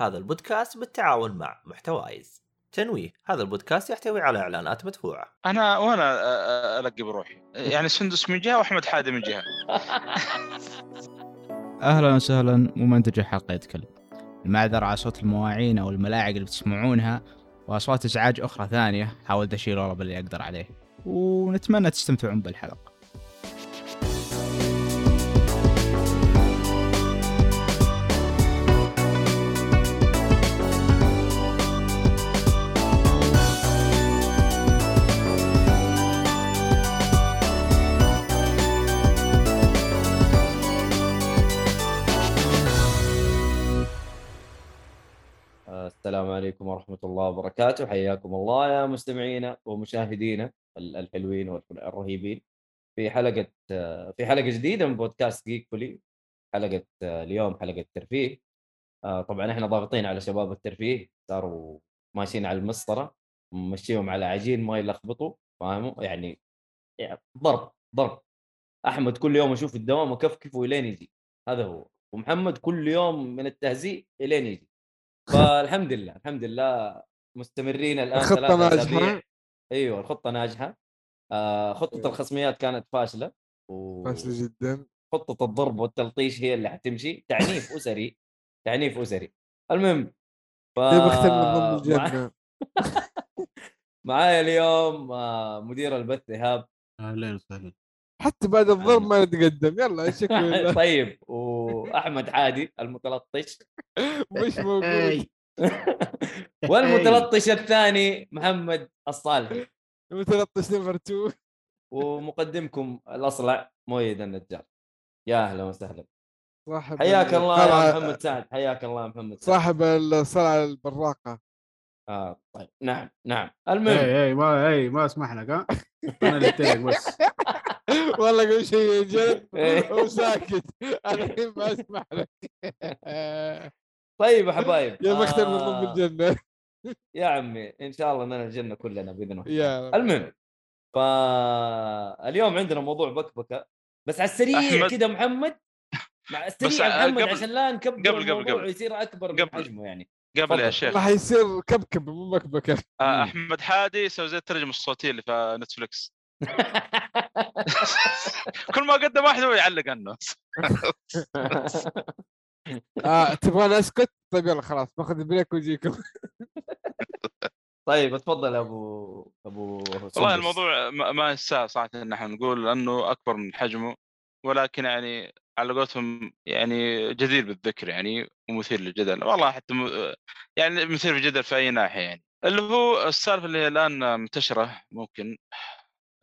هذا البودكاست بالتعاون مع محتوايز. تنويه هذا البودكاست يحتوي على إعلانات مدفوعة. أنا وأنا ألقي بروحي. يعني سندس من جهة وأحمد حادي من جهة. أهلا وسهلا ممنتج الحلقة يتكلم. المعذرة على صوت المواعين أو الملاعق اللي بتسمعونها وأصوات إزعاج أخرى ثانية حاولت أشيل ورا باللي أقدر عليه. ونتمنى تستمتعون بالحلقة. عليكم ورحمة الله وبركاته. حياكم الله يا مستمعينا ومشاهدينا ال- الحلوين والرهيبين. في حلقة في حلقة جديدة من بودكاست جيك فولي حلقة اليوم حلقة ترفيه. آه، طبعا إحنا ضاغطين على شباب الترفيه. صاروا ماشيين على المسطرة ممشيهم على عجين ما يلخبطوا فاهموا؟ يعني يعني ضرب ضرب. أحمد كل يوم أشوف الدوام اكفكفه إلين يجي. هذا هو. ومحمد كل يوم من التهزيء إلين يجي. فالحمد لله الحمد لله مستمرين الان ناجحة. أسابيع. أيوه الخطة ناجحة. آه خطة أيوة. الخصميات كانت فاشلة. و... فاشل جدا. خطة الضرب والتلطيش هي اللي حتمشي. تعنيف أسري تعنيف أسري. المهم ف معايا اليوم آه، مدير البث إيهاب. أهلا وسهلا. حتى بعد الضرب ما نتقدم. يلا شكرا طيب وأحمد حادي المتلطش. مش موجود. والمتلطش الثاني محمد الصالحي متلطش نمبر 2 ومقدمكم الأصلع مويد النجار. يا أهلا وسهلا. صاحب حياك الله يا محمد سعد. حياك الله يا محمد سعد. صاحب الصلعة البراقة. آه طيب. نعم نعم. المهم. أي أي ما أي ما أسمح لك ها. أنا اللي بس. والله قبل شيء جد. وساكت أنا الحين ما اسمح لك طيب يا حبايب يا بختم من ضمن آه، الجنة يا عمي إن شاء الله اننا الجنة كلنا بإذن الله. المهم فاليوم عندنا موضوع بكبكة بس على السريع. كذا محمد مع السريع محمد قبل- عشان لا نكبر قبل- قبل- الموضوع قبل. ويصير أكبر من. حجمه يعني قبل. يا شيخ راح يصير كبكب مو مكبكة آه،. أحمد حادي يسوي زي الترجمة الصوتية اللي في نتفلكس كل ما قدم واحد هو يعلق عنه آه تبغاني أسكت؟ طيب يلا خلاص باخذ بريك واجيكم طيب اتفضل أبو أبو والله. الموضوع ما ما يستاهل صراحة إن إحنا نقول لأنه أكبر من حجمه ولكن يعني على قولتهم يعني جدير بالذكر يعني ومثير للجدل والله حتى م... يعني مثير للجدل في أي ناحية يعني اللي هو السالفة اللي هي الآن منتشرة ممكن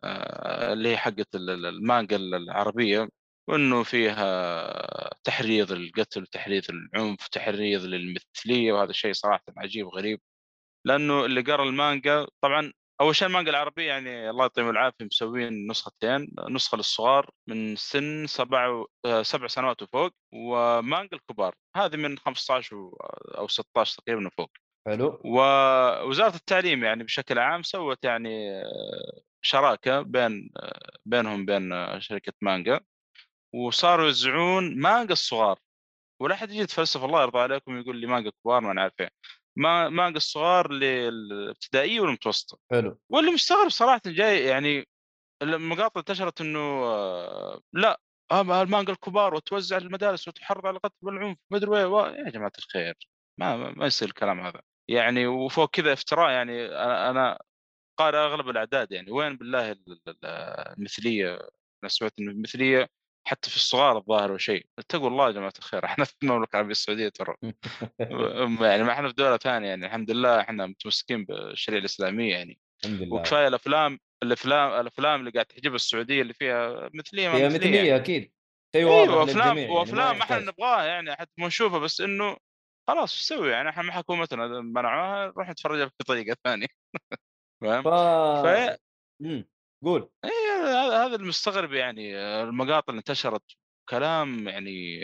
اللي هي حقت ال- ال- المانجا العربية وإنه فيها تحريض للقتل وتحريض للعنف وتحريض للمثلية وهذا الشيء صراحة عجيب وغريب. لأنه اللي قرأ المانجا طبعا أول شيء المانجا العربية يعني الله يعطيهم العافية مسوين نسختين نسخة للصغار من سن سبع آه، سبع سنوات وفوق ومانجا الكبار هذه من 15 و- أو 16 تقريبا وفوق. حلو. ووزاره التعليم يعني بشكل عام سوت يعني آه، شراكة بين بينهم بين آه، شركة مانجا وصاروا يوزعون مانجا الصغار ولا حد يجي يتفلسف الله يرضى عليكم يقول لي مانجا كبار ما إيه. ما مانجا الصغار للابتدائية والمتوسطة. حلو. واللي مستغرب صراحة جاي يعني المقاطع انتشرت إنه آه، لا آه، المانجا الكبار وتوزع المدارس وتحرض على القتل والعنف ما أدري وين يا جماعة الخير ما ما يصير الكلام هذا. يعني وفوق كذا افتراء يعني أنا قارئ أغلب الأعداد يعني وين بالله ال- ال- المثلية؟ أنا سمعت إنه المثلية حتى في الصغار الظاهر وشيء اتقوا الله يا جماعة الخير إحنا في المملكة العربية السعودية ترى. يعني ما إحنا في دولة ثانية يعني الحمد لله إحنا متمسكين بالشريعة الإسلامية يعني. الحمد لله. وكفاية الأفلام الأفلام الأفلام اللي قاعد تحجبها السعودية اللي فيها مثلية ما هي مثلية مثلية يعني. أكيد. شيء واضح أيوه أفلام للجميع يعني ما وأفلام إحنا. نبغاها يعني حتى ما نشوفها بس إنه خلاص نسوي يعني إحنا مع حكومتنا منعوها نروح نتفرجها بطريقة ثانية. فاهم؟ ف... ف مم. قول إيه، هذا هذا المستغرب يعني المقاطع اللي انتشرت كلام يعني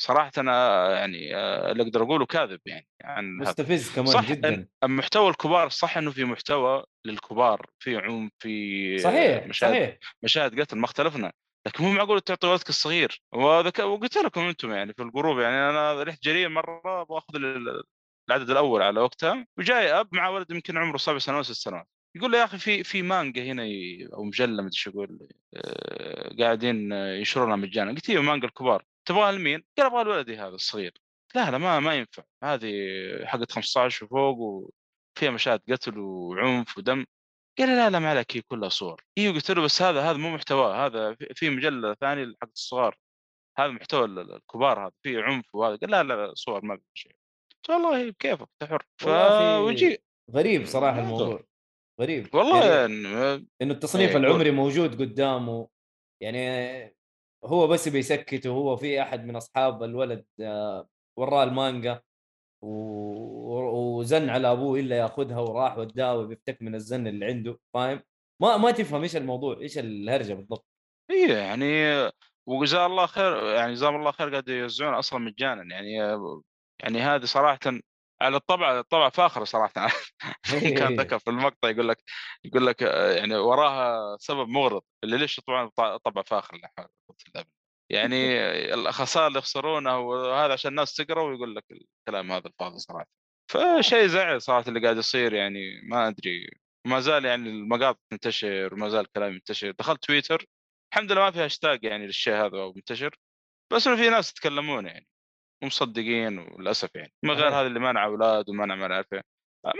صراحة أنا يعني اللي أقدر أقوله كاذب يعني عن هذا. مستفز كمان صح جدا محتوى الكبار صح إنه في محتوى للكبار في عنف في صحيح مشاهد صحيح مشاهد قتل ما اختلفنا لكن مو معقول تعطي ولدك الصغير وذك... وقلت لكم أنتم يعني في ال group يعني أنا رحت جرير مرة باخذ ال- العدد الأول على وقتها وجاي أب مع ولد يمكن عمره سبع سنوات ست سنوات. يقول له يا أخي في في مانجا هنا أو مجلة مدري شو أقول آه، قاعدين ينشرونها مجانا. قلت أيوه مانجا الكبار. تبغاها لمين؟ قال أبغى لولدي هذا الصغير. لا لا ما ما ينفع. هذه حقت 15 وفوق وفيها مشاهد قتل وعنف ودم. قال لا لا ما عليك هي كلها صور. أيوه قلت له بس هذا هذا مو محتواه هذا في- في مجلة ثانية حق الصغار. هذا محتوى ال- ال- الكبار هذا فيه عنف وهذا. قال لا لا صور ما في شيء. والله بكيفك انت حر فوجي في غريب صراحة الموضوع غريب. والله يعني يعني إنه التصنيف إيه، العمري موجود قدامه يعني هو بس بيسكت وهو في أحد من أصحاب الولد آه، وراه المانجا و- وزن على أبوه إلا يأخذها وراح وداه وبيفتك من الزن اللي عنده فاهم؟ ما ما تفهم إيش الموضوع إيش الهرجة بالضبط. اي يعني وجزاه الله خير يعني جزاهم الله خير قاعد يوزعون أصلا مجانا يعني يعني هذه صراحة على الطبع الطبع فاخرة صراحة. كان ذكر في المقطع يقول لك يقول لك آه، يعني وراها سبب مغرض اللي ليش طبعا طبع فاخر. يعني الخسائر اللي يخسرونه وهذا عشان الناس تقرأ ويقول لك الكلام هذا الفاضي صراحة. فشيء زعل صراحة اللي قاعد يصير يعني ما أدري. ما زال يعني المقاطع تنتشر وما زال الكلام ينتشر. دخلت تويتر الحمد لله ما في هاشتاج يعني للشيء هذا منتشر. بس إنه في ناس يتكلمون يعني. ومصدقين وللأسف يعني من غير. هذا اللي منع أولاد ومنع ما عارف إيه.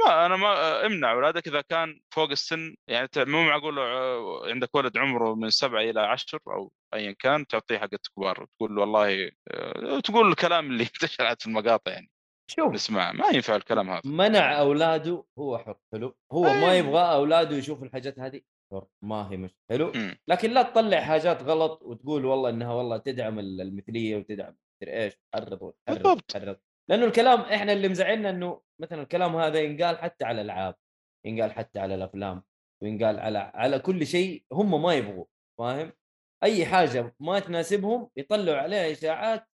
ما أنا ما امنع أولادك إذا كان فوق السن يعني مو معقول آه، عندك ولد عمره من سبعة إلى عشر أو ايا كان تعطيه حق كبار تقول والله آه، تقول الكلام اللي انتشر عاد في المقاطع يعني شوف نسمع ما ينفع الكلام هذا منع أولاده هو حر حلو هو ما. يبغى أولاده يشوفوا الحاجات هذه حر ما هي مش حلو مم. لكن لا تطلع حاجات غلط وتقول والله إنها والله تدعم ال- المثلية وتدعم مدري إيش؟ تحرض وتحرض بالضبط. وتحرض. لأنه الكلام إحنا اللي مزعلنا إنه مثلا الكلام هذا ينقال حتى على الألعاب ينقال حتى على الأفلام وينقال على على كل شيء هم ما يبغوا فاهم؟ أي حاجة ما تناسبهم يطلعوا عليها إشاعات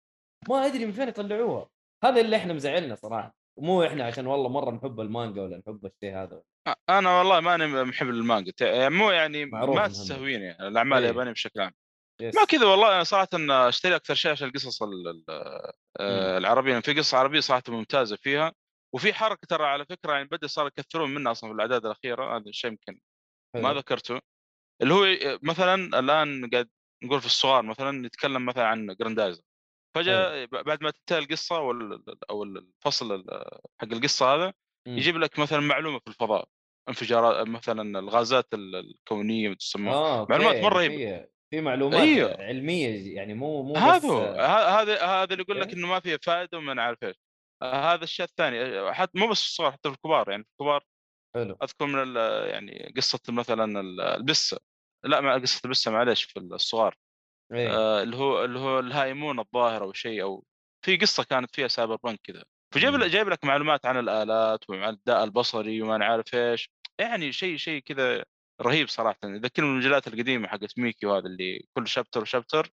ما أدري من فين يطلعوها. هذا اللي إحنا مزعلنا صراحة. ومو إحنا عشان والله مرة نحب المانجا ولا نحب الشيء هذا. أنا والله ماني محب المانجا. يعني مو يعني ما تستهويني يعني الأعمال إيه. اليابانية بشكل عام. ما كذا والله أنا صراحة أشتري أكثر شيء عشان القصص ال- ال- آه، العربية في قصة عربية صراحة ممتازة فيها وفي حركة ترى على فكرة يعني بدأ صار يكثرون منها أصلا في الأعداد الأخيرة هذا الشيء يمكن ما. ذكرته اللي هو مثلا الآن قاعد نقول في الصغار مثلا نتكلم مثلا عن جراندايزر فجأة بعد ما تنتهي القصة أو الفصل ال- حق القصة هذا مم. يجيب لك مثلا معلومة في الفضاء انفجارات مثلا الغازات ال- الكونية تسمى okay. معلومات مرة في رهيبة. في معلومات أيوه. علمية يعني مو مو هذا هو. ه- هذا هذا اللي يقول لك okay. إنه ما فيه فائدة وما نعرف إيش. آه، هذا الشيء الثاني آه، حتى مو بس في الصغار حتى في الكبار يعني في الكبار حلو. أذكر من يعني قصة مثلا ال- البسة. لا ما قصة البسة معلش في الصغار. إيه. آه اللي هو اللي هو الهايمون الظاهر أو شيء أو في قصة كانت فيها cyberpunk كذا. فجايب. لك جايب لك معلومات عن الآلات وعن الداء البصري وما نعرف إيش. يعني شيء شيء كذا رهيب صراحة. يذكرني المجلات القديمة حقت ميكي وهذا اللي كل chapter و chapter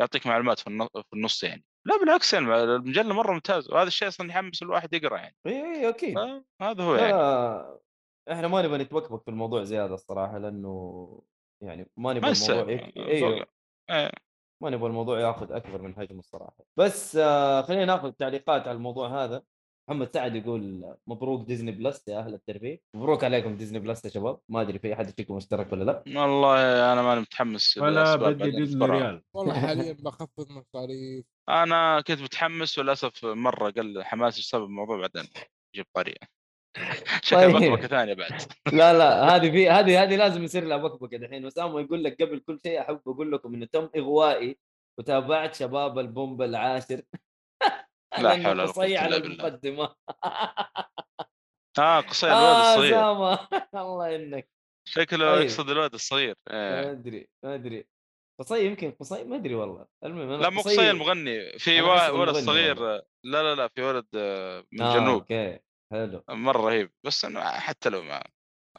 يعطيك معلومات في النص, يعني. لا بالعكس يعني المجله مرة ممتازه وهذا الشيء أصلا يحمس الواحد يقرأ يعني. إيه إيه أكيد. هذا هو يعني. إحنا ما نبغى نتبكبك في الموضوع زيادة الصراحة لأنه يعني ما نبغى الموضوع يك... أيوه. ما نبغى الموضوع ياخذ أكبر من حجمه الصراحة. بس آه خلينا ناخذ تعليقات على الموضوع هذا. محمد سعد يقول مبروك Disney Plus يا أهل الترفيه. مبروك عليكم Disney Plus يا شباب. ما أدري في أحد فيكم اشترك ولا لا. والله أنا ماني متحمس ولا بدي ديزني. ريال. والله حاليا بخفض مصاريف أنا كنت متحمس وللأسف مرة قل حماسي بسبب الموضوع بعدين جيب طريقه شكل طيب. بكبكه ثانية بعد. لا لا هذه في هذه هذه لازم يصير لها بكبكة دحين. اسامه يقول لك قبل كل شيء أحب أقول لكم انه تم إغوائي وتابعت شباب البومب العاشر. لا حول ولا قصي على. المقدمة. آه الولد آه الصغير. اسامه الله انك شكله طيب. يقصد الولد الصغير. ما إيه. أدري ما أدري. قصي يمكن قصي ما أدري والله. المهم لا مو قصي المغني في ولد صغير والله. لا لا لا في ولد آه، من آه الجنوب أوكي. حلو. مرة رهيب. بس إنه حتى لو ما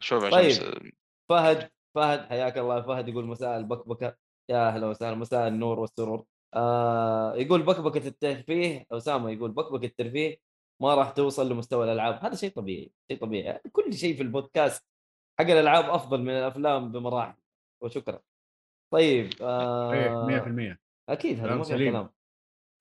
شوف عشان طيب. بس- فهد فهد حياك الله. فهد يقول مساء البكبكة. يا أهلا وسهلا مساء النور والسرور. آه يقول بكبكه الترفيه أسامة يقول بكبكه الترفيه ما راح توصل لمستوى الألعاب. هذا شيء طبيعي شيء طبيعي. كل شيء في البودكاست حق الألعاب أفضل من الأفلام بمراحل وشكرا. طيب آه 100% أكيد هذا ما سليم. كلام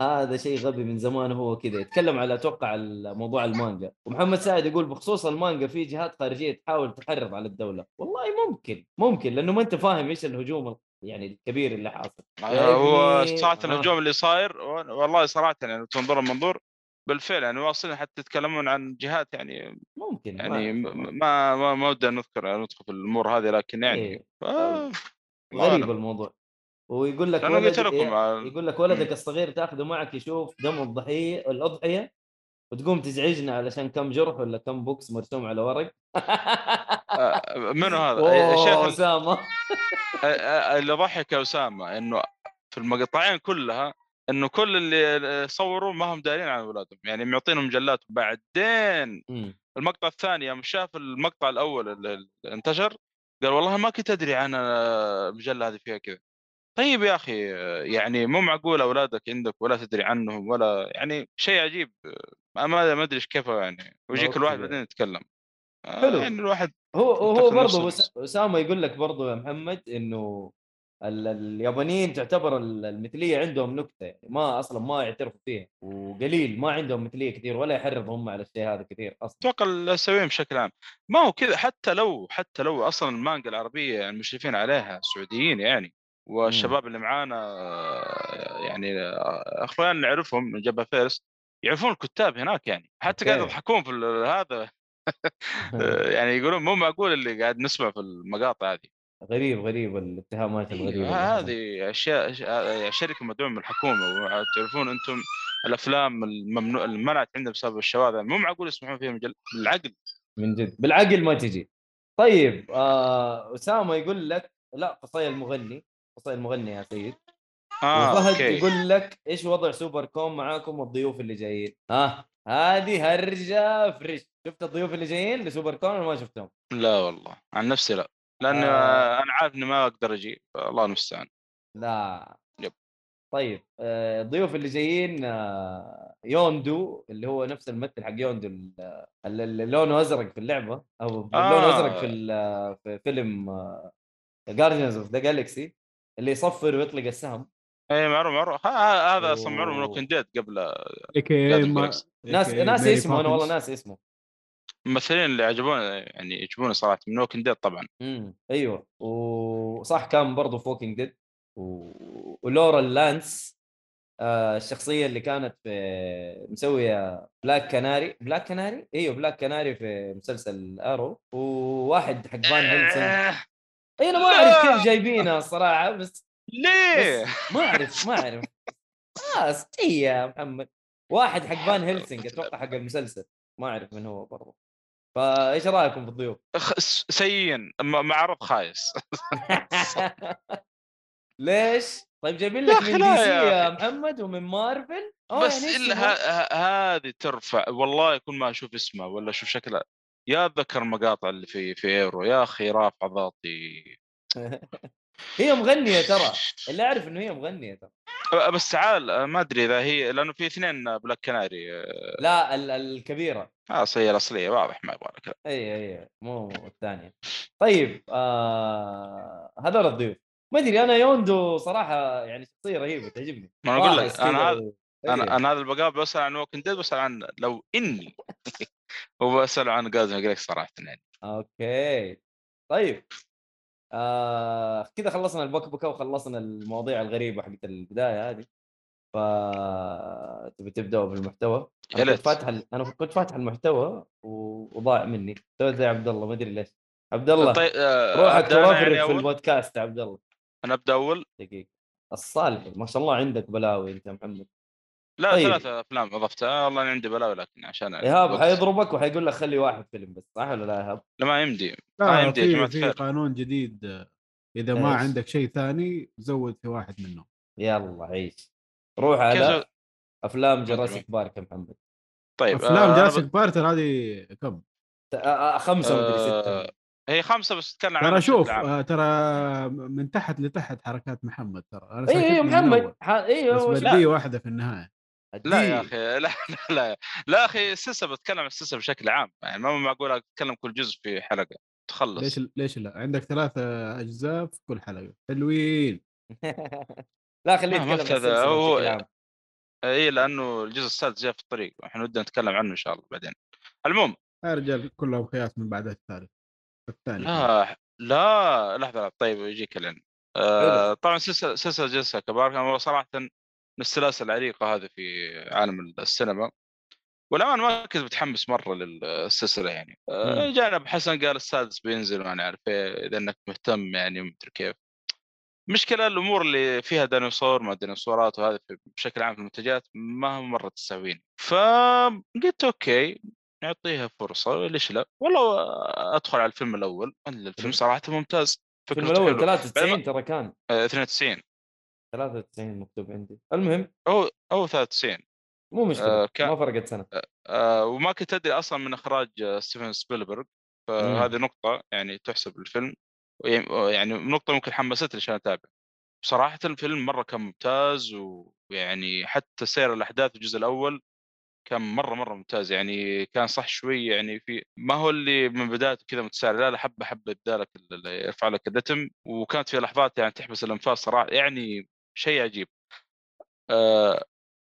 هذا شيء غبي من زمان هو كذا. يتكلم على أتوقع موضوع المانجا. ومحمد سعد يقول بخصوص المانجا في جهات خارجية تحاول تحرض على الدولة. والله ممكن ممكن لأنه ما أنت فاهم إيش الهجوم يعني الكبير اللي حاصل. هو ابني، صراحة آه. الهجوم اللي صاير والله صراحة يعني تنظر المنظور بالفعل يعني واصلين حتى يتكلمون عن جهات يعني ممكن يعني ما- ما ما ودنا نذكر ندخل في الأمور هذه لكن يعني إيه. آه، الله غريب. الموضوع. ويقول لك لأنه قلت لكم يقول لك ولدك الصغير تاخذه معك يشوف دم الضحية الأضحية وتقوم تزعجنا علشان كم جرح ولا كم بوكس مرسوم على ورق. آه، منو هذا؟ أوه، يا شيخ أسامة. اللي ضحك أسامة إنه في المقطعين كلها إنه كل اللي صوروا ما هم دارين عن أولادهم يعني معطينهم مجلات بعدين. المقطع الثاني يوم شاف المقطع الأول اللي انتشر قال والله ما كنت أدري عن المجلة هذه فيها كذا. طيب يا أخي يعني مو معقول أولادك عندك ولا تدري عنهم ولا يعني شيء عجيب. ما ما أدري إيش كيف يعني ويجيك. الواحد بعدين يتكلم. آه، حلو. يعني الواحد هو هو برضه أسامة يقول لك برضه يا محمد إنه ال- اليابانيين تعتبر ال- المثلية عندهم نكتة يعني ما أصلا ما يعترفوا فيها وقليل ما عندهم مثلية كثير ولا يحرضوا هم على الشيء هذا كثير أصلا. أتوقع الاسيويين بشكل عام. ما هو كذا حتى لو حتى لو أصلا المانجا العربية المشرفين عليها سعوديين يعني والشباب اللي معانا يعني اخوان نعرفهم من جبهة فارس يعرفون الكتاب هناك يعني. حتى. قاعد يضحكون في هذا. يعني يقولون مو معقول اللي قاعد نسمع في المقاطع هذه. غريب غريب الاتهامات الغريبه إيه،. هذه أشياء آه، شركة مدعومه من الحكومة وتعرفون أنتم الأفلام الممنوع المنعت عندنا بسبب الشواذ مو معقول يسمحون فيها مجل بالعقل. من جد بالعقل ما تجي. طيب آه أسامة يقول لك لا قصي المغني قصي المغني يا سيد آه وفهد يقول لك إيش وضع Supercon معاكم والضيوف اللي جايين ها هذه هرجة fresh شفت الضيوف اللي جايين ل Supercon ولا ما شفتهم لا والله عن نفسي لا لأن آه. آه. أنا عارف إني ما أقدر أجي الله المستعان لا yep. طيب آه، الضيوف اللي جايين آه، Yondu اللي هو نفس الممثل حق Yondu ال- اللي لونه ازرق في اللعبة أو آه. لونه ازرق في في فيلم جاردينز اوف ذا جالكسي اللي يصفر ويطلق السهم. اي معروف معروف. هذا أصلا معروف من. ووكينج ديد قبل اي كي of ما the ناس AKA ناس ماري اسمه أنا والله بوبنز. ناس اسمه. الممثلين اللي عجبوني يعني يعجبوني صراحة من ووكينج ديد طبعا. امم أيوه. وصح كان برضه فوكينج ديد و... ولورا لانس آه الشخصية اللي كانت في مسوية بلاك كناري بلاك كناري أيوه بلاك كناري في مسلسل ارو وواحد حق فان هيلسون إي أنا ما أعرف كيف جايبينها الصراحه بس, ليه؟ بس ما أعرف ما أعرف. خلاص يا محمد. واحد حق Van Helsing أتوقع حق المسلسل. ما أعرف من هو برضه فإيش رأيكم في الضيوف؟ سيئين معرض خايس. ليش؟ طيب جايبين لك من DC يا محمد ومن مارفل. بس يعني إلا اسمه. هذه ترفع. والله يكون ما أشوف اسمها ولا أشوف شكلها يا اتذكر المقاطع اللي في في Arrow يا أخي رافع ضغطي هي مغنية ترى. اللي أعرف إنه هي مغنية ترى. بس تعال ما أدري إذا هي لأنه في اثنين Black Canary لا ال- الكبيرة. خلاص هي الأصلية واضح ما يبغى لك أي أي مو الثانية. طيب آه... هذول الضيوف. ما أدري أنا Yondu صراحة يعني شخصية رهيبة تعجبني. ما أنا أقول لك، كذا هذا- أنا. أنا هذا البقاء بسأل عن Walking Dead بسأل عن لو إني وبسأل عن جاز جريك صراحة يعني okay. طيب. آه كذا خلصنا البكبكة وخلصنا المواضيع الغريبة حقت البداية هذه. ف تبي تبداوا بالمحتوى؟ أنا كنت. فاتح ال- أنا كنت فاتح المحتوى و- وضاع مني. سويت زي عبد الله ما أدري ليش. عبد الله طيب أه، روحك ترفرف يعني في؟ البودكاست عبد الله. أنا أبدأ أول؟ دقيقة. الصالح ما شاء الله عندك بلاوي أنت محمد. لا طيب. ثلاثة أفلام اضفتها والله أنا عندي بلاوي لكن عشان ايهاب. حيضربك وحيقول لك خلي واحد فيلم بس صح ولا لا ايهاب؟ لا ما يمدي ما يمدي يا في جماعة في قانون جديد إذا ما إيش؟ عندك شيء ثاني زود في واحد منهم يلا عيش روح على؟ أفلام. جراسيك بارك يا محمد طيب أفلام آه، جراسيك ب- بارتر هذه كم؟ آه، آه، خمسة مدري آه، ستة هي خمسة بس تتكلم عن ترى شوف آه، ترى من تحت لتحت حركات محمد ترى أنا أيوه ساكت من محمد ح- أيوه بس بدي واحدة في النهاية لا يا. أخي لا لا لا, لا أخي السلسله بتكلم عن السلسله بشكل عام يعني ما معقول أتكلم كل جزء في حلقة. تخلص. ليش ليش لا؟ عندك ثلاثة أجزاء في كل حلقة. حلوين. لا خليه يتكلم عن هو- بشكل عام. إي لأنه الجزء السادس جاء في الطريق إحنا ودنا نتكلم عنه إن شاء الله بعدين. المهم. يا رجال كلهم خياس من بعد الثالث الثاني لا لا لحظة طيب يجيك الآن. آه طبعا سلسلة سلسلة جلسة كبار صراحة من السلاسل العريقة هذه في عالم السينما. والأمان ما كنت متحمس مرة للسلسلة يعني. آه مم. جانا بحسن قال السادس بينزل وأنا عارف إيه، إذا إنك مهتم يعني مدري كيف. مشكلة الأمور اللي فيها ديناصور ما ديناصورات وهذا بشكل عام في المنتجات ما هو مرة تستهويني فقلت أوكي نعطيها فرصة ليش لا؟ والله أدخل على الفيلم الأول. الفيلم صراحة ممتاز الفيلم الأول حلوة. 93 ترى كان. آه، 92 93 مكتوب عندي. المهم أو أو 93 مو مشكلة آه، ما فرقت سنة. آه، وما كنت أدري أصلا من إخراج آه، ستيفن سبيلبرغ. فهذه نقطة يعني تحسب للفيلم يعني نقطة ممكن حمستني عشان أتابع. بصراحة الفيلم مرة كان ممتاز ويعني حتى سير الأحداث الجزء الأول كان مرة مرة ممتاز. يعني كان صح شوي يعني في ما هو اللي من بدايته كذا متسارع. لا لا حبة حبة يبدأ لك يرفع لك الرتم. وكانت في لحظات يعني تحبس الأنفاس صراحة. يعني شيء عجيب. آه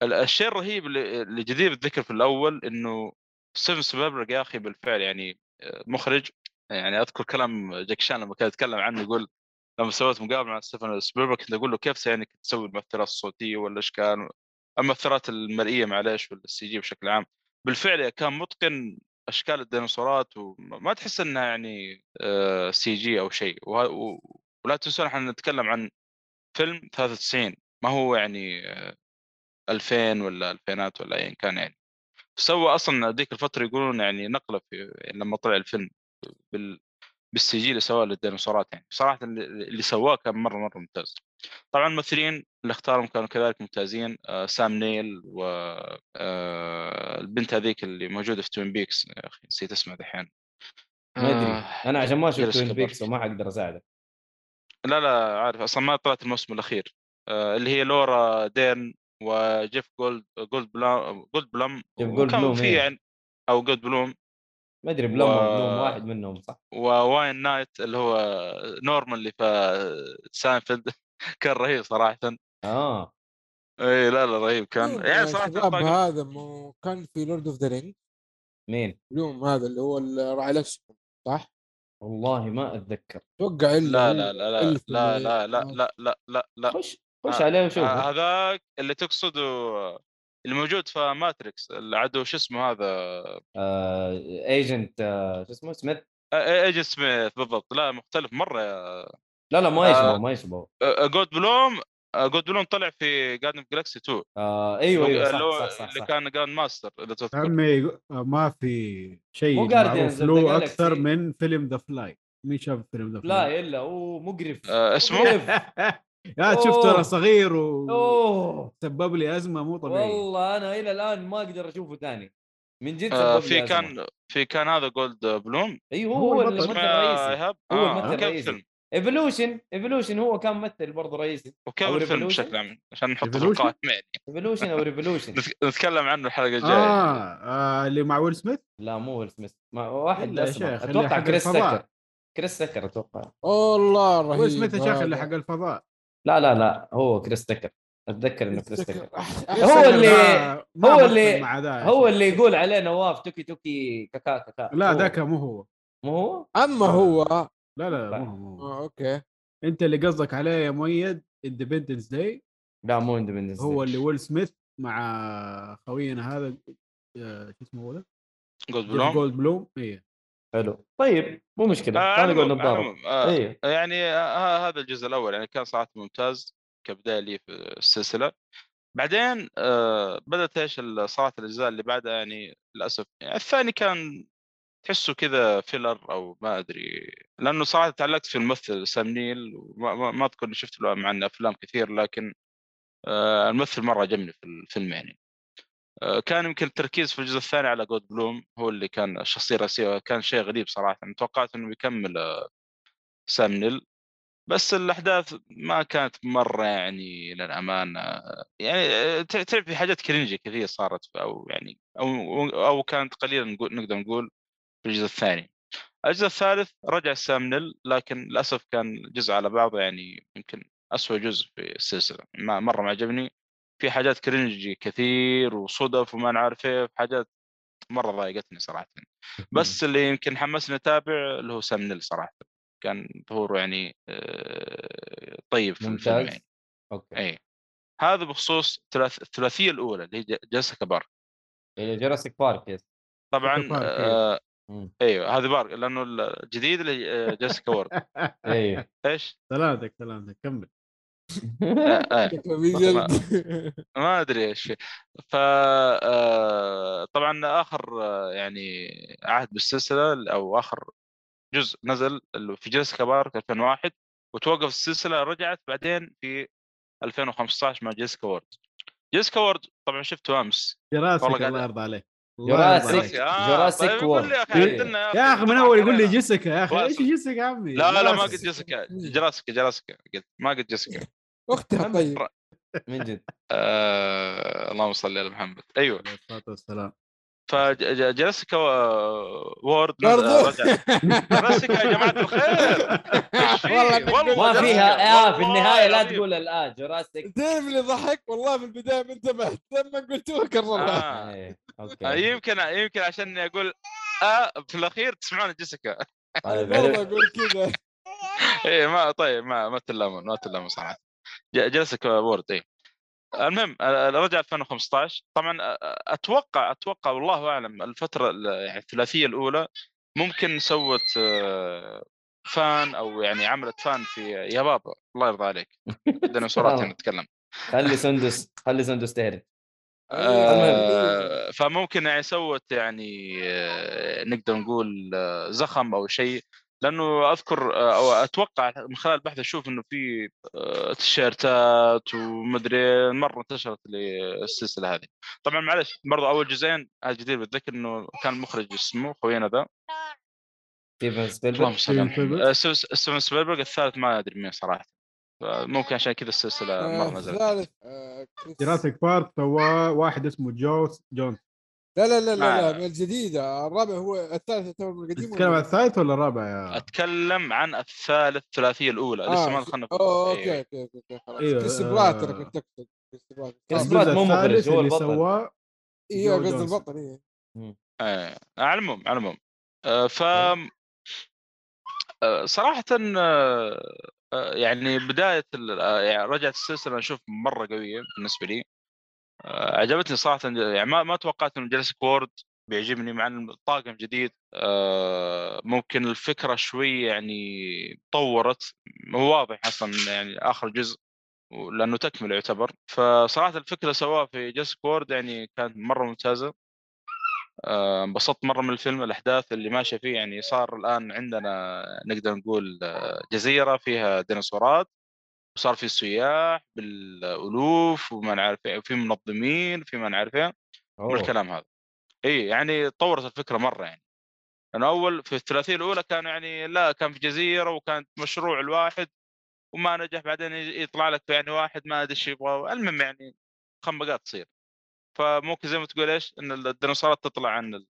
ال- الشيء الرهيب اللي جدير بالذكر في الأول إنه ستيفن سبيلبرغ يا أخي بالفعل يعني آه، مخرج. يعني أذكر كلام جاكي شان لما كان يتكلم عنه يقول لما سويت مقابلة مع ستيفن سبيلبرغ كنت أقول له كيف يعني تسوي المؤثرات الصوتية ولا إيش كان؟ المؤثرات المرئية معليش ولا ال CG بشكل عام. بالفعل كان متقن أشكال الديناصورات وما تحس إنها يعني CG أو شيء. ولا تنسون إحنا نتكلم عن فيلم 93 ما هو يعني آه، 2000 ولا ألفينات ولا ايا كان يعني. سوى أصلا ذيك الفترة يقولون يعني نقلة في لما طلع الفيلم بال بال CG اللي سواه للديناصورات يعني. صراحة اللي سواه كان مرة مرة ممتاز. طبعا الممثلين اللي اختارهم كانوا كذلك ممتازين آه سام نيل و آه البنت هذيك اللي موجودة في Twin Peaks يا أخي نسيت اسمها دحين. ما أدري آه، أنا عشان ما جلس Twin. Peaks وما حقدر أساعدك. لا لا عارف أصلا ما طلعت الموسم الأخير. آه اللي هي لورا ديرن وجيف جولد جولد بلوم جولد بلوم جولد بلوم، في. يعني أو جولد بلوم. ما أدري بلوم و- بلوم واحد منهم صح. وواين نايت اللي هو نورمان اللي في ساينفيلد كان رهيب صراحة. آه. اي لا لا رهيب كان. يعني صراحة هذا مو كان في Lord of the Ring مين؟ بلوم هذا اللي هو الراعي الاسهم صح؟ والله ما أتذكر. أتوقع إلا لا هو لا لا لا لا لا لا لا لا لا لا. خش خش آه، عليه آه، وشوف هذاك اللي تقصده اللي موجود في Matrix العدو شو اسمه هذا؟ Agent آه، شو اسمه؟ سميث ايجن سميث بالضبط. لا مختلف مرة يا لا لا ما آه. يشبه ما يشبه جولد بلوم جولد بلوم طلع في Guardian Galaxy 2 آه أيوه أيوه اللي هو- صح صح صح, اللي صح. كان Grandmaster إذا تذكر عمي آه، ما في شيء مو معروف له. أكثر من فيلم The Fly مين شاف فيلم The لا Fly؟ إلا هو مقرف آه، اسمه؟ مقرف. يا شفته. أنا صغير وسبب لي أزمة مو طبيعية والله أنا إلى الآن ما أقدر أشوفه ثاني من جد آه، في. كان في كان هذا جولد بلوم أيوه هو هو. الممثل الرئيسي ايهاب هو آه، الممثل الرئيسي. Evolution Evolution هو كان ممثل برضه رئيسي. وكيف أو الفيلم؟ بشكل عام عشان نحطه في؟ القائمه Evolution أو Revolution نتك- نتكلم عنه الحلقة الجاية. آه, آه اللي مع ويل سميث لا مو ويل سميث ما واحد اسمه أتوقع كريس. تكر كريس تكر أتوقع. والله رهيب. ويل سميث يا شيخ اللي. حق الفضاء. لا لا لا هو كريس تكر أتذكر إنه كريس تكر هو اللي- هو اللي- هو. اللي يقول عليه نواف توكي توكي كاكا كاكا. لا هو. ذاك مو هو. مو هو؟ أما هو لا لا لا. مو مو هو. آه، أوكي. أنت اللي قصدك عليه يا مؤيد Independence Day لا مو Independence هو اللي ويل سميث مع خوينا هذا آه، شو اسمه هو ده؟ جولد بلوم؟ جولد بلوم إيه. حلو. طيب مو مشكلة آه، تعال على نقول نتضارب آه، إيه. يعني آه، هذا الجزء الأول يعني كان صراحة ممتاز كبداية لي في السلسلة. بعدين آه بدأت إيش صراحة الأجزاء اللي بعدها يعني للأسف يعني الثاني كان تحسه كذا filler أو ما أدري لأنه صراحة تعلقت في الممثل سام نيل ما, أذكر إني شفت له مع انه أفلام كثير لكن آه الممثل مرة عجبني في الفيلم يعني. آه كان يمكن التركيز في الجزء الثاني على جولد بلوم هو اللي كان الشخصيه الرئيسيه كان شيء غريب صراحة. توقعت إنه بيكمل آه سام نيل. بس الأحداث ما كانت مرة يعني للأمانة يعني تعرف في حاجات cringey كثير صارت أو يعني أو أو كانت قليلا نقدر نقول في الجزء الثاني. الجزء الثالث رجع سام نيل لكن للأسف كان جزء على بعضه يعني يمكن أسوأ جزء في السلسلة. ما مرة ما عجبني. في حاجات cringey كثير وصدف وما نعرف إيه حاجات مرة ضايقتني صراحة. بس اللي يمكن حمسني أتابع اللي هو سام نيل صراحة. كان ظهوره يعني آه، طيب في الفيلم يعني. أوكي. اي هذا بخصوص الثلاث- الثلاثية الأولى اللي هي ج- جيسيكا Park. إيه، Jurassic Park yes. طبعا آه. أيوه هذا Park لأنه الجديد اللي آه، جيسيكا World. أيوه. إيش؟ سلامتك سلامتك كمل. آه آه. ما أدري إيش ف طبعا آخر يعني عهد بالسلسلة أو آخر جزء نزل اللي في جيسيكا Park 2001 وتوقف السلسلة رجعت بعدين في 2015 مع جيسيكا World. جيسيكا World طبعا شفته أمس. والله الله يرضى عليك. آه، Jurassic طيب World. يا أخي إيه. أخي من أول يقول لي. جيسيكا يا أخي. إيش. جيسيكا يا عمي؟ لا لا ما قلت Jurassic. جيسيكا. جراسيكا جراسيكا قلت ما قلت جيسيكا. اختها طيب. من جد؟ آه اللهم صل على محمد. أيوه. عليه الصلاة والسلام. فجيسيكا وورد جيسيكا يا جماعة الخير؟ والله والله ما فيها يا في النهاية لا. تقول الان جوراسيك تعرف اللي ضحك؟ والله في البداية ما انتبهت. لما قلتوها كررها آه. إيه، آه، يمكن يمكن عشان أقول آه في الأخير تسمعون Jurassic طيب والله أقول كذا. إيه ما طيب ما ما تلامون ما تلامون صراحة. ج- Jurassic World إيه. المهم آه، رجع 2015 طبعا آه، أتوقع أتوقع والله أعلم الفترة ال- يعني الثلاثية الأولى ممكن سوت آه، fan أو يعني عملت fan في يا بابا الله يرضى عليك. ديناصورات نتكلم خلي سندس خلي سندس تهرب. آه، فممكن يعني سوت يعني آه، نقدر نقول آه، زخم أو شيء. لأنه أذكر آه، أو أتوقع من خلال البحث أشوف إنه في آه، تيشيرتات ومدري مرة انتشرت للسلسلة هذه. طبعا معلش برضو أول جزئين هذا جدير بالذكر إنه كان مخرج اسمه خوينا ذا. ستيفن سبيلبرغ. ستيفن. سبيلبرغ. آه، الثالث ما أدري مين صراحة. ممكن عشان كذا السلسلة مرة نزلت. الثالث كريس- جراسيك بارك سواه واحد اسمه جوس جون لا لا لا لا, لا من الجديدة. الرابع هو الثالث يعتبر من القديم تتكلم عن الثالث ولا الرابع يا أتكلم عن الثالث الثلاثيه الأولى. لسه ما آه، دخلنا في أيوة. أوكي أوكي أوكي خلاص. أيوه، كريس آه. براتر كنت تقصد كريس آه، برات مو مخرج، هو البطل. سواه أيوه قصد. البطل إيه. إيه على العموم على العموم. آه، ف آه، صراحة آه، آه، يعني بداية آه، يعني رجعت السلسلة أشوف مرة قوية بالنسبة لي. عجبتني صراحة يعني ما ما توقعت إنه Jurassic World بيعجبني مع الطاقم جديد. آه، ممكن الفكرة شوي يعني طورت واضح أصلا يعني آخر جزء لأنه تكمل يعتبر. فصراحة الفكرة اللي سواها في Jurassic World يعني كانت مرة ممتازة. آه، انبسطت مرة من الفيلم الأحداث اللي ماشية فيه يعني صار الآن عندنا نقدر نقول آه، جزيرة فيها ديناصورات. وصار في سياح بالألوف وما نعرف إيه وفي منظمين في ما نعرف إيه من أوه. الكلام هذا. إي يعني طورت الفكرة مرة يعني. لأنه أول في الثلاثيه الأولى كان يعني لا كان في جزيرة وكانت مشروع الواحد وما نجح بعدين يطلع لك يعني واحد ما أدري إيش يبغى المهم يعني خنبقات تصير. فممكن زي ما تقول إيش إن الديناصورات تطلع عن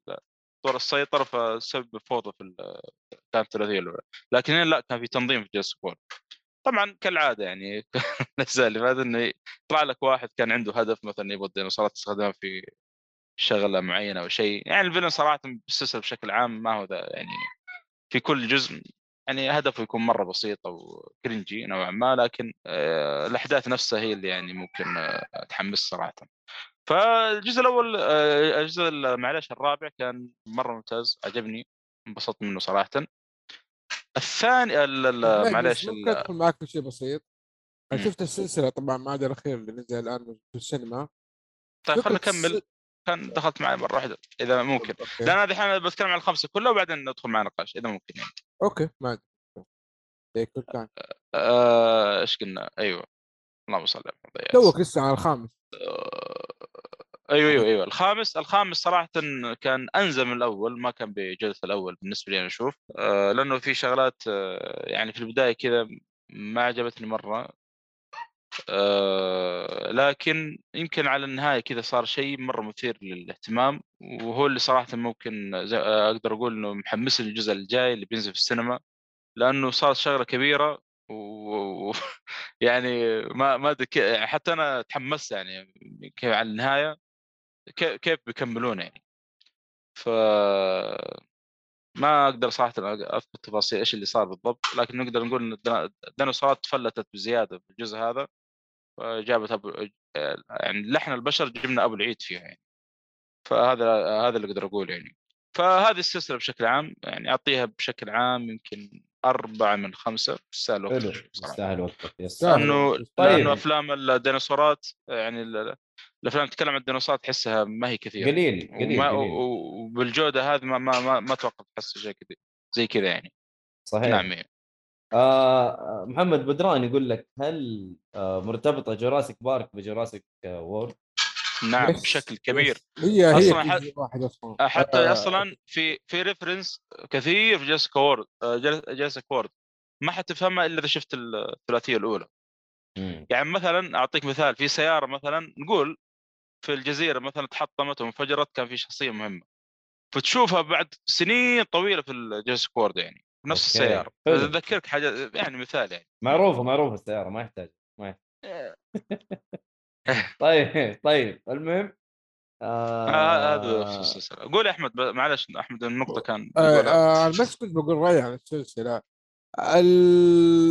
دور السيطرة فسبب فوضى في كانت الثلاثيه الأولى. لكن لا كان في تنظيم في كول طبعا كالعادة يعني الاجزاء اللي فاتت إنه يطلع لك واحد كان عنده هدف مثلا يبغى الديناصورات تستخدمها في شغلة معينة أو شيء يعني الفيلم صراحة بالسلسلة بشكل عام ما هو ذا يعني في كل جزء يعني هدفه يكون مرة بسيط أو كرنجي نوعا ما لكن آه، الأحداث نفسها هي اللي يعني ممكن آه، تحمس صراحة. فالجزء الأول آه، الجزء ال- معلش الرابع كان مرة ممتاز عجبني انبسطت منه صراحة. الثاني معلش ممكن ادخل معك في شيء بسيط. أنا مم. شفت السلسلة طبعا ما عدا الأخير اللي نزل الآن في السينما. طيب خلينا فكرة نكمل كان دخلت معي مرة واحدة إذا ممكن. okay. لأن هذه الحين بتكلم عن الخمسة كلها وبعدين ندخل مع نقاش إذا ممكن يعني. okay ما زي كل كان. آه، إيش قلنا؟ أيوه. اللهم صل على توك لسه على الخامس. آه، أيوه أيوه أيوه. الخامس الخامس صراحة كان انزل من الأول ما كان بجودة الأول بالنسبة لي أنا أشوف. آه، لأنه في شغلات آه، يعني في البداية كذا ما عجبتني مرة. آه، لكن يمكن على النهاية كذا صار شيء مرة مثير للاهتمام وهو اللي صراحة ممكن أقدر أقول إنه محمسني الجزء الجاي اللي بينزل في السينما. لأنه صارت شغلة كبيرة و... و- يعني ما ما أدري يعني حتى أنا تحمست يعني كيف على النهاية. كيف بيكملون يعني ف ما أقدر صراحة اذكر تفاصيل إيش اللي صار بالضبط لكن نقدر نقول إن الديناصورات تفلتت بزيادة في الجزء هذا فجابت أبو... يعني لحن البشر جبنا أبو العيد فيها يعني فهذا هذا اللي أقدر أقول يعني فهذه السلسلة بشكل عام يعني أعطيها بشكل عام يمكن أربعة من خمسة تستاهل صراحة. يستاهل وقتك yes لأنه طيب. لأنه أفلام الديناصورات يعني الأفلام تتكلم عن الديناصورات تحسها ما هي كثيرة قليل قليل وبالجودة هذه ما ما ما, ما أتوقع تحس شيء كذا زي كذا يعني صحيح نعم يعني. آه محمد بدران يقول لك هل آه مرتبطة Jurassic Park ب Jurassic آه World؟ نعم بشكل كبير. هي هي أصلاً في حد- جزء واحد أصلا حتى آه. أصلا في في reference كثير في Jurassic World آه، جل- Jurassic World ما حتفهمها إلا إذا شفت الثلاثية الأولى مم. يعني مثلا أعطيك مثال في سيارة مثلا نقول في الجزيرة مثلا تحطمت وانفجرت كان في شخصية مهمة. فتشوفها بعد سنين طويلة في ال Jurassic World يعني نفس okay. السيارة. تذكرك حاجة يعني مثال يعني. معروفة معروفة السيارة ما يحتاج ما يحتاج. طيب طيب المهم آه، آه هذا في السلسله قول يا أحمد معلش أحمد النقطة كان آه،. آه، بس كنت بقول رايي عن السلسلة. ال-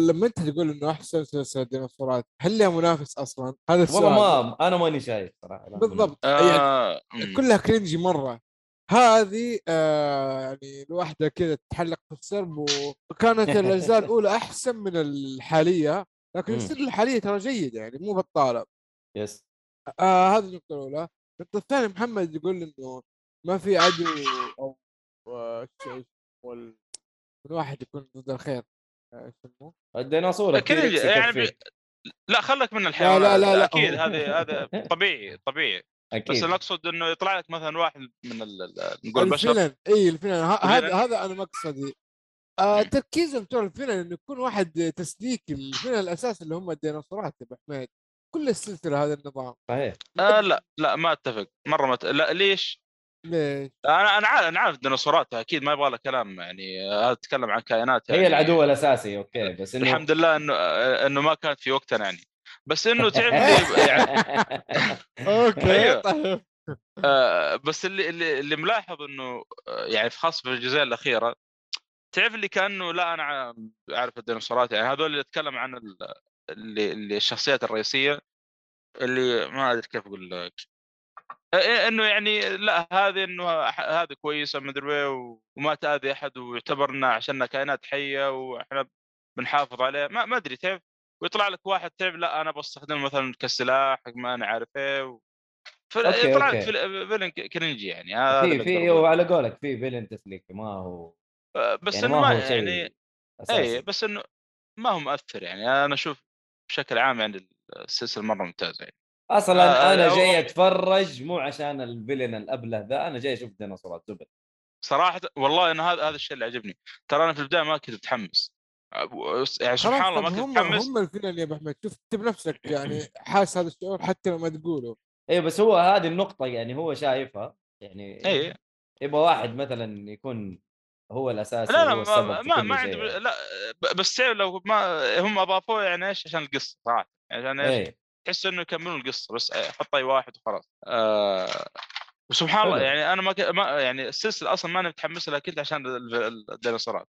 لما أنت تقول إنه احسن سلسله ديناصورات هل لها منافس أصلا؟ هذا السؤال. والله ما أنا ماني شايف صراحة بالضبط. يعني آه مم. كلها كرنجي مرة. هذه آه يعني الواحدة كذا تحلق في السرب وكانت الأجزاء الأولى أحسن من الحالية لكن. السلسله الحالية ترى جيده يعني مو بطالة. yes. آه هذه النقطة الأولى. النقطة الثانية محمد يقول إنه ما في عدو أو آه، من واحد يكون ضد الخير إيش اسمه؟ الديناصور ال T-Rex يعني. لا خلك من الحيوانات لا، لا، لا. أكيد هذه هذا طبيعي طبيعي أكيد بس أنا اقصد إنه يطلع لك مثلا واحد من ال- ال- نقول البشر ال villain إي ال villain ه- هذا. هذا أنا مقصدي آه. تركيزهم ترى ال villain إنه يكون واحد تسليك ال villain الاساسي اللي هم الديناصورات يا أبو حميد كل السلسلة هذا النظام صحيح آه لا لا ما أتفق مرة ما ت... لا ليش؟ ليش؟ أنا أنا عارف أنا عارف الديناصورات أكيد ما يبغى له كلام يعني هذا أتكلم عن كائنات يعني. هي العدو الأساسي okay بس إنه الحمد لله إنه إنه ما كانت في وقتنا يعني. بس إنه تعرف اللي يعني أوكي أيوه. طيب. آه، بس اللي اللي, اللي ملاحظ إنه آه، يعني في خاص في الجزئيه الأخيرة تعرف اللي كأنه لا أنا عارف الديناصورات يعني. هذول اللي أتكلم عن ال- اللي, اللي الشخصيات الرئيسية اللي ما أدري كيف أقول لك. آه، إنه يعني لا هذه إنه هذه كويسة مدري إيه و- وما تاذي أحد ويعتبرنا عشاننا كائنات حية وإحنا بنحافظ عليها. ما ما أدري تعرف؟ ويطلع لك واحد تعرف؟ لا أنا بستخدمه مثلا كسلاح ما أنا عارف إيه و... فيطلع لك villain cringey يعني هذا في في. وعلى قولك في villain تسليك ما هو آه، بس يعني إنه ما ما يعني اي بس إنه ما هو مؤثر يعني. أنا أشوف بشكل عام يعني السلسلة مرة ممتازة يعني. أصلا آه، أنا جاي أتفرج مو عشان ال villain الأبلة ذا أنا جاي أشوف ديناصورات زبد صراحة والله أنا هذا هذا الشيء اللي عجبني. ترى أنا في البداية ما كنت متحمس. يعني سبحان الله ما كنت هم متحمس. هم الفيلن يا أبو حميد شوف انت بنفسك يعني حاس هذا الشعور حتى لو ما تقوله. اي بس هو هذه النقطة يعني هو شايفها. يعني اي يبغى واحد مثلا يكون هو الأساسي لا لا ما ما, ما عندي يعني. لا بس لو ما هم أضافوه يعني إيش؟ عشان القصة صراحة. يعني عشان إيش؟ اي تحس إنه يكملون القصة بس حط أي واحد وخلاص. آه وسبحان الله. يعني أنا ما, ك... ما يعني السلسلة أصلا ماني متحمس لها كنت عشان ال- ال- الديناصورات.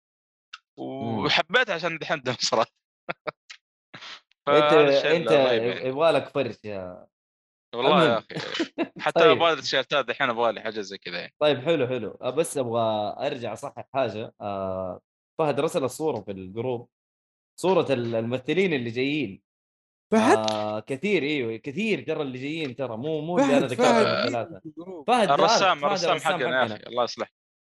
وحبيتها عشان دحين الديناصورات. أنت أنت يعني. يبغى لك فرش يا والله يا. أخي حتى طيب. أبغى التيشيرتات دحين أبغى لي حاجة زي كذا يعني. طيب حلو حلو. أه، بس أبغى أرجع أصحح حاجة. آه فهد رسل الصورة في الجروب. صورة ال- الممثلين اللي جايين. فهد آه كثير إيوه كثير ترى اللي جايين ترى مو مو اللي أنا فهد ذكرتهم فهد ثلاثة في؟ فهد الرسام الرسام حقنا يا أخي الله يصلح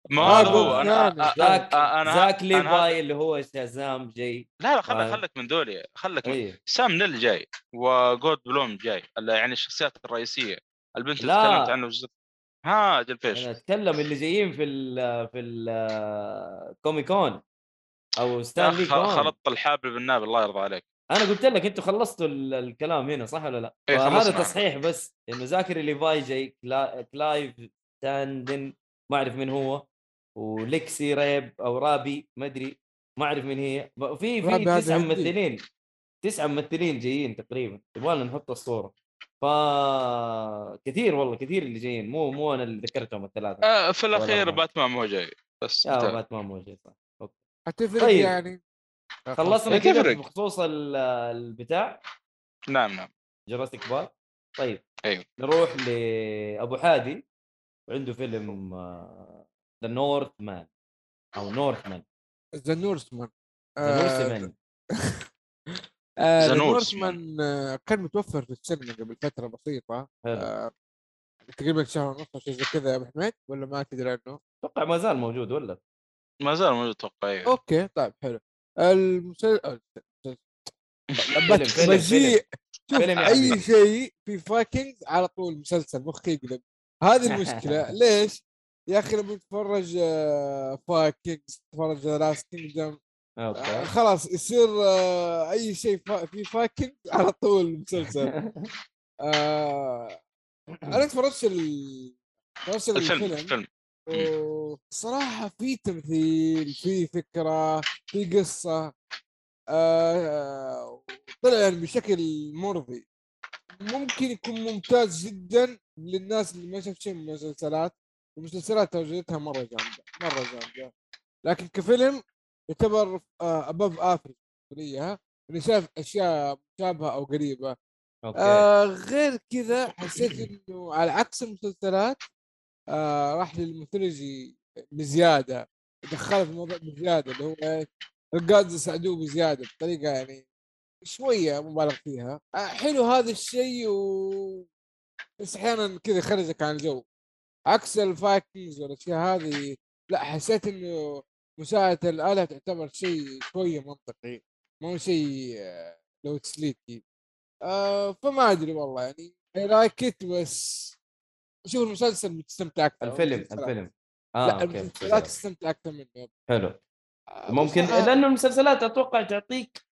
ما آه، هذا هو أنا ذاك أ- أنا ذاك أنا هذا- ليفاي اللي هو شازام جاي لا لا خلك آه. خلك من دولي خلك من اي سام نيل جاي وجود بلوم جاي يعني الشخصيات الرئيسية البنت اللي. تكلمت عنه بالزبط. ها أجل فيش أنا أتكلم اللي جايين في ال في ال كومي كون أو يا ستان لي أخ، كون خلطت الحابل بالناب الله يرضى عليك أنا قلت لك أنتوا خلصتوا ال- الكلام هنا صح ولا لا؟ إيه، خلصنا. تصحيح بس انه زاكري ليفاي جاي كلا... كلايف تاندن ما أعرف من هو وليكسي ريب أو رابي ما أدري ما أعرف مين هي في في هذا هندي. ممثلين تسعه ممثلين جايين تقريبا يبغالنا نحط الصورة ف كثير والله كثير اللي جايين مو مو أنا اللي ذكرتهم الثلاثة آه في الأخير. باتمان مو جاي بس انتهى. باتمان مو جاي صح أوكي. حتفرق طيب. يعني خلصنا إيه، كذا تفرق. بخصوص ال- البتاع. نعم نعم. Jurassic Park طيب. أيوه. نروح لابو حادي. وعنده فيلم The Northman أو Northman The Northman The Northman ذا The Northman آه، كان متوفر في السينما قبل فترة بسيطة. آه، تقريبا شهر ونص أو شيء زي كذا يا أبو حميد ولا ما تدري عنه؟ أتوقع ما زال موجود ولا؟ ما زال موجود أتوقع أيوه. okay طيب حلو. المسلسل شوف فيلم يا أي. شيء في Vikings على طول مسلسل مخي يقلب. هذه المشكلة. ليش؟ يا أخي لما تتفرج Vikings تتفرج The Last Kingdom okay. خلاص يصير آه، أي شيء فا- في فايكنج على طول مسلسل. آه، أنا تفرجت ال- تفرجت الفيلم. الفيلم. وصراحة في تمثيل في فكرة في قصة آه طلع يعني بشكل مرضي. ممكن يكون ممتاز جدا للناس اللي ما شاف شيء من المسلسلات المسلسلات تو جيهتها مرة جامدة مرة جامدة. لكن كفيلم يعتبر above average لي اني شايف أشياء مشابهة أو قريبة. okay. آه غير كذا حسيت إنه على عكس المسلسلات آه راح لل mythology بزيادة دخله في الموضوع بزيادة اللي هو ال gods ساعدوه بزيادة بطريقة يعني شوية مبالغ فيها. آه حلو هذا الشيء و بس أحيانا كذا يخرجك عن الجو عكس ال Vikings والأشياء هذه لا حسيت إنه مساعدة الآلهة تعتبر شيء شوية منطقي مو شيء آه، لو تسليكي آه فما أدري والله يعني like it بس شوف المسلسل بتستمتع أكثر الفيلم. الفيلم. آه لا okay المسلسلات تستمتع أكثر منه. حلو. آه، ممكن بصراحة لأنه المسلسلات أتوقع تعطيك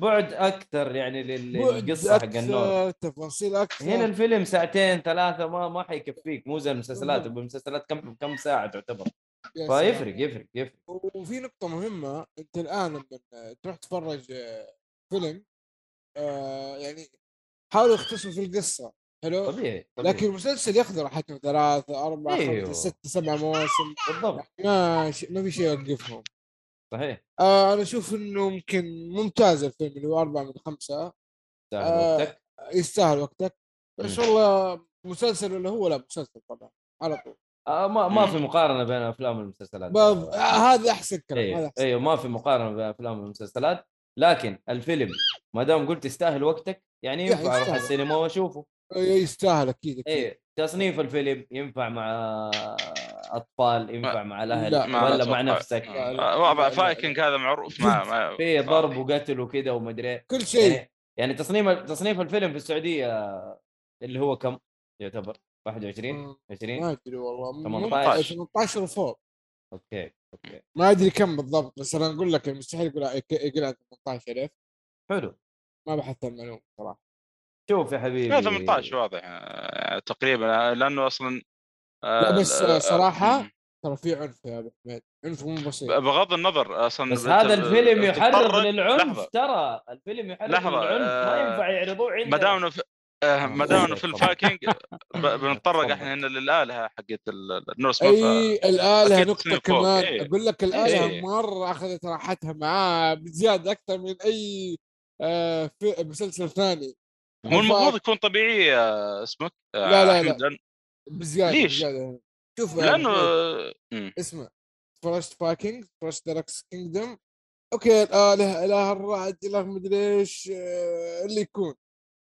بعد أكثر يعني للقصة حق النور. تفاصيل أكثر هنا الفيلم ساعتين ثلاثة ما ما حيكفيك. مو زي المسلسلات. المسلسلات كم كم ساعة تعتبر. فيفرق يفرق يفرق. وفي نقطة مهمة أنت الآن لما تروح تتفرج آه، فيلم آه يعني حاولوا يختصروا في القصة. حلو؟ طبيعي, طبيعي. لكن المسلسل ياخذ راحتهم ثلاثة أربعة أيوه. خمسة ستة سبعة مواسم. بالضبط. ما ش... ما في شيء يوقفهم. صحيح. آه أنا أشوف إنه ممكن ممتاز الفيلم اللي هو أربعة من خمسة. سهل آه، وقتك. يستاهل وقتك. بس مم. والله مسلسل ولا هو لا مسلسل طبعا على طول. آه ما ما في. مقارنة بين الافلام والمسلسلات باب... آه هذا أحسن كلام هذا أيوه أحسن أيوه ما في مقارنة بين الافلام والمسلسلات لكن الفيلم ما دام قلت يستاهل وقتك يعني ينفع أروح يستاهل. السينما وأشوفه. يستاهل أكيد أكيد. إيه تصنيف الفيلم ينفع مع أطفال ينفع مع الأهل لا. ما ولا مع. نفسك؟ آه، لا، وضع لا، فايكنج هذا معروف مع مع- في ضرب وقتل وكذا ومدري إيه. كل شيء. يعني يعني تصنيف تصنيف الفيلم في السعودية اللي هو كم؟ يعتبر 21 مم. 20 ما أدري والله 18. 18 وفوق. okay okay. ما أدري كم بالضبط بس أنا أقول لك مستحيل يقول يقول عن 18 عرفت حلو. ما بحثت المعلومة صراحة شوف يا حبيبي لا 18 واضح آه، تقريبا لأنه أصلا آه، لا بس آه، صراحة. ترى في عنف يا أبو حميد عنف مو بسيط بغض النظر أصلا بس هذا الفيلم يحرض للعنف لحظة. ترى الفيلم يحرض لحظة، للعنف ما آه، ينفع يعرضوه عندنا ما دام آه، ما دام انه في. الفايكنج بنتطرق. إحنا هنا للآلهة حقت ال- النورس أي الاله أكيد نقطة كمان إيه. أقول لك الاله إيه. مرة أخذت راحتها معاه بزيادة أكثر من أي آه في مسلسل ثاني مو المفروض يكون طبيعي آه، اسمك آه، لا، لا، لا. لأن- بزيادة ليش؟ بزيادة. شوف لأنه آه،. اسمع فرشت فايكنج فرشت داركس كينجدوم أوكي الاله اله الرعد اله مدري إيش اللي يكون.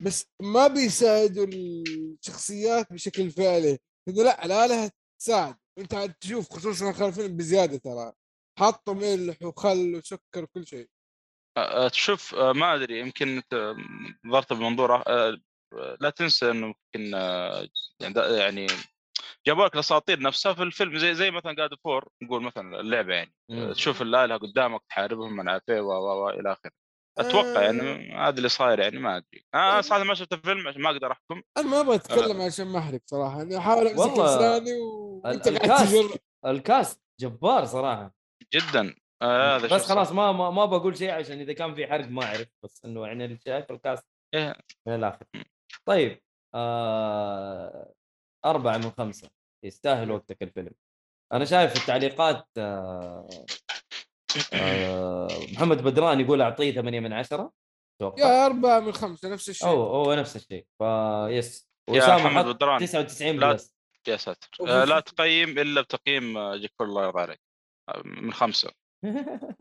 بس ما بيساعدوا الشخصيات بشكل فعلي. إنه لا الاله تساعد. أنت عاد تشوف خصوصا الفيلم بزيادة ترى. حطوا ملح وخل وسكر وكل شيء. تشوف آه، ما أدري يمكن أنت نظرت بمنظور آه، لا تنسى إنه يمكن آه، يعني يعني جابوا لك الأساطير نفسها في الفيلم زي زي مثلا God of War نقول مثلا اللعبة يعني. مم. تشوف الاله قدامك تحاربهم من عافيه و و و إلى آخره. أتوقع يعني هذا اللي صاير يعني ما أدري. أنا صراحة ما شفت الفيلم عشان ما أقدر أحكم. أنا ما أبغى أتكلم عشان ما أحرق صراحة أنا أحاول أمسك لساني وأنت قاعد الكاست الكاست جبار صراحة. جدا. آه هذا بس خلاص. ما ما, ما بقول شيء عشان إذا كان في حرق ما أعرف بس إنه يعني اللي شايف ال cast إيه. من الآخر. طيب آه أربعة من خمسة. يستاهل وقتك الفيلم. أنا شايف التعليقات آه آه محمد بدران يقول أعطيه ثمانية من عشرة. أتوقع. يا أربعة من خمسة نفس الشيء. أو هو نفس الشيء. فيس يا محمد بدران 99 لا. بلس. يا ساتر. آه لا تقيم إلا بتقييم آه، جيك الله يرضى عليك. آه، من خمسة.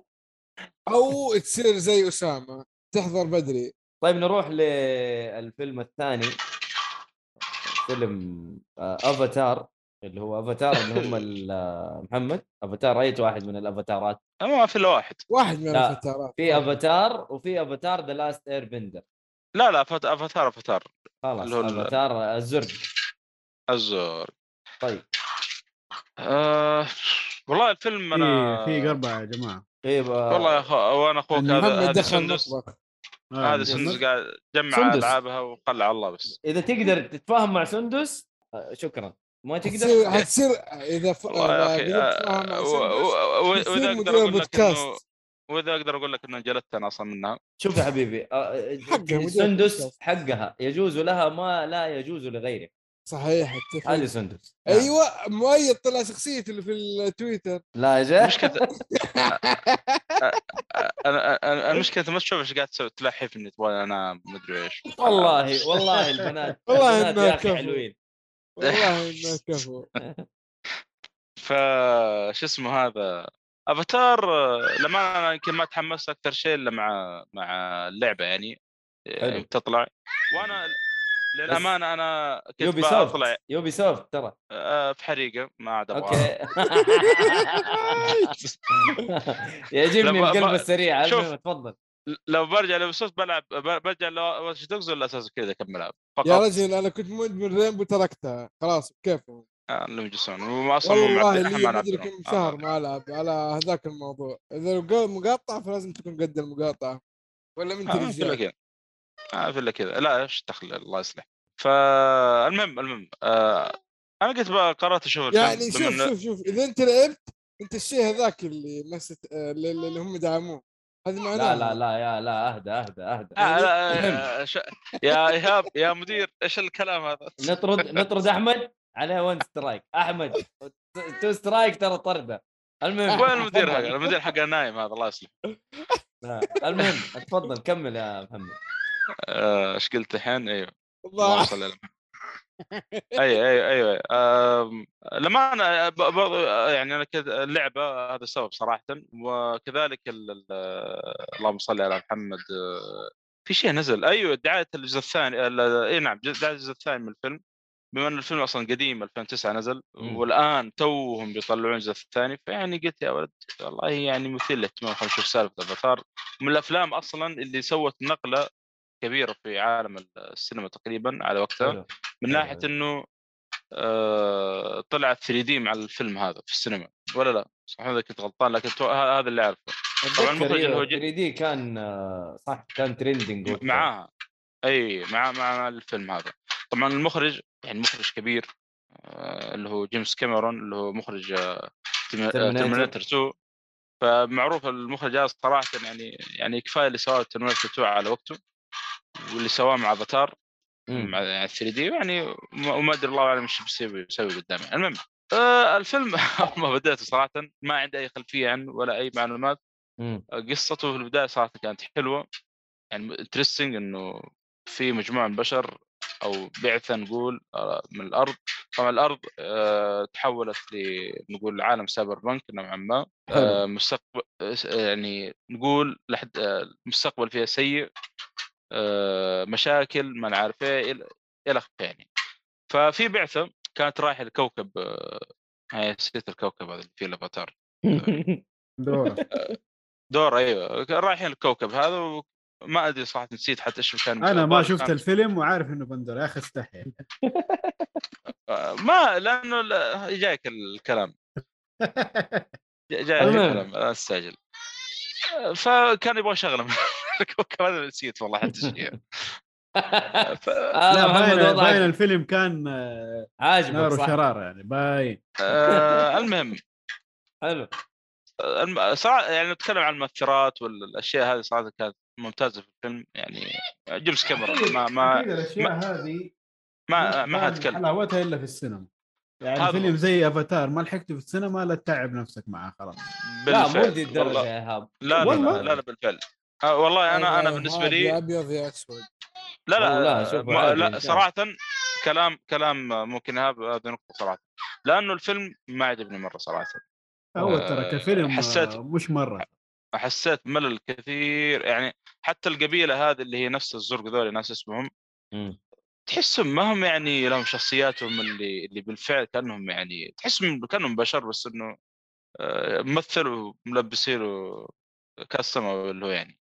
أو تصير زي أسامة تحضر بدري. طيب نروح للفيلم الثاني. فيلم آه، افاتار اللي هو افاتار اللي هم ال- آه، محمد. افاتار أي واحد من ال Avatarات؟ آه، ما في إلا واحد. واحد من لا، الأفاتارات في افاتار وفي Avatar The Last Airbender لا لا Avatar Avatar خلاص افاتار الزرق. الزرق طيب. آه والله الفيلم في أنا في قربة يا جماعة. طيب آه، والله يا أخو وأنا أخوك هذا هذا سندس. المطبخ. آه، هذا سندس قاعد جمع سندس. ألعابها وقلع الله بس. إذا تقدر تتفاهم مع سندس آه، شكرا. ما تقدر حتصير إذا ف... آه، وإذا أقدر أقول لك إنه. وإذا أقدر أقول لك إنه جلدت أنا أصلا منها. شوف يا حبيبي آه، سندس. حقها يجوز لها ما لا يجوز لغيره. صحيح اتفق. هذه سندس؟ نعم. أيوه مؤيد طلع شخصيته اللي في التويتر. لا يا جاي. مشكلة أنا أنا المشكلة انت ما تشوف إيش قاعد تسوي تلحي فيني تبغى أنا مدري إيش. والله والله البنات. والله البنات يا أخي. حلوين. والله انه كفو. ف شو اسمه هذا؟ أفاتار لما أنا يمكن ما تحمست أكثر شيء إلا مع مع اللعبة يعني. حلو. يعني تطلع. وأنا للأمانة أنا كنت يوبي سوفت يوبي سوفت ترى. آه، في حريقة ما عاد أبغى. أوكي. يعجبني القلب السريع تفضل. لو برجع لبسوس بلعب ب- برجع لواتش دوجز ولا أساس كذا اكملها فقط. يا رجل أنا كنت مدمن رينبو تركتها خلاص كيف؟ آه، اللي يجلسون وما أصلا مو والله معدل لي إحنا ما مدري كم شهر ما ألعب على هذاك الموضوع. إذا لو مقاطعه فلازم تكون قد المقاطعة. ولا من آه، في الا رجال كذا آه، في الا كذا لا إيش دخل الله يصلح فالمهم المهم آه أنا قلت بقى قررت أشوف الفيلم يعني بما شوف إنه- شوف شوف إذا أنت لعبت أنت الشيء هذاك اللي مست اللي, اللي هم دعموه هذه معناها لا لا لا يا لا أهدى أهدى أهدى. آه لا آه ش... يا إيهاب يا مدير إيش الكلام هذا؟ نطرد نطرد أحمد عليه ون سترايك أحمد تو سترايك ترى طرده. المهم. وين المدير. هذا؟ المدير حقه نايم هذا الله يصلح آه، المهم تفضل كمل يا محمد. آه، إيش قلت الحين؟ أيوه الله. أيوه أيوه أيوه لما أنا برضو يعني أنا كذا اللعبة هذا السبب صراحة وكذلك ال- ال- اللهم صل على محمد آه، في شيء نزل أيوه دعاية الجزء الثاني ال- إي نعم دعاية الجزء الثاني من الفيلم بما إن الفيلم أصلا قديم 2009 نزل مم. والآن توهم بيطلعون الجزء الثاني فيعني قلت يا ولد والله يعني مثير للاهتمام خلينا نشوف سالفة افاتار من الأفلام أصلا اللي سوت نقلة كبيرة في عالم السينما تقريبا على وقتها حلو. من ناحية. إنه آه طلع 3D مع الفيلم هذا في السينما ولا لا؟ صح اذا كنت غلطان لكن هذا اللي أعرفه طبعاً المخرج اللي هو جد- 3D كان آه، صح كان trending معاها إي مع مع الفيلم هذا طبعا المخرج يعني مخرج كبير آه اللي هو جيمس كاميرون اللي هو مخرج. Terminator 2 فمعروف المخرج هذا صراحة يعني يعني كفاية اللي سواه Terminator 2 على وقته واللي سواه مع افاتار مع يعني 3D يعني وما أدري الله أعلم إيش بيسوي بيسوي قدامي المهم آه الفيلم ما بديته صراحة ما عندي أي خلفية عنه ولا أي معلومات. قصته في البداية صراحة كانت حلوة. يعني interesting إنه في مجموعة من البشر أو بعثة نقول آه، من الأرض. طبعا الأرض آه، تحولت لنقول عالم cyberpunk نوعا ما. آه، مستقبل آه، يعني نقول لحد آه، المستقبل فيها سيء. آه، مشاكل ما نعرف إيه إلى آخره. يعني ففي بعثة كانت رايحة لكوكب آه، هاي نسيت الكوكب هذا اللي فيه الأفاتار. دورة. دور أيوه. رايحين الكوكب هذا وما أدري صراحة نسيت حتى إيش كان أنا ما شفت كان- الفيلم وعارف إنه بندر يا أخي استحي. آه، ما لأنه لا- جايك الكلام. جايك. الكلام لا استعجل آه، فكان يبغى شغله. من الكوكب هذا نسيت والله حتى شيء. ف- لا محمد باين باين الفيلم كان آه، عاجبك نار وشراره يعني باين. آه، المهم. حلو. الم- صراحة يعني نتكلم عن المؤثرات والأشياء هذه صراحة كانت ممتازة في الفيلم يعني جيمس كاميرون ما ما الأشياء هذه ما ما حتكلم حلاوتها إلا في السينما. يعني فيلم. زي افاتار ما لحقته في السينما لا تتعب نفسك معاه خلاص. لا مو ذي الدرجة. يا إيهاب. لا لا والله. لا لا بالفعل. آه، والله أنا أنا آه، بالنسبة لي يا أبيض يا أسود. لا لا والله لا، شوف ما- عادي لا صراحة كلام كلام ممكن هذا هذه نقطة صراحة. لأنه الفيلم ما عجبني مرة صراحة. هو آه، ترى كفيلم حسيت- آه، مش مرة. حسيت ملل كثير. يعني حتى القبيلة هذه اللي هي نفس الزرق ذول ناس اسمهم. تحسهم ما هم يعني لهم شخصياتهم اللي اللي بالفعل كأنهم يعني تحسهم كأنهم بشر بس إنه آه، مثلوا ملبسينه كاستمر اللي هو يعني.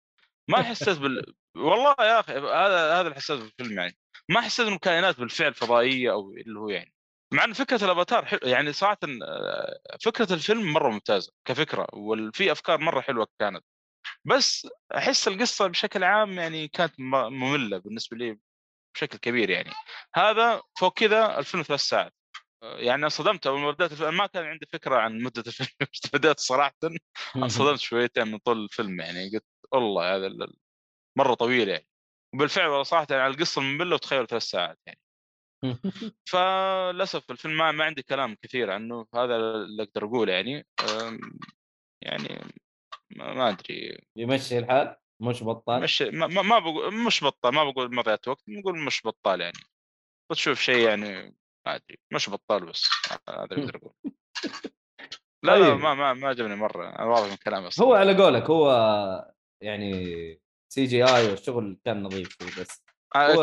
ما حسيت بال والله يا أخي هذا هذا اللي حسيته في الفيلم يعني. ما حسيت انهم كائنات بالفعل فضائية أو اللي هو يعني. مع ان فكرة الأفاتار حلو يعني صراحة آه، فكرة الفيلم مرة ممتازة كفكرة وفي أفكار مرة حلوة كانت. بس أحس القصة بشكل عام يعني كانت مملة بالنسبة لي بشكل كبير يعني. هذا فوق كذا الفيلم ثلاث ساعات. يعني انصدمت أول ما بدأت الفيلم. ما كان عندي فكرة عن مدة الفيلم. بدأت صراحة انصدمت شويتين من طول الفيلم يعني. قلت والله هذا مرة طويل يعني. وبالفعل صراحة يعني على القصة الممله وتخيلوا ثلاث ساعات يعني. فللاسف الفيلم ما, ما عندي كلام كثير عنه. هذا اللي أقدر أقوله يعني. يعني ما أدري. يمشي الحال؟ مش بطال؟ مش ما, ما بقول مش بطال ما بقول مضيعة وقت بقول مش بطال يعني. بتشوف شيء يعني ما أدري مش بطال بس هذا اللي أقدر أقول. لا لا طيب. ما ما ما عجبني مرة واضح من كلامي أصلا هو على قولك هو يعني CGI والشغل كان نظيف بس.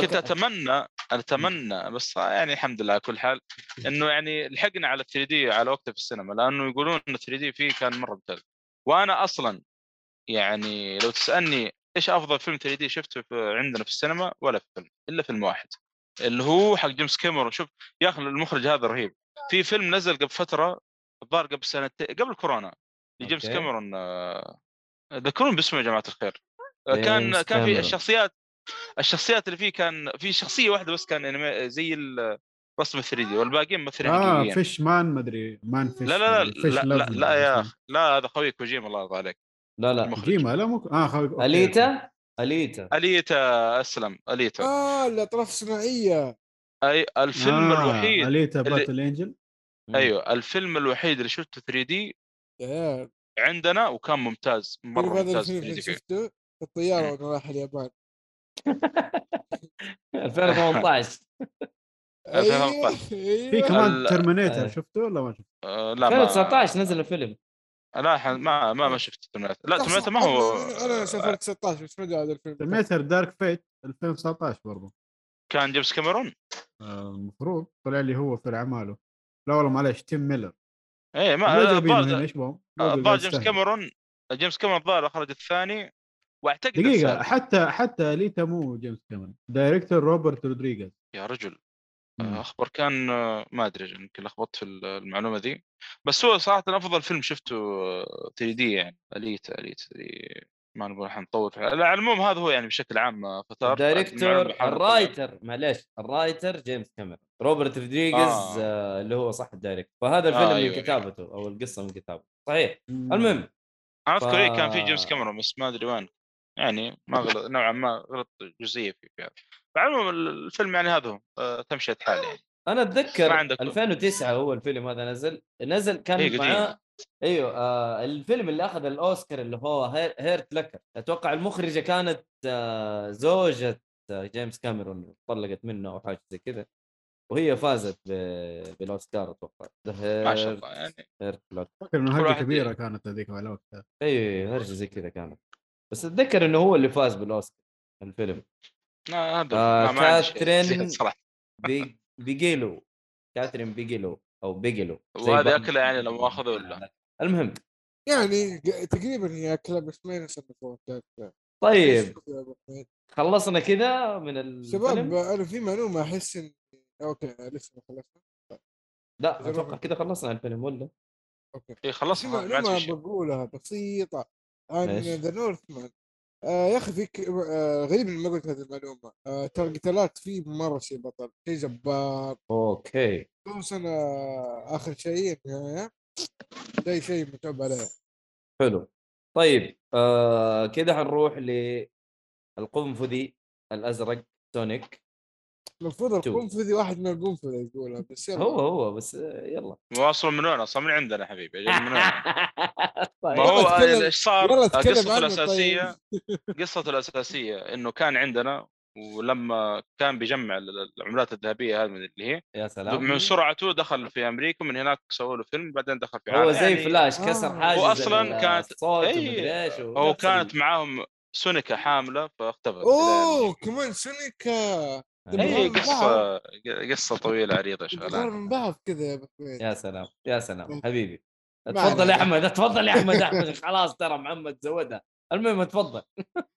كنت أتمنى أتمنى بس يعني الحمد لله على كل حال إنه يعني لحقنا على 3D على وقته في السينما لأنه يقولون إن 3D فيه كان مرة ممتاز. وأنا أصلا يعني لو تسألني إيش أفضل فيلم 3D شفته في عندنا في السينما؟ ولا فيلم إلا فيلم واحد. اللي هو حق جيمس كاميرون. شوف يا أخي المخرج هذا رهيب. في فيلم نزل قبل فترة الظاهر قبل سنتين قبل كورونا لجيمس. كاميرون آه، ذكرون باسمه يا جماعة الخير. آه، كان كان في. الشخصيات الشخصيات اللي فيه كان في شخصية واحدة بس كان زي الرسم 3 دي والباقيين ممثلين آه فيش مان مدري مان فيش لا لا لا لا, لا, لاف لا يا أخي لا هذا خوي كوجيما الله يرضى عليك. لا لا. جيما لا مو آه أوكي. أليتا؟ أليتا. أليتا أسلم. أليتا. آه الأطراف الصناعية. أي الفيلم آه الوحيد أليتا اللي- Battle Angel أيوه الفيلم الوحيد اللي شفته 3D عندنا وكان ممتاز مرة ممتاز الفيلم 3D اللي. شفته؟ في الطيارة وأنا رايح اليابان. 2018 أيوه 2018. في أيوه. كمان ال- Terminator آه. شفته ولا ما شفته؟ آه لا ما 2019 نزل الفيلم. لا ما ما ما شفت Terminator لا. Terminator ما هو أنا أنا سافرت 19 بس ما ادري هذا الفيلم؟ Terminator Dark Fate 2019 برضه كان جيمس كاميرون؟ آه، المفروض. طلع لي هو في اعماله لا والله معلش تيم ميلر. إيه ما الظاهر إيش بهم؟ الظاهر جيمس كاميرون جيمس كاميرون الظاهر اخرج الثاني وأعتقد دقيقة. حتى حتى أليتا مو جيمس كاميرون. director روبرت رودريغيز يا رجل. اخبر كان آه، ما أدري يمكن لخبطت في المعلومة ذي. بس هو صراحة أفضل فيلم شفته 3D يعني. اليتا دي ما نقول حنطول فيها. على العموم هذا هو يعني بشكل عام آه، أفاتار ال director ال writer معليش ال writer جيمس كاميرون. روبرت رودريغيز آه. آه. اللي هو صح ال director. فهذا آه، الفيلم أيوة، من كتابته أو القصة من كتابته صحيح. المهم أنا أذكر ف- إيه كان في جيمس كاميرون بس ما أدري وين. يعني ما غلط نوعا ما غلط جزئية في فيها على العموم الفيلم يعني هذا هو آه، تمشية حال يعني. أنا أتذكر ما عندك- 2009 هو الفيلم هذا نزل نزل كان إيه،. معاه أيوه آه الفيلم اللي أخذ الأوسكار اللي هو هير- هيرت لكر. أتوقع المخرجة كانت آه زوجة آه، جيمس كاميرون طلقت منه أو حاجة زي كذا وهي فازت ب- بالأوسكار أتوقع. ما شاء الله يعني. هيرت لكر هرجة كبيرة كانت هذيك على وقتها أيوه هرجة زي كذا كانت. بس أتذكر إنه هو اللي فاز بالأوسكار الفيلم. لا هذا آه، ما- ما عندي شيء كاترين بي... بيجيلو. كاترين بيجيلو أو بيجيلو وهذه أكلة يعني لو مؤاخذه ولا؟ المهم. يعني تقريبا هي أكلة بس ما. طيب. خلصنا كذا من الفيلم؟ شباب أنا في معلومة أحس إن أوكي لسه ما خلصنا. لا أتوقع كذا خلصنا الفيلم ولا؟ أوكي. اي في خلص ما عاد في معلومه بقولها بسيطة. عن؟ The Northman آه يا أخي فيك آه غريب إني ما قلت هذه المعلومة. آه ترى القتالات فيه مره شيء بطل. شيء جبار. أوكي. خصوصا آخر شيء؟ النهايه ده شيء متعوب عليه. حلو. طيب آه كذا حنروح للقنفذي الأزرق سونيك. المفروض. القنفذي واحد من القنفذة يقولها بس يلا. هو هو بس آه، يلا. هو أصلا من وين؟ أصلا من عندنا حبيبي جاي من وين؟ طيب. ما هو إيش صار؟ اتكلم قصته الأساسية قصته الأساسية إنه كان عندنا ولما كان بيجمع ال- العملات الذهبية هذه من اللي هي يا سلام. من سرعته دخل في أمريكا من هناك سووا له فيلم بعدين دخل في هو. زي يعني فلاش آه. كسر حاجز هو أصلاً كانت- إيش هو كانت معاهم سونيكا حاملة فاختفت أوه كمان سونيكا! اي. قصه قصة طويلة عريضة شغلانه من بعض كذا يا أبو حميد. يا سلام يا سلام حبيبي. ما تفضل يا. أحمد تفضل يا أحمد أحمد خلاص ترى محمد زودها. المهم تفضل.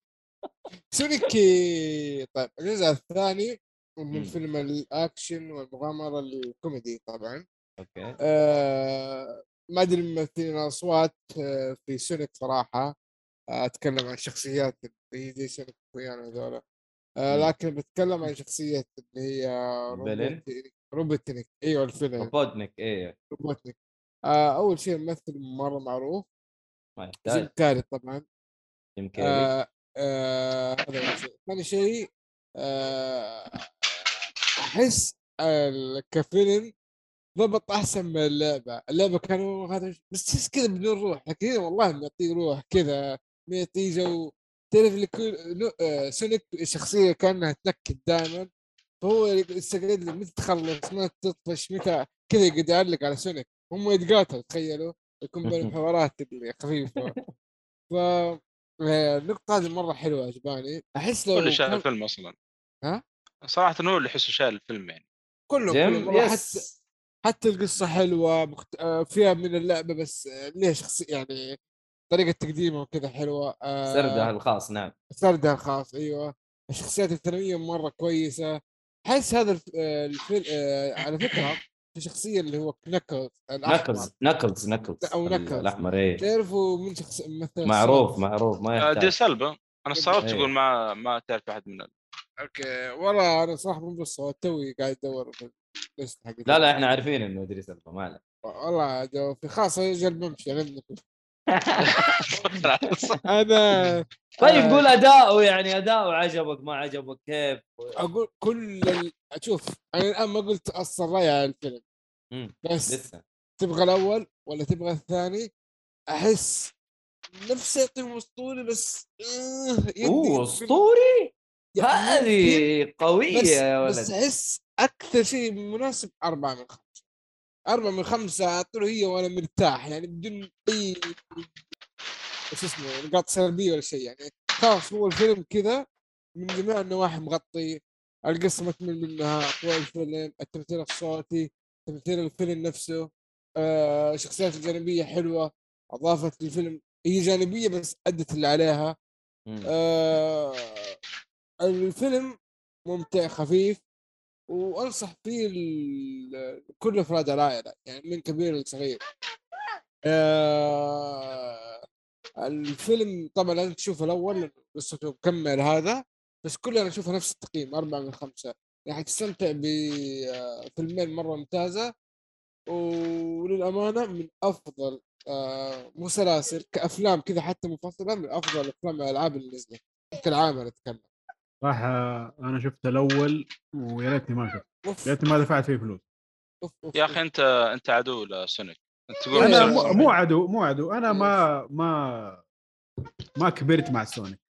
سونيكي. طيب الجزء الثاني من. فيلم الأكشن والمغامرة الكوميدي طبعا. أوكي. آه ما أدري ممثلين أصوات آه في سونيك صراحة. آه أتكلم عن شخصيات اللي هي زي سونيك ويانا هذول آه. لكن بتكلم عن شخصيه اللي هي؟ روبوتنيك أيوه الفيلم روبوتنيك إيه روبوتنيك آه أول شيء الممثل مرة معروف. ما جيم كاري طبعا. جيم آه آه هذا أول شيء. ثاني شيء آه أحس ال- كفيلم ضبط أحسن من اللعبة، اللعبة كانوا هذا بس كذا بدون روح، لكن والله معطيه روح كذا معطيه جو تعرف اللي كل نو- آه، سونيك شخصية كانها تنكد دائما فهو يستقعد لك متى تخلص متى تطفش متى كذا يقعد يعلق على سونيك. هم يتقاتلوا تخيلوا. يكون بينهم حوارات اللي خفيفة. ف آه، النقطة هذه مرة حلوة عجباني. أحس لو هو اللي الفيلم أصلا. ها؟ صراحة هو اللي يحسه شايل الفيلم يعني. كله كله حتى yes. حتى القصة حلوة مخت... آه، فيها من اللعبة بس ليها شخصية يعني طريقة تقديمها وكذا حلوة آه، سردها الخاص نعم. سردها الخاص أيوة. الشخصيات الثانوية مرة كويسة. أحس هذا الف... آه، الفيلم آه، على فكرة في شخصية اللي هو نكلز الأحمر. نكلز نكلز نكلز أو ال- نكلز. الأحمر إيه. تعرفوا من شخص مثل معروف الصوت. معروف ما آه، دي يحتاج سلبة. أنا استغربت إيه. تقول ما ما تعرف أحد من ال- أوكي. والله أنا صراحة مو بالصوت توي قاعد ادور في لا لا إحنا عارفين إنه ادريس الفا ما عليك والله جو في خاصة يجل بمشي عندكم أنا طيب آه، قول أداؤه يعني أداؤه عجبك ما عجبك كيف؟ أقول كل ال... شوف أنا الآن ما قلت أصلا راي على الفيلم. بس لسه. تبغى الأول ولا تبغى الثاني؟ أحس نفس يعطيهم أسطوري بس آه، أوه أسطوري؟ يعني هذه قوية بس يا بس ولد. أحس أكثر شيء مناسب أربعة من خمسة. أربعة من خمسة أعطوا هي وأنا مرتاح يعني بدون أي شو اسمه نقاط سلبية ولا شيء يعني خلاص هو الفيلم كذا من جميع النواحي مغطي القصة ما تمل منها طول الفيلم التمثيل الصوتي تمثيل الفيلم نفسه آه الشخصيات الجانبية حلوة أضافت للفيلم هي جانبية بس أدت اللي عليها. آه الفيلم ممتع خفيف وأنصح فيه كل أفراد العائلة يعني من كبير لصغير. آه الفيلم طبعا لازم تشوفه الأول قصته مكمل هذا بس كلنا نشوفه نفس التقييم أربعة من خمسة. يعني تستمتع بفيلمين مرة ممتازة. وللأمانة من أفضل آه مو سلاسل كأفلام كذا حتى منفصلة من أفضل أفلام الألعاب اللي نزلت في العام أنا أتكلم. صراحة أنا شفت الأول ويا ريتني ما شفت يا ريتني ما دفعت فيه فلوس. يا. أخي أنت أنت عدو لسونيك أنت تقول أنا. مو مو عدو مو عدو. أنا ما ما ما كبرت مع سونيك.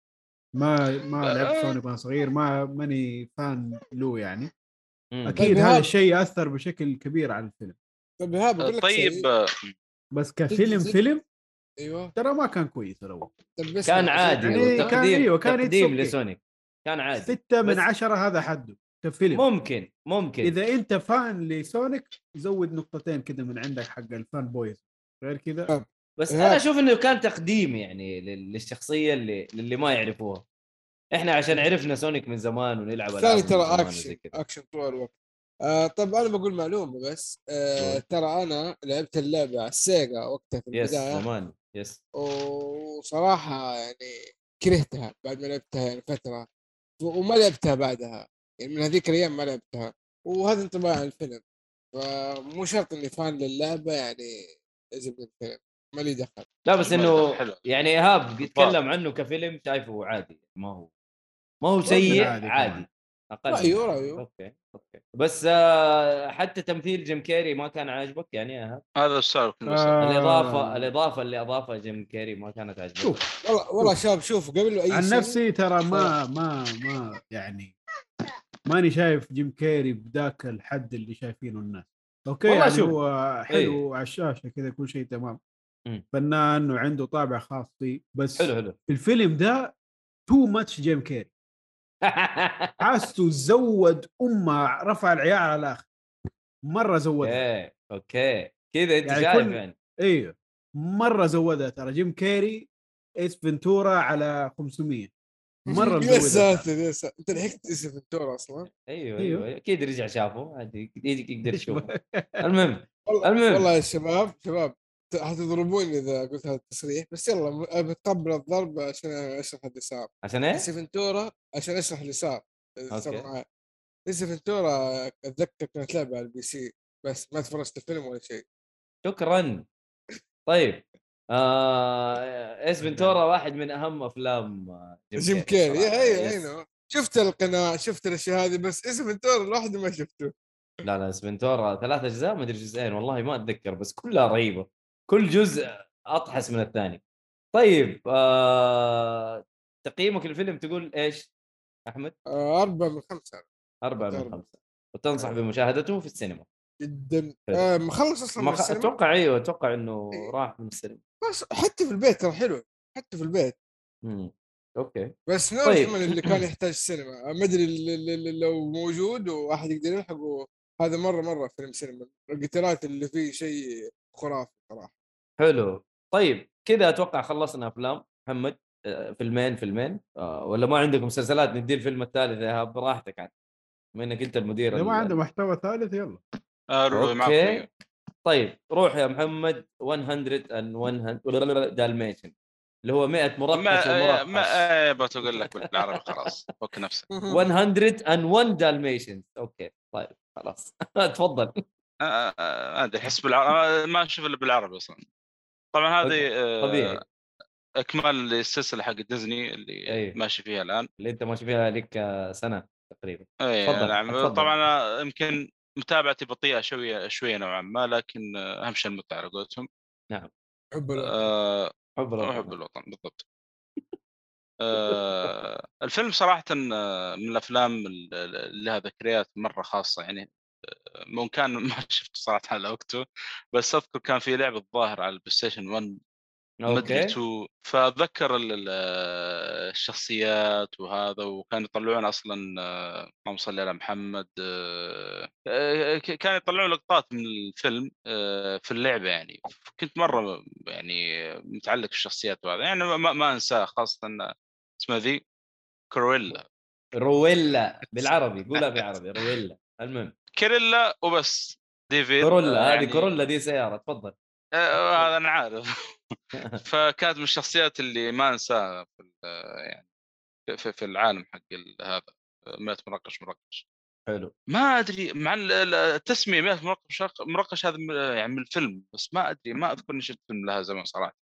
ما ما لعبت سونيك وأنا صغير ما ماني fan له يعني. أكيد طيب هذا الشيء اثر بشكل كبير على الفيلم. طيب لك طيب. آه، بس كفيلم فيلم أيوه. ترى ما كان كويس الأول. طب بس كان عادي يعني كان- وتقديم أيوة، كان تقديم. لسونيك. كان عادي. ستة من عشرة هذا حده. كفيلم ممكن ممكن. إذا أنت fan لسونيك زود نقطتين كذا من عندك حق ال fan boys. غير كذا. بس إيهاب. أنا أشوف إنه كان تقديم يعني لل- للشخصية اللي للي ما يعرفوها. إحنا عشان عرفنا سونيك من زمان ونلعب ثاني ترى أكشن. أكشن طول الوقت. آه طب أنا بقول معلومة بس. آه. ترى أنا لعبت اللعبة على السيجا وقتها في yes البداية. زمان. yes. وصراحة يعني كرهتها بعد ما لعبتها يعني فترة. وما لعبتها بعدها يعني من هذيك الأيام ما لعبتها وهذا انطباع عن الفيلم فمو شرط إني fan للعبة يعني يعجبني الفيلم ما لي دخل لا بس إنه حلو. يعني إيهاب يتكلم عنه كفيلم شايفه عادي ما هو ما هو سيء عادي عادي. أقل رأيه- من- رأيه. okay okay بس آه حتى تمثيل جيم كيري ما كان عاجبك يعني ايهاب هذا السؤال. آه. الإضافة الإضافة اللي أضافها جيم كيري ما كانت عاجبك شوف والله والله شاب شوف قبل أي عن نفسي ترى ما ما ما يعني ماني شايف جيم كيري بذاك الحد اللي شايفينه الناس okay والله يعني شوف. هو حلو إيه. على الشاشة كذا كل شيء تمام مم. فنان وعنده طابع خاص فيه بس حلو حلو في الفيلم ده too much جيم كيري حاسه زود أمة رفع العيار على الآخر. مرة زودها. okay okay. كذا أنت يعني شايف يعني. أيوه مرة زودها ترى. جيم كيري Ace Ventura على 500 مرة يا ساتر يا ساتر. أنت لحقت Ace Ventura أصلا؟ أيوه أيوه. أيوه. أكيد رجع شافه عادي. يقدر يشوفه. المهم المهم. والله يا شباب شباب. حتضربوني إذا قلت هذا التصريح بس يلا بتقبل الضرب عشان أشرح اللي صار عشان إيه؟ Ace Ventura عشان أشرح okay. معاه Ace Ventura أتذكر كانت لعبة على ال PC بس ما تفرجت الفيلم ولا شيء. شكرا. طيب آه Ace Ventura واحد من أهم أفلام جيم كيري. أيوه. أيوه شفت القناع شفت الأشياء هذه بس Ace Ventura لوحده ما شفته. لا لا Ace Ventura ثلاث أجزاء ما أدري جزئين والله ما أتذكر بس كلها رهيبة. كل جزء أطحس من الثاني. طيب آه تقييمك للفيلم تقول إيش؟ أحمد؟ آه، أربعة من خمسة. أربعة من. خمسة. وتنصح بمشاهدته في السينما. جدا. آه مخلص أصلا ما من خ... السينما؟ أتوقع أيوه أتوقع إنه إيه. راح من السينما. بس حتى في البيت ترى حلو حتى في البيت. مم. okay. بس نوع طيب. اللي كان يحتاج سينما. ما أدري لو موجود وواحد يقدر يلحقه. هذا مرة مرة فيلم سينما. القتالات اللي فيه شيء خرافي صراحة. حلو. طيب كذا أتوقع خلصنا أفلام. محمد آه، فيلمين فيلمين. آه، ولا ما عندكم مسلسلات ندي الفيلم الثالث يا إيهاب؟ براحتك عاد بما إنك أنت المدير إذا ما عنده محتوى ثالث يلا. آه، okay. طيب روح يا محمد. 101 Dalmatian اللي هو 100 مرقش ما ما بغيت أقول لك بالعربي خلاص. فك نفسك. 101 Dalmatian okay طيب خلاص. تفضل. ما ادري أحس بالعربي ما أشوف إلا بالعربي أصلا. طبعا هذه آه، طبيعي اكمال للسلسله حق ديزني اللي أي. ماشي فيها الآن اللي أنت ماشي فيها لك آه، سنة تقريبا اي تفضل، نعم. طبعا يمكن متابعتي بطيئة شوية شوية نوعا ما لكن آه، أهم شيء المتعة على قولتهم حب الوطن. آه، حب الوطن. احب الوطن بالضبط آه، الفيلم صراحة آه، من الأفلام ال- ال- اللي لها ذكريات مرة خاصة يعني آه، مو كان ما شفته صراحة على وقته بس أذكر كان في لعبة الظاهر على ال PlayStation 1 ما أدري okay. 2 فأتذكر ال- ال- الشخصيات وهذا وكانوا يطلعون أصلا آه، اللهم صل على محمد آه، آه، كانوا يطلعون لقطات من الفيلم في اللعبة يعني. كنت مرة يعني متعلق بالشخصيات وهذا يعني ما, ما أنساه خاصة إن اسمها ذي كرويلا. رويلا بالعربي قولها بالعربي رويلا. المهم. كريلا وبس. ديفيد كورولا آه، هذه يعني- كورولا دي سيارة تفضل. آه، هذا أنا عارف. فكانت من الشخصيات اللي ما أنساها في يعني في, في العالم حق هذا 100 مرقش مرقش حلو. ما أدري مع ال- ال- التسمية 100 مرقش مرقش هذا يعني من الفيلم بس ما أدري ما أذكر إني شفت فيلم لها زمان صراحة.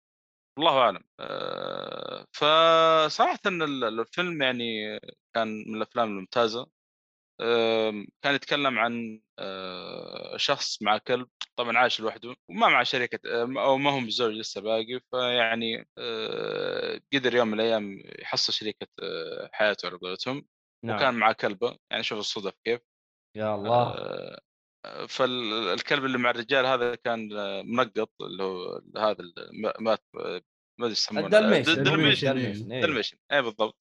الله أعلم. آه، فصراحة الفيلم يعني كان من الأفلام الممتازة. كان يتكلم عن آه، شخص مع كلب طبعا عايش لوحده وما مع شركة آه، أو ما هو متزوج لسه باقي فيعني آه، قدر يوم من الأيام يحصل شريكة حياته على قولتهم نعم. وكان معاه كلبه يعني شوف الصدف كيف يا الله. فالكلب اللي مع الرجال هذا كان منقط اللي هو هذا مات ما أدري يسمونه ال dalmatian dalmatian dalmatian إيه. dalmatian اي بالضبط.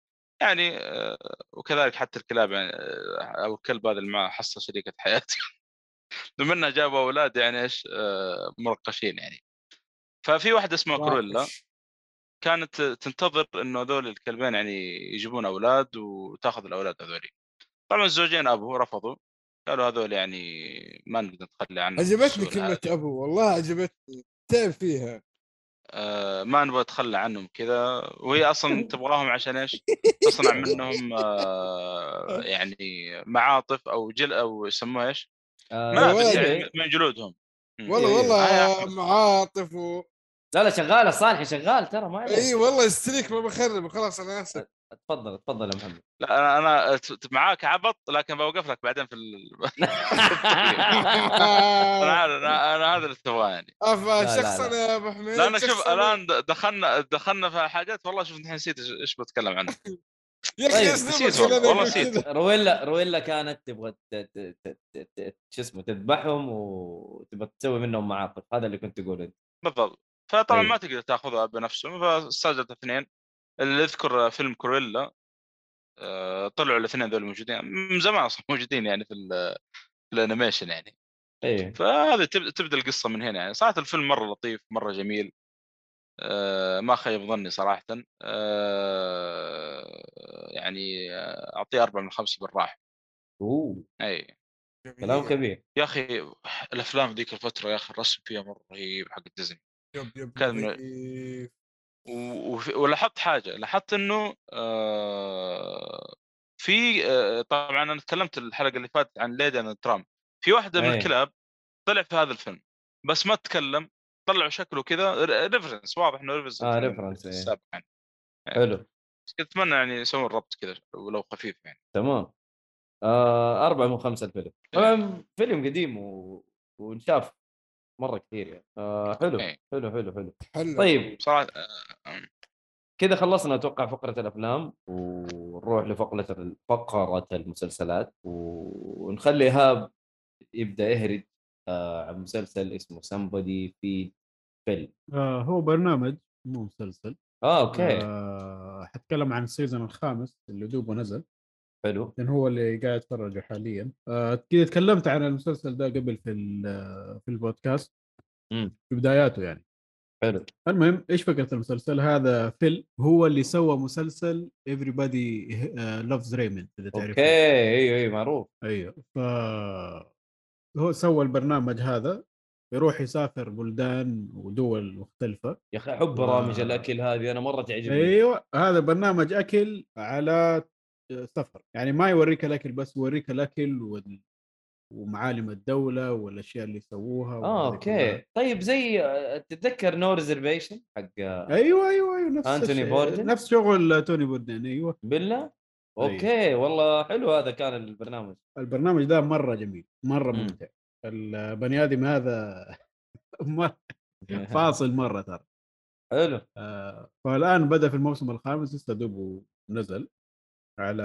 يعني آه، وكذلك حتى الكلاب يعني آه، أو الكلب هذا اللي معه حصل شريكة حياته. بما إنه جابوا أولاد يعني إيش آه، مرقشين يعني. ففي واحدة اسمها كرويلا. كانت تنتظر إنه هذول الكلبين يعني يجيبون أولاد وتأخذ الأولاد هذولي. طبعا الزوجين أبو رفضوا. قالوا هذول يعني ما نقدر نتخلى عنهم عجبتني كلمة هذه. أبو والله عجبتني. تعب فيها. آه ما نبغى نتخلى عنهم كذا وهي أصلا تبغاهم عشان إيش؟ تصنع منهم آه يعني معاطف أو جل أو يسموها إيش؟ آه، ما. يعني من جلودهم. والله إيه. والله آه. معاطف و... لا لا شغال صالحي شغال ترى ما اي والله يستليك ما بخرب خلاص أنا آسف تفضل تفضل يا محمد لا أنا أنا ت- معاك عبط لكن بوقف لك بعدين في ال... أنا عارف أنا, أنا هذا اللي تبغاه يعني. شخصا. يا أبو حميد لأن شوف. الآن د- دخلنا دخلنا في حاجات والله شوف الحين نسيت إيش- إيش بتكلم عنها يا طيب، أخي اسلوبك نسيت والله، نسيت. رويلا رويلا كانت تبغى ت- ت- ت- ت- ت- شو اسمه تذبحهم وتبغى تسوي منهم معاقب. هذا اللي كنت تقول أنت. بالضبط. فطبعا أيوه. ما تقدر تأخذها بنفسه فاستاجرت اثنين. اللي يذكر فيلم كرويلا آه، طلعوا الاثنين ذول موجودين من زمان أصلا موجودين يعني في, ال- في ال animation يعني. إيه. فهذه تب- تبدأ القصة من هنا يعني. صراحة الفيلم مرة لطيف مرة جميل آه، ما خيب ظني صراحة آه، يعني أعطيه أربعة من خمسة بالراحة. أوه. إي. كلام كبير. يا أخي الأفلام ذيك الفترة يا أخي الرسم فيها مرة رهيب حق ديزني. yep yep كان-. ولاحظت حاجة لاحظت إنه آه، في آه، طبعا أنا تكلمت الحلقة اللي فاتت عن Lady and the Tramp في واحدة من أيه. الكلاب طلع في هذا الفيلم بس ما تكلم طلعوا شكله كذا reference واضح إنه reference آه، reference، إيه. السابق يعني حلو بس كنت أتمنى يعني يسوون ربط كذا ولو خفيف يعني تمام آه أربعة من خمسة الفيلم إيه. طبعا فيلم قديم و... ونشاف مرة كثير يعني. آه حلو إيه. حلو حلو حلو. حلو طيب صراحة آه، كذا خلصنا أتوقع فقرة الأفلام ونروح لفقرة فقرة المسلسلات ونخلي ايهاب يبدأ يهرج آه عن مسلسل اسمه سمبودي في فيلم. آه هو برنامج مو مسلسل. آه okay. آه حتكلم عن ال season الخامس اللي دوبه نزل. حلو. لأن هو اللي قاعد يتفرجه حاليا. آه كذا تكلمت عن المسلسل ده قبل في في البودكاست. مم. في بداياته يعني. حلو. المهم إيش فكرة المسلسل؟ هذا فيل هو اللي سوى مسلسل everybody loves Raymond إذا تعرفه. okay أيوه أيوه معروف. أيوه. ف هو سوى البرنامج هذا يروح يسافر بلدان ودول مختلفة. يا أخي أحب برامج الأكل هذه أنا مرة تعجبني. أيوه هذا برنامج أكل على سفر. يعني ما يوريك الأكل بس يوريك الأكل وال... ومعالم الدولة والأشياء اللي يسووها آه كلها. okay. طيب زي آه، تتذكر No Reservation حق أيوه أيوه أيوه نفس الشيء. بوردن؟ نفس شغل توني بوردن أيوه. بالله؟ okay والله حلو هذا كان البرنامج. البرنامج ده مرة جميل مرة مم. ممتع. البني آدم هذا فاصل مرة ترى. حلو. آه، فالآن بدأ في الموسم الخامس لسه دوبه نزل. على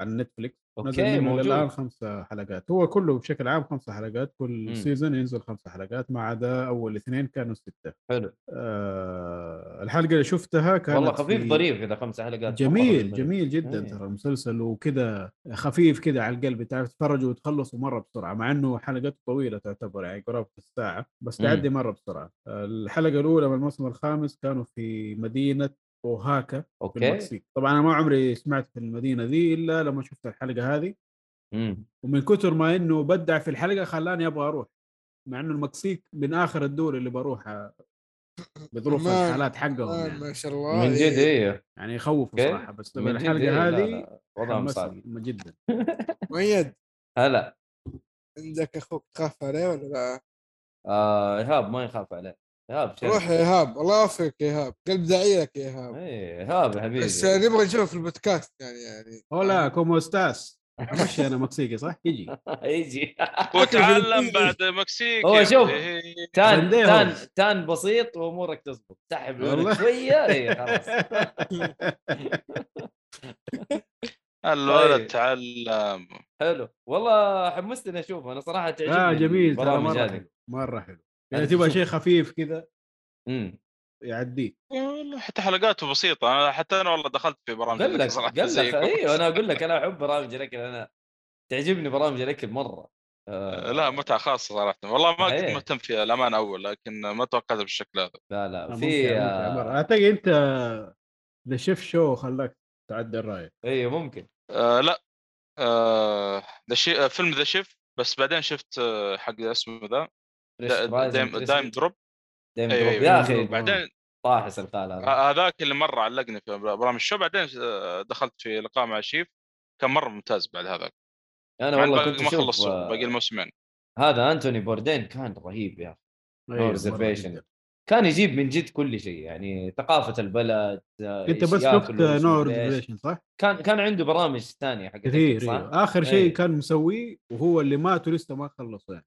على نتفليكس نزل okay منه موجود الآن خمسة حلقات هو كله بشكل عام خمسة حلقات كل. season ينزل خمسة حلقات ما عدا أول اثنين كانوا ستة حلو آه الحلقة اللي شفتها كانت والله خفيف في- ظريف اذا خمس حلقات جميل. جميل جدا إيه. ترى المسلسل وكذا خفيف كذا على القلب تعرف تتفرج وتخلصه مره بسرعة مع إنه حلقته طويلة تعتبر يعني قرابة الساعة بس مم. تعدي مرة بسرعة الحلقة الأولى من الموسم الخامس كانوا في مدينة اوهاكا في okay المكسيك طبعا أنا ما عمري سمعت في المدينة ذي إلا لما شفت الحلقة هذه مم. ومن كثر ما إنه بدع في الحلقة خلاني أبغى أروح مع إنه المكسيك من آخر الدول اللي بروحها بظروف الحالات حقهم يعني. ما شاء الله من جد إيه. أيوه يعني يخوف. صراحة بس من الحلقة إيه. هذه وضعهم صعب جدا مؤيد هلا عندك أخوك تخاف عليه ولا لا؟ آه ايهاب ما يخاف عليه إيهاب. روح يا إيهاب الله يوفقك يا إيهاب قلب داعي لك يا إيهاب. إيه إيهاب يا حبيبي بس نبغى نشوف في البودكاست يعني يعني. hola cómo estás مش أنا مكسيكي صح؟ يجي. يجي. وتعلم بعد مكسيك هو شوف. تان. تان تان بسيط وأمورك تزبط. سحب شوية اي خلاص. الولد طيب. تعلم. حلو. والله حمستني أشوفه أنا صراحة تعجبني آه جميل ترى مرة حلو مرة حلو. يعني أنت تبغى. شيء خفيف كذا إمم يعديك والله حتى حلقاته بسيطة أنا حتى أنا والله دخلت في برامج قال لك قال لك. أيوه أنا أقول لك أنا أحب برامج الاكل أنا تعجبني برامج الاكل مرة آه لا متعة خاصة صراحة والله ما كنت إيه. مهتم فيها الامانه أول لكن ما توقعتها بالشكل هذا لا لا في آه،. اعتقد أنت ذا شيف شو خلاك تعدل رايك أيوه ممكن آه لا آه ذا شي... فيلم ذا شيف بس بعدين شفت آه، حق اسمه ذا دايم, دايم. دروب دايم أيوة، دروب. أيوة، يا أخي بعدين طاحس الخال هذا هذاك اللي مرة علقني في برامج الشو بعدين دخلت في لقاء مع شيف كان مرة ممتاز بعد هذاك أنا والله كنت ما آه، باقي الموسمين هذا أنتوني بوردين كان رهيب يا أخي Reservation. كان يجيب من جد كل شيء يعني ثقافة البلد انت بس شفت No. Reservation صح؟ كان كان عنده برامج ثانية حقت كثير صح؟ إيه. آخر شيء إيه. كان مسويه وهو اللي مات ولسه ما خلص يعني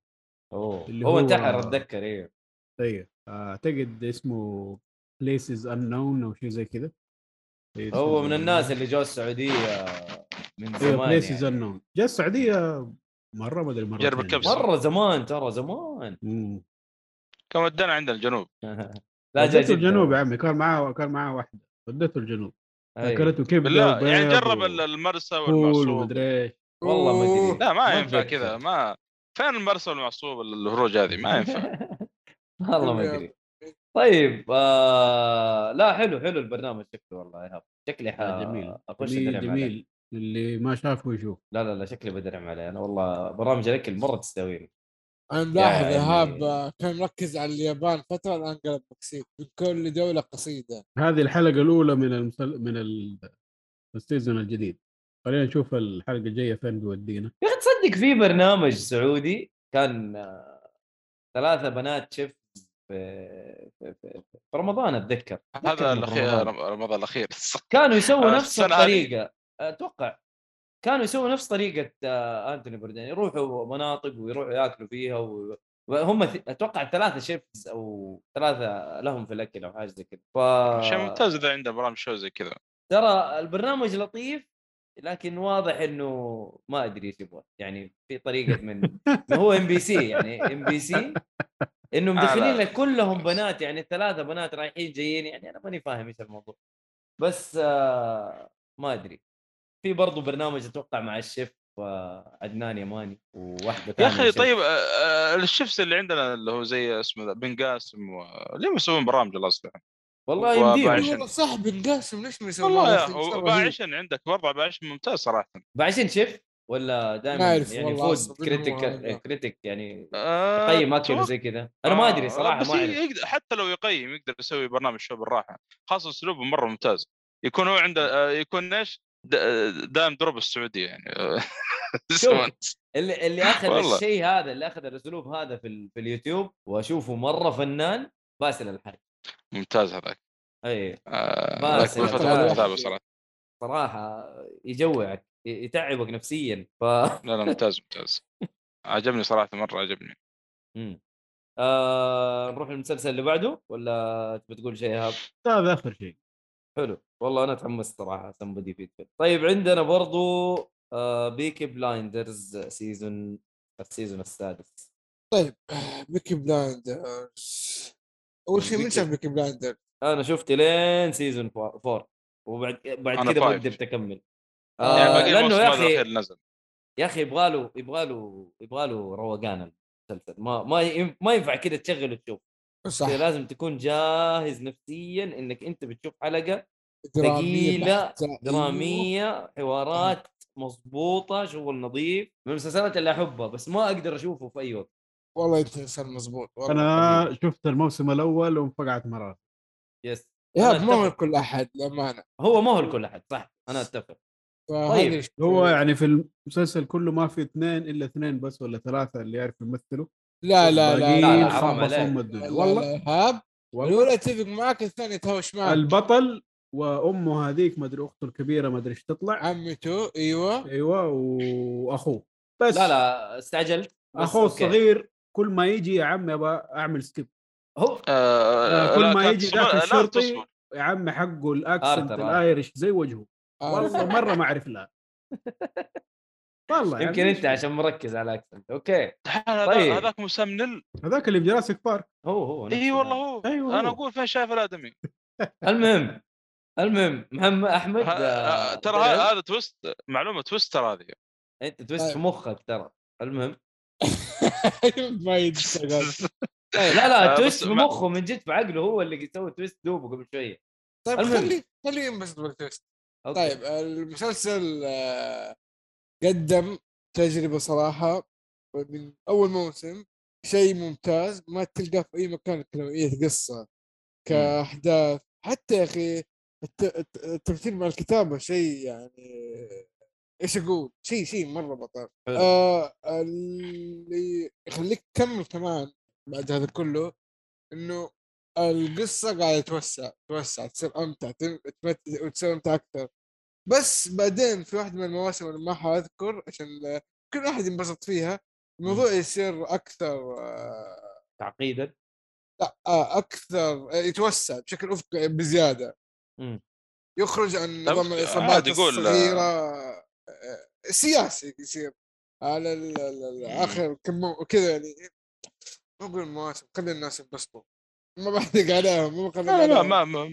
أوه اللي هو هو- انتحر اتذكر إيه طيب أعتقد اسمه بليسز انون أو شيء زي كذا هو من الناس اللي جو السعودية من أيوه زمان بليسز يعني. انون جاء السعودية مرة ما أدري مرة جرب. الكبسة. مرة زمان ترى زمان مم. كان ودانا عند الجنوب لا وديته جدة. الجنوب يا عمي كان معاه كان معاه واحدة وديته الجنوب. اكلته كبده بالله يعني وبيض جرب المرسى والمعصوب والله ما ادري لا ما ينفع. كذا ما فين المرسى والمعصوب الهروج هذه ما ينفع. والله ما أدري. طيب آه لا حلو حلو البرنامج شكله والله يا ايهاب شكلي ح... جميل. اخش جميل جميل. اللي ما شافه يشوف. لا لا لا شكلي بدرعم عليه. أنا والله برامج الاكل مرة تستهويني أنا ملاحظ يعني- ايهاب آه، كان مركز على اليابان فترة الآن قلب مكسيك. من كل دولة قصيدة. هذه الحلقة الأولى من المسل... من ال- season الجديد. خلينا نشوف الحلقة الجاية فين بيودينا. يا أخي تصدق في برنامج سعودي كان آه، ثلاثة بنات شيف في في, في, في رمضان أتذكر. أتذكر هذا الأخير رمضان. رم- رمضان الأخير. كانوا يسووا آه، نفس. الطريقة. أتوقع كانوا يسووا نفس طريقة آه، أنتوني بوردين يروحوا مناطق ويروحوا ياكلوا فيها و... وهم أتوقع ثلاثة شيفز أو ثلاثة لهم في الأكل أو حاجة زي كذا ف شيء ممتاز إذا عنده برامج شو زي كذا. ترى البرنامج لطيف لكن واضح إنه ما أدري إيش يبغى يعني في طريقة من ما هو ام بي سي يعني ام بي سي إنه مدخلين لا. لك كلهم بنات يعني الثلاثه بنات رايحين جايين يعني أنا ماني فاهم إيش الموضوع بس آه ما أدري في برضو برنامج أتوقع مع الشيف آه عدنان يماني وواحدة يا أخي. طيب آه، آه، ال chefs اللي عندنا اللي هو زي اسمه بن قاسم و... ليه ما يسوون برامج الله أصلا والله يمديهم والله صح بن قاسم ليش ما يسوي والله. وباعشن عندك برضه باعشن ممتاز صراحة. بعشين شيف؟ ولا دائما ما أعرف يعني أصلاً critic. critic يعني آه، يقيم اكل وزي كذا؟ أنا ما أدري آه، صراحة بس ما أعرف. يقدر حتى لو يقيم يقدر يسوي برنامج show بالراحة. خاصة أسلوبه مرة ممتاز. يكون هو عنده آه، يكون إيش؟ دائم ضرب السعودية يعني. اللي اللي أخذ. الشيء هذا اللي أخذ الأسلوب هذا في, ال- في اليوتيوب وأشوفه مرة فنان باسل الحاج ممتاز هذاك. اي آه، صراحة صراحة. يجوعك يتعبك نفسيا ف لا لا ممتاز ممتاز. عجبني صراحة مرة عجبني. مم. آه نروح للمسلسل اللي بعده ولا تبي تقول شيء ايهاب؟ هذا آخر شيء. حلو. والله أنا تحمست صراحة سمبدي فيت طيب عندنا برضو آه بيكي بلايندرز سيزون ال season السادس. طيب Peaky Blinders أول شيء من شاف Peaky Blinder؟ أنا شفت لين season 4 وبعد بعد كذا ما. قدرت أكمل يعني آه باقي لأنه يا أخي يا أخي يبغى له يبغى له يبغى له روقان المسلسل ما ما ما ينفع كذا تشغل وتشوف صح لازم تكون جاهز نفسيا إنك أنت بتشوف حلقة درامية ثقيلة. أيوه. درامية حوارات مضبوطة شغل نظيف من المسلسلات اللي أحبها بس ما أقدر أشوفه في أي وقت والله انت انسان مضبوط والله أنا شفت الموسم الأول وانفقعت مرات. يس يا أنا ما هو أتفق. كل أحد للأمانة. هو ما هو لكل أحد صح أنا أتفق. طيب، هو يعني في المسلسل كله ما في اثنين إلا اثنين بس ولا ثلاثة اللي يعرف يمثلوا؟ لا لا لا لا، حرام عليك. والله؟ ايهاب الأولى اتفق معك الثانية تهوش معك. البطل وأمه هذيك ما أدري أخته الكبيرة ما أدري إيش تطلع. عمته أيوه. أيوه وأخوه. بس. لا لا استعجلت؟ أخوه. الصغير كل ما يجي يا عمي أبغى أعمل skip هو آه، كل لا، ما كان يجي ذاك الشرطي. يا عمي حقه ال accent. ال Irish زي وجهه. والله مرة ما أعرف لا والله يمكن أنت عشان مركز على accent okay طيب. هذاك مسمنل هذاك اللي في Jurassic Park هو هو اي والله. هو أيوه أنا. أقول فين شايف الآدمي المهم المهم محمد أحمد آه، آه، ترى هذا twist معلومة twist ترى هذه انت twist في. مخك ترى المهم ما يشتغل طيب لا لا آه، twist بس في ما- مخه من جد في عقله هو اللي يسوي twist دوبه قبل شوية. طيب المهم. خلي خلي ينبسط بال twist. طيب المسلسل آه، قدم تجربة صراحة من أول موسم شيء ممتاز ما تلقاه في أي مكان كرويه قصة كأحداث. حتى يا أخي الت- الت- التمثيل مع الكتابة شيء يعني إيش أقول؟ شيء شيء مرة بطل. حلو. آه اللي يخليك تكمل كمان بعد هذا كله إنه القصة قاعدة تتوسع توسع تصير أمتع وتصير أمتع أكثر بس بعدين في واحدة من المواسم اللي ما حاذكر عشان كل واحد ينبسط فيها الموضوع يصير أكثر آه، تعقيدا؟ لا آه، أكثر آه، يتوسع بشكل افقي بزيادة. مم. يخرج عن نظام عادي العصابات قول، الصغيرة. آه، سياسي يصير على ال- آخر كم كذا يعني ما أقول مواسم خلي الناس ينبسطوا. ما بحرق عليهم ما بحرق لا ما ما,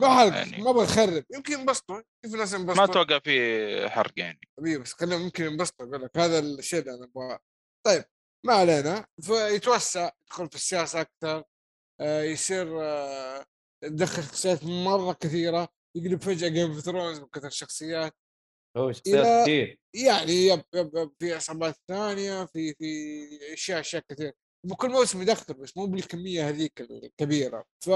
ما حرق يعني ما أبغى أخرب. يمكن ينبسطوا كيف الناس ما ينبسطوا. أتوقع في حرق يعني. حبيبي بس خليهم يمكن ينبسطوا أقول لك هذا الشيء اللي أنا أبغاه. طيب ما علينا. فيتوسع يدخل في السياسة أكثر. آه يصير آه يدخل شخصيات مرة كثيرة. يقلب فجأة Game of Thrones من كثر الشخصيات. هو شخصيات كثير يعني yep yep yep في عصابات ثانية في في أشياء أشياء كثير. بكل موسم يدخل بس مو بالكمية هذيك الكبيرة. ف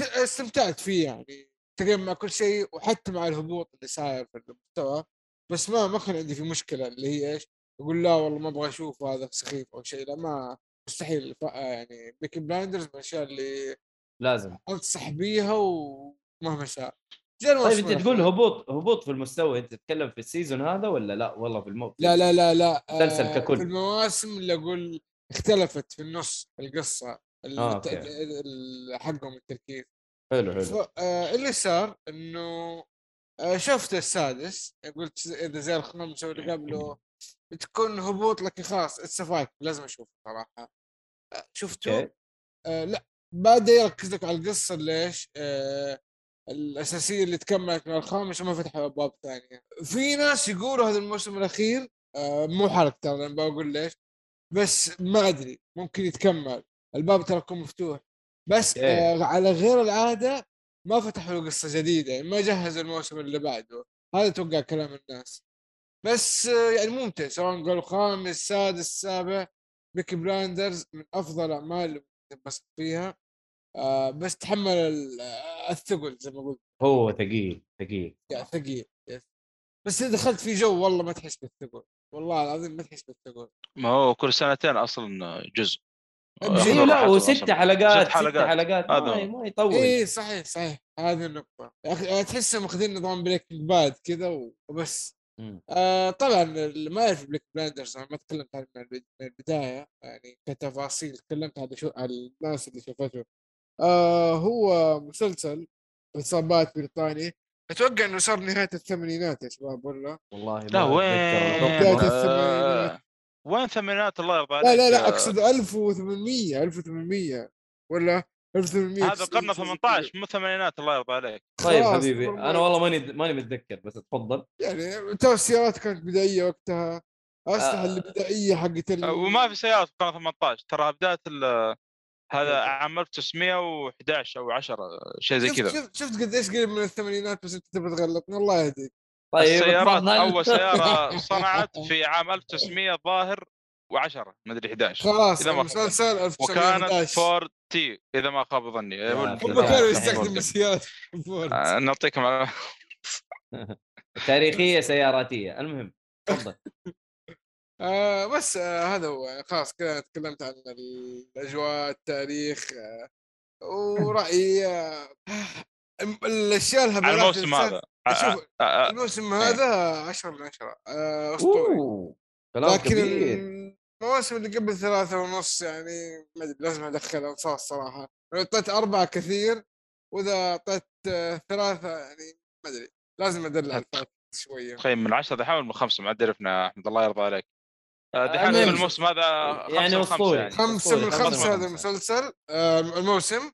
استمتعت فيه يعني. تقريبا مع كل شيء وحتى مع الهبوط اللي صاير في المستوى. بس ما ما كان عندي في مشكلة اللي هي إيش؟ أقول لا والله ما أبغى أشوف هذا سخيف أو شيء. لا ما مستحيل. يعني Peaky Blinders من الأشياء اللي لازم. أنصح بيها ومهما صار طيب الموسم أنت تقول. هبوط هبوط في المستوى أنت تتكلم في ال season هذا ولا لا؟ والله في الموت لا لا لا لا. مسلسل آه، ككل. في المواسم اللي أقول اختلفت في النص القصة ال- آه، الت- حقهم التركيز. حلو حلو. ف- آه، اللي صار إنه آه، شفت السادس قلت إذا زي الخامس أو اللي قبله. بتكون هبوط لكن خلاص اتس فايت لازم أشوفه صراحة. آه، شفته آه لا بدا يركز لك على القصة ليش؟ آه الأساسية اللي تكملت من الخامس وما فتحوا أبواب ثانية. في ناس يقولوا هذا الموسم الأخير آه مو حرق ترى أنا بقول ليش بس ما أدري ممكن يتكمل. الباب ترى يكون مفتوح. بس إيه. آه على غير العادة ما فتحوا له قصة جديدة يعني ما جهزوا الموسم اللي بعده. هذا توقع كلام الناس. بس آه يعني ممتع سواء قالوا خامس سادس سابع. بيكي بلايندرز من أفضل الاعمال اللي تنبسط فيها. بس تحمل آه، الثقل زي ما قلت هو ثقيل ثقيل. ثقيل. بس إذا دخلت في جو والله ما تحس بالثقل. والله العظيم ما تحس بالثقل. ما هو كل سنتين أصلا جزء. أيوه لا وست. حلقات ست ست حلقات. حلقات هذا ما, يطول. إيه صحيح صحيح. هذه النقطة. يا أخي تحسهم ماخذين نظام Breaking Bad كذا وبس. مم. آه طبعا اللي ما يعرف Peaky Blinders أنا ما تكلمت عنه من البد- من البداية يعني كتفاصيل تكلمت على شو على الناس اللي شافته آه هو مسلسل عصابات بريطاني أتوقع إنه صار نهاية الثمانينات يا شباب ولا والله لا وين الحكم. الثمانينات. وين ثمانينات الله يرضى عليك لا لا لا أقصد 1800 1800 ولا 1800 هذا القرن 18 مو ثمانينات الله يرضى عليك طيب حبيبي. أنا والله ماني ماني متذكر بس اتفضل يعني ترى السيارات كانت بدائية وقتها الاسلحه آه. اللي بدائية حقت وما في سيارات في القرن 18 ترى بداية ال- هذا عام 1911 أو 10 شيء زي كذا. شفت شفت قديش قريب من الثمانينات بس أنت تبغى تغلطني الله يهديك. طيب السيارات. أول سيارة صنعت في عام 1900 ظاهر و10 مدري 11 خلاص المسلسل وكانت 1911 Ford T إذا ما خاب ظني. هم كانوا يستخدموا فورد. سيارات فورد. آه، نعطيكم على- تاريخية سياراتية. المهم تفضل. آه بس آه هذا هو. خلاص كذا تكلمت عن الأجواء التاريخ آه ورأيي آه الأشياء الهبلات على الموسم هذا. آه، شوف آه، آه، الموسم هذا 10 من 10 آه اسطوري لكن المواسم اللي قبل ثلاثة ونص يعني ما أدري لازم ادخلها أنصاص صراحة. لو اعطيت أربعة كثير وإذا اعطيت ثلاثة يعني ما أدري لازم أدلع الفات شوية. تخيل من 10 دحين من خمسة ما عرفنا يا أحمد الله يرضى عليك. دحين المهم. الموسم هذا يعني خمسة من أسطوري. يعني. خمسة من خمسة هذا. المسلسل آه، الموسم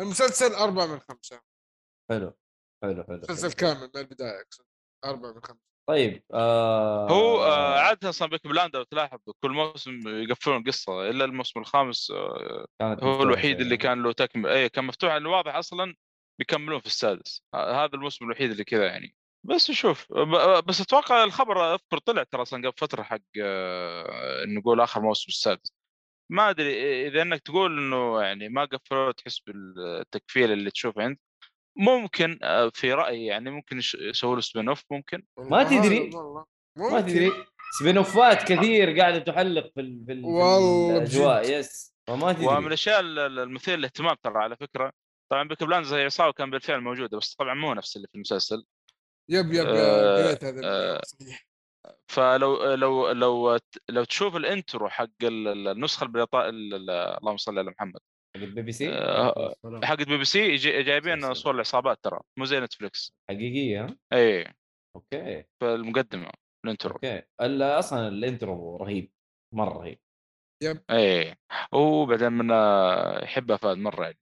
المسلسل أربعة من خمسة حلو حلو حلو مسلسل. كامل من البداية أقصد أربعة من خمسة طيب آه هو آه، عادة أصلا Peaky Blinders لو تلاحظ كل موسم يقفلون القصة إلا الموسم الخامس آه، كانت هو الوحيد. اللي كان له تكمل اي كان مفتوح لأنه واضح أصلا بيكملون في السادس هذا الموسم الوحيد اللي كذا يعني بس نشوف ب- بس أتوقع الخبر اذكر طلع ترى أصلا قبل فترة حق آه، نقول آخر موسم السادس. ما أدري إذا إنك تقول إنه يعني ما قفلوا تحس بالتقفيل اللي تشوفه أنت. ممكن في رأيي يعني ممكن يسووا له spin-off ممكن. والله تدري. ما. تدري. spin-off ات كثير قاعدة تحلق في ال- الأجواء. yes فما تدري. ومن الأشياء ال- ال- المثيرة للاهتمام ترى على فكرة. طبعا Peaky Blinders زي عصابه كان بالفعل موجودة بس طبعا مو نفس اللي في المسلسل. يب يب آه، قريت هذا آه، صحيح فلو لو لو لو تشوف ال intro حق ال- ال- النسخة البريطانيه اللهم صل على محمد. حق البي بي سي؟ آه، حق بي بي سي جايبين. صور العصابات ترى مو زي نتفلكس حقيقية ها؟ اي أوكي. في الانترو أوكي. أصلا الانترو رهيب مرة رهيب. اي وبعدين من يحبها فهد مرة يعني.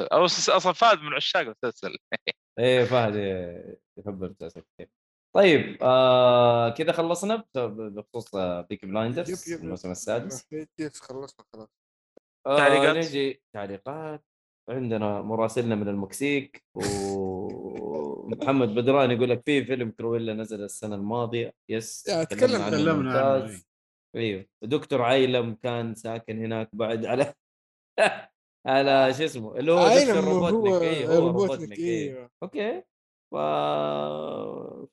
أو أصلا فهد من عشاق المسلسل. إيه فهد يحب المسلسل كثير. طيب آه كذا خلصنا بخصوص آه، Peaky Blinders. الموسم السادس. yes خلصنا خلاص. آه تعليقات؟ نجي تعليقات. عندنا مراسلنا من المكسيك ومحمد بدران يقول لك في فيلم Cruella نزل السنة الماضية. yes يا، تكلمنا عنه تكلمنا عنه، ممتاز. أيوه. ودكتور عايلم كان ساكن هناك بعد على على شو اسمه اللي هو دكتور روبوتنيك أيوه هو روبوتنيك روبوتنيك أيوه أيوه okay. ف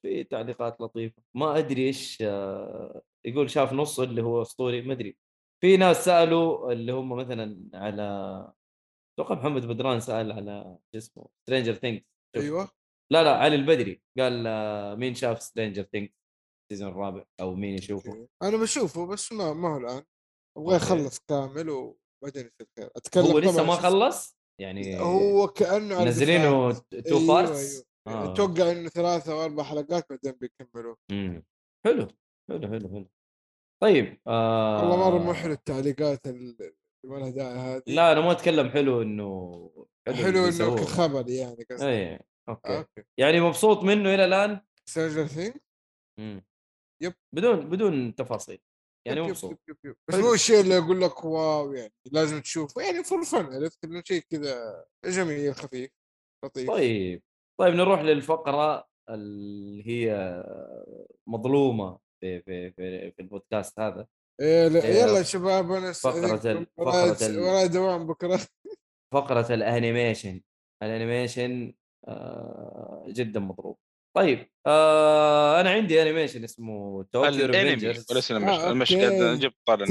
في تعليقات لطيفة. ما أدري إيش آه، يقول شاف نص اللي هو أسطوري ما أدري. في ناس سألوا اللي هم مثلا على أتوقع محمد بدران سأل على شو اسمه Stranger Things أيوه. لا لا علي البدري قال آه، مين شاف Stranger Things ال season الرابع أو مين يشوفه. أنا بشوفه بس ما ما هو الآن. أبغى. يخلص كامل وبعدين يصير خير. أتكلم هو لسه ما خلص؟ يعني هو كأنه منزلينه. two أيوة، parts أيوة. أتوقع إنه ثلاثة أو أربع حلقات بعدين بيكملوا. حلو حلو حلو حلو. طيب آه والله مرة مو حلو التعليقات ال- اللي ما لها داعي هذه. لا أنا ما أتكلم حلو إنه حلو اللي إنه. كخبر يعني قصدي. اي okay. okay. يعني مبسوط منه إلى الآن؟ Stranger Things. yep. بدون بدون تفاصيل. يعني مبسوط. بس حلو. مو الشيء اللي أقول لك wow يعني لازم تشوفه. يعني for fun عرفت؟ إنه شيء كذا جميل خفيف لطيف. طيب. طيب نروح للفقرة اللي هي مظلومة في في في, في البودكاست هذا. إيه إيه، يلا شباب أنا فقرة ال- فقرة ال- وراي دوام بكرة. فقرة الأنيميشن. الأنيميشن آه جدا مضروب طيب آه أنا عندي انيميشن اسمه توكيو ريفنجرز وليس آه، المش المش أوكي. قاعد نجيب طال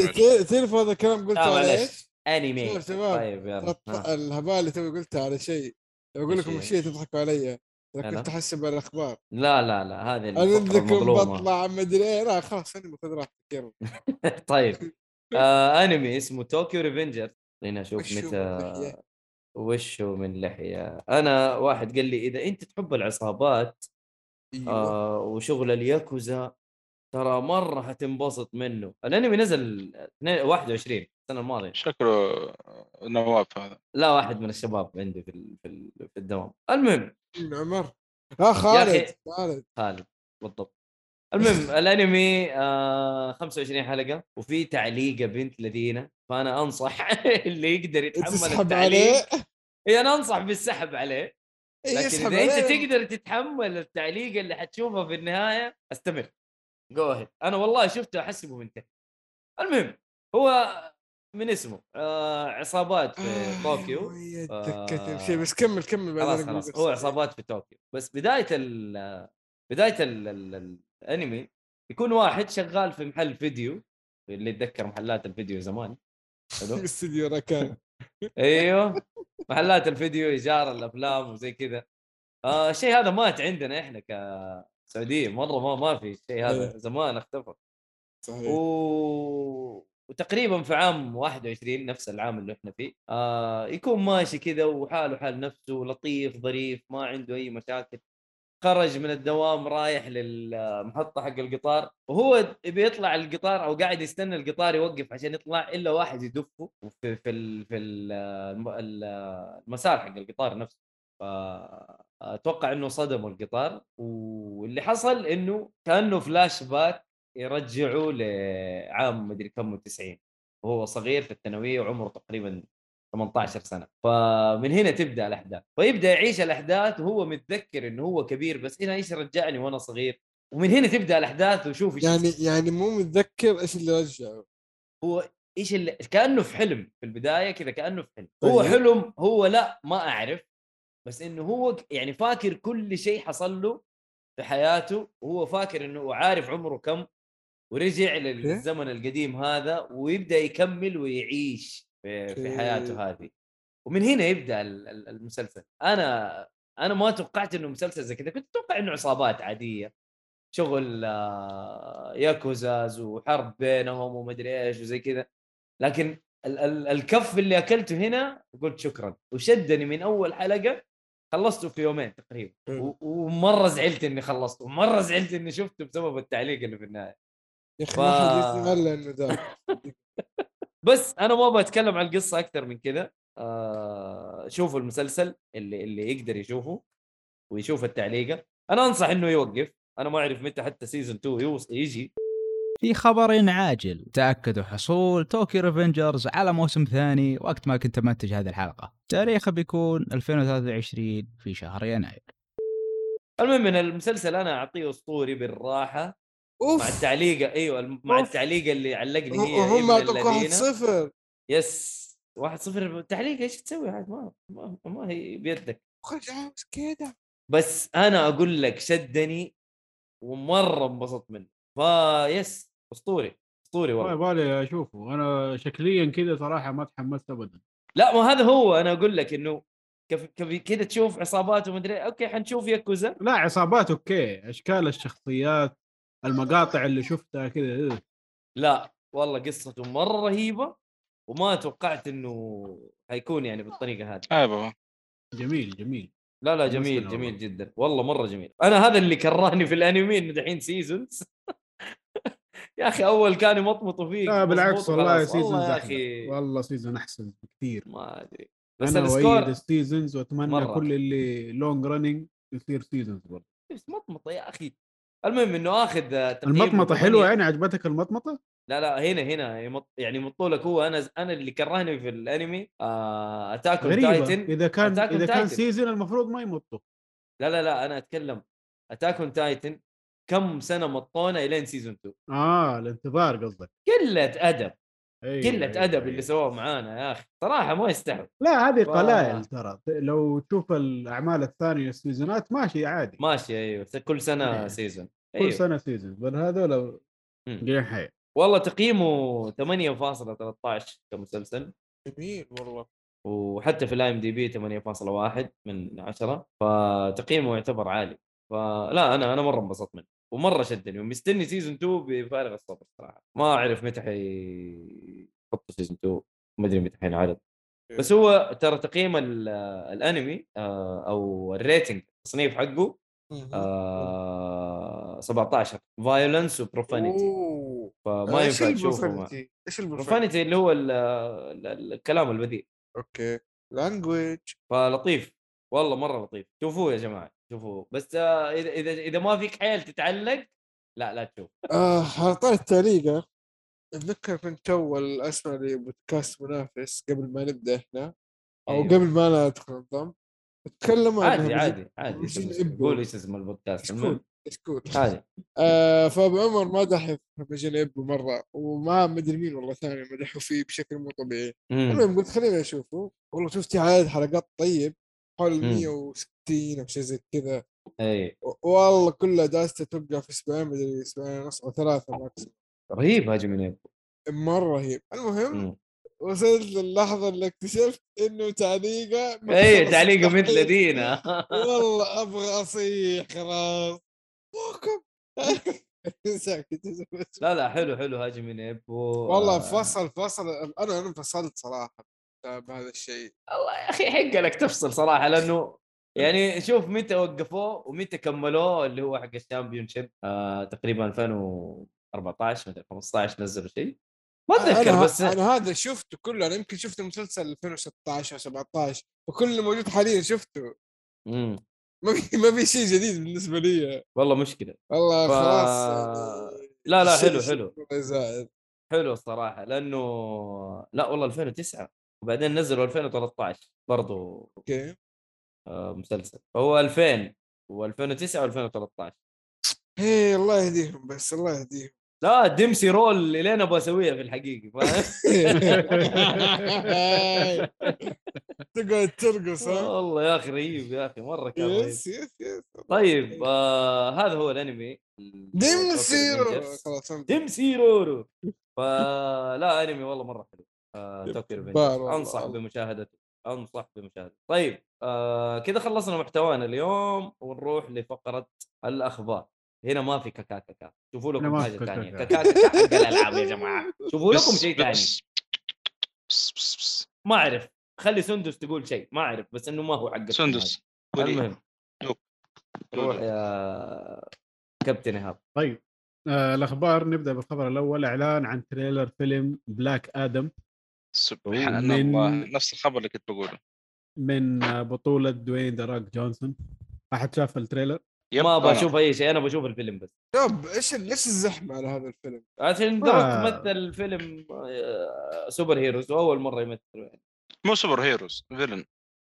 تعرف هذا الكلام قلته على إيش؟ انمي شباب طيب يلا. ترى ها. الهبال اللي توي قلتها على شيء. لو أقول لكم؟ شيء تضحكوا علي. هلا. كنت احسب الاخبار لا لا لا هذه أنا عندكم بطلع مدري إيه. لا خلاص أنا خذ راحتك يلا. طيب. آه انمي اسمه طوكيو ريفنجر خلينا أشوف وشو متى؟ وشه من لحية. أنا واحد قال لي إذا أنت تحب العصابات أيوه. آه وشغل الياكوزا. ترى مرة حتنبسط منه. الأنمي نزل 22 21 السنة الماضية. شكله نواف هذا. لا واحد من الشباب عندي في ال- في, ال- في الدوام. المهم عمر. آه خالد. خالد. خالد بالضبط. المهم الأنمي آه 25 حلقة وفي تعليقه بنت لذينة. فأنا أنصح اللي يقدر يتحمل تسحب التعليق. عليه؟ إي أنا أنصح بالسحب عليه. لكن يسحب إذا أنت. تقدر تتحمل التعليق اللي حتشوفه في النهاية أستمر. جو أنا والله شفته أحسبه منتهي المهم هو من اسمه؟ آه عصابات في آه، طوكيو. آه، بس كمل كمل خلاص خلاص. هو. عصابات في طوكيو. بس بداية ال بداية ال ال الأنمي يكون واحد شغال في محل فيديو اللي يتذكر محلات الفيديو زمان. حلو؟ استديو ركان أيوه محلات الفيديو إيجار الأفلام وزي كذا. آه الشيء هذا مات عندنا إحنا كسعوديه مرة ما ما في الشيء هذا إيه. زمان اختفى. صحيح. و... وتقريبا في عام 21 نفس العام اللي إحنا فيه آه يكون ماشي كذا وحاله حال نفسه لطيف ظريف ما عنده أي مشاكل. خرج من الدوام رايح للمحطة حق القطار وهو بيطلع القطار أو قاعد يستنى القطار يوقف عشان يطلع إلا واحد يدفه في في. في ال... الم- ال- المسار حق القطار نفسه فأتوقع إنه صدموا القطار واللي حصل إنه كأنه فلاش باك يرجعوا لعام مدري كم 90 وهو صغير في الثانوية وعمره تقريبا 18 سنة. فمن هنا تبدأ الأحداث. فيبدأ يعيش الأحداث وهو متذكر إنه هو كبير بس هنا إيش رجعني وأنا صغير. ومن هنا تبدأ الأحداث وشوف إيش يعني يعني مو متذكر إيش اللي رجعه هو إيش اللي كأنه في حلم في البداية كذا كأنه في حلم. هو طيب. حلم هو لا ما أعرف. بس إنه هو يعني فاكر كل شيء حصل له في حياته وهو فاكر إنه عارف عمره كم ورجع للزمن القديم هذا ويبدأ يكمل ويعيش. في, في. حياته هذه. ومن هنا يبدأ ال- ال- المسلسل. أنا أنا ما توقعت إنه مسلسل زي كذا كنت أتوقع إنه عصابات عادية. شغل آه، ياكوزاز وحرب بينهم ومدري إيش وزي كذا. لكن ال- ال- الكف اللي أكلته هنا قلت شكرا. وشدني من أول حلقة خلصته في يومين تقريبا. و- ومرة زعلت إني خلصته. ومره زعلت إني شفته بسبب التعليق اللي في النهاية. يا أخي ف- ما حد يستغل إنه ذا بس أنا ما بتكلم عن القصة أكثر من كذا آه شوفوا المسلسل اللي اللي يقدر يشوفه ويشوف التعليقة. أنا أنصح إنه يوقف. أنا ما أعرف متى حتى سيزون 2 يوص يجي. في خبر عاجل. تأكدوا حصول توكي ريفنجرز على موسم ثاني وقت ما كنت منتج هذه الحلقة. تاريخه بيكون 2023 في شهر يناير. المهم إن المسلسل أنا أعطيه أسطوري بالراحه مع التعليقه أيوه مع أوف. التعليقه اللي علقني هي وهم ابن أعطوك واحد الذين. صفر. yes. واحد صفر تعليق إيش تسوي عاد ما, ما, ما هي بيدك. خرج عاوز كذا بس أنا أقول لك شدني ومرة انبسطت منه. ف yes أسطوري أسطوري والله يبغالي أشوفه. أنا شكليا كذا صراحة ما تحمست ابدا. لا ما هذا هو أنا أقول لك إنه كذا تشوف عصابات ومدري okay حنشوف ياكوزا. لا عصابات okay. أشكال الشخصيات المقاطع اللي شفتها كذا إيه. لا والله قصته مرة رهيبة وما توقعت إنه حيكون يعني بالطريقة هذه. اي بابا جميل جميل. لا لا جميل والله. جميل جدا. والله مرة جميل. أنا هذا اللي كرهني في الانمي انه دحين seasons يا أخي أول كان يمطمطوا فيك لا بالعكس والله. seasons والله يا أخي. والله season أحسن بكثير ما أدري. بس أنا أشكر وأأيد ال seasons وأتمنى مرة. كل اللي long running يصير seasons برضه. بس مطمطة يا أخي. المهم إنه آخذ المطمطة. حلوة يعني عجبتك المطمطة؟ لا لا هنا هنا يعني يمطوا لك هو. أنا أنا اللي كرهني في الأنمي آه Attack غريبة. Titan إذا كان إذا كان. سيزون المفروض ما يمطوا. لا لا لا أنا أتكلم Attack on Titan كم سنة مطونا إلين season 2 آه الانتظار قصدك. قلة أدب. أيوة قلة أيوة أدب أيوة. اللي سووه معانا يا أخي صراحة ما يستحوا لا هذه ف- قلائل ترى. لو تشوف الأعمال الثانية السيزونات ماشي عادي. ماشي أيوه. كل سنة إيه. season. كل أيوه. سنة season. بل هذول. قليل حي والله تقييمه 8.13 كمسلسل. جميل والله. وحتى في ال IMDb 8.1 من 10 فتقييمه يعتبر عالي. فلا أنا أنا مرة انبسطت منه. ومرة شدني ومستني season 2 بفارغ الصبر صراحة. ما أعرف متى حيحطوا season 2 ما أدري متى حينعرض. بس هو ترى تقييم ال- الأنمي آه، أو ال rating التصنيف حقه مهم. آه 17 violence و profanity فما ينفع تشوفه؟ إيش ال profanity؟ profanity اللي هو ال- ال- ال- الكلام البذيء. أوكي. language فلطيف. والله مرة لطيف. شوفوه يا جماعة شوفوه. بس آه، إذا إذا إذا ما فيك حيل تتعلق لا لا تشوف. آه على طاري التعليقة اتذكر كنت اول اسمع لبودكاست منافس قبل ما نبدأ إحنا أو أيوه. قبل ما أنا أدخل النظام تكلموا عن عادي عادي عادي. قول إيش اسم البودكاست المهم. سكول عادي. آه فأبو عمر مدح همجين ابو مرة وما مدري مين والله ثاني مدحوا فيه بشكل مو طبيعي. المهم قلت خليني أشوفه. والله شفت عدد حلقات طيب. حول مم. 160 أو شيء زي كذا. أي. و- والله كلها جالسه توقع في أسبوعين مدري أسبوعين ونص أو ثلاثة ماكسيموم. رهيب هاجم من يبو مرة رهيب. المهم مم. وصلت للحظة اللي اكتشفت إنه تعليقه أي تعليقه. مثل دينا والله أبغى أصيح خلاص. لا لا حلو حلو هاجم من يبو والله آه، فصل فصل. أنا أنا انفصلت صراحة. بهذا الشيء. والله يا أخي حق لك تفصل صراحة لأنه يعني شوف متى وقفوه ومتى كملوه اللي هو حق الشامبيون شيب آه تقريبا 2014 مدري 15 نزلوا شيء. ما أتذكر أنا بس أنا هذا شفته كله أنا يمكن شفت المسلسل 2016 أو 17 وكل اللي موجود حاليا شفته. مم. ما في ما في شيء جديد بالنسبة لي. والله مشكلة. والله ف- خلاص يعني لا لا حلو حلو. حلو الصراحة لأنه لا والله 2009 وبعدين نزلوا 2013 برضو أوكي. آه مسلسل. هو 2000 و2009 و2013 إيه الله يهديهم بس الله يهديهم. لا ديمسي رول اللي أنا أبغى اسويها في الحقيقة؟ تقعد ترقص ها؟ والله يا أخي رهيب يا أخي مرة كان يس يس يس. طيب آه هذا هو الأنمي ديمسي فهمت. ديمسي رورو. فلا أنمي والله مرة حلو. آه Tokyo Revengers. أنصح بمشاهدته أنصح بمشاهدته طيب آه كذا خلصنا محتوانا اليوم ونروح لفقرة الأخبار. هنا ما في كاكا كاكا شوفوا لكم حاجة ثانية. كاكا. كاكا حق الألعاب يا جماعة. شوفوا لكم شيء ثاني. ما أعرف. خلي سندس تقول شيء. ما أعرف بس إنه ما هو حق سندس. المهم. روح يا كابتن إيهاب. طيب آه الأخبار. نبدأ بالخبر الأول. إعلان عن trailer فيلم Black Adam سبحان من- الله نفس الخبر اللي كنت بقوله من آه، بطولة Dwayne The Rock Johnson أحد شاف ال trailer يب، ما أبغى. أشوف أي شيء أنا بشوف الفيلم بس يب إيش إيش الزحمة على هذا الفيلم؟ عشان The Rock مثل فيلم آه، superheroes واول مرة يمثل يعني. مو superheroes villain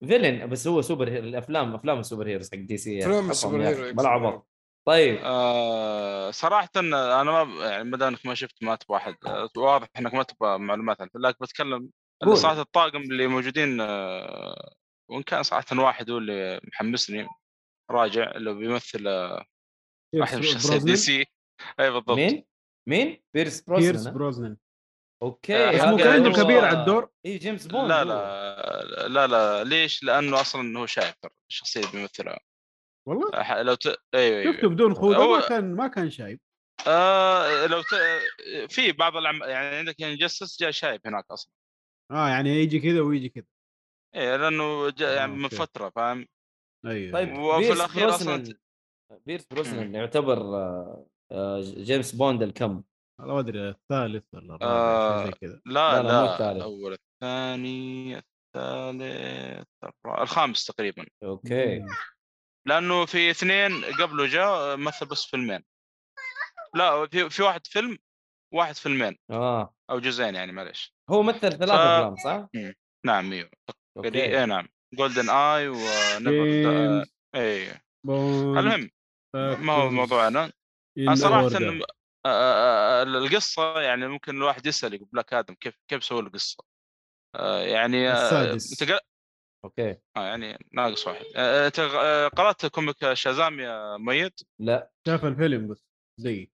villain بس هو superhero الأفلام أفلام ال superheroes حق DC حطهم السوبر يا hero أخي، يقصد. بلا عبط طيب آه صراحة أنا ما يعني ما دام إنك ما شفت ما تبغى أحد آه، واضح إنك ما تبغى معلومات عنه لكن بتكلم قول. صراحة الطاقم اللي موجودين آه وإن كان صراحة واحد هو اللي محمسني راجع اللي بيمثل آه، واحد من شخصيات DC أي بالضبط مين؟ مين؟ Pierce Pierce Brosnan Brosnan okay اسمه هذا كأنه هو- كبير على الدور. اي James Bond لا. لا لا لا ليش؟ لأنه أصلا هو شايب ترى الشخصية اللي بيمثلها والله. لو ت... أيوه أيوه شفته بدون خوذة هو- ما كان ما كان شايب. آه لو ت... في بعض الأعمال يعني عندك Injustice جاء شايب هناك أصلا. آه يعني يجي كذا ويجي كذا. إيه لأنه جاء يعني من. فترة فاهم؟ أيوه طيب أيوة. وفي أصلاً Brosnan Pierce Brosnan يعتبر آه، آه، James Bond الكم؟ والله ما أدري الثالث ولا الرابع آه، شيء زي كذا. لا لا، لا، لا, مو الثالث. الأول الثاني الثالث الرابع- الخامس تقريبا. okay. لأنه في اثنين قبله جاء مثل بس فيلمين. لا في في واحد فيلم واحد فيلمين. آه. أو جزئين يعني معلش هو مثل ثلاث ف- أفلام صح؟ نعم إيوه. اي نعم. GoldenEye و Never اي المهم ما هو موضوعنا؟ أنا صراحة. إن- آه، آه، آه، القصة يعني ممكن الواحد يسأل يقول Black Adam كيف كيف سووا القصة؟ يعني السادس. okay. آه يعني ناقص واحد. آه، آه، قرأت comic Shazam يا ميت؟ لا. شاف الفيلم بس زي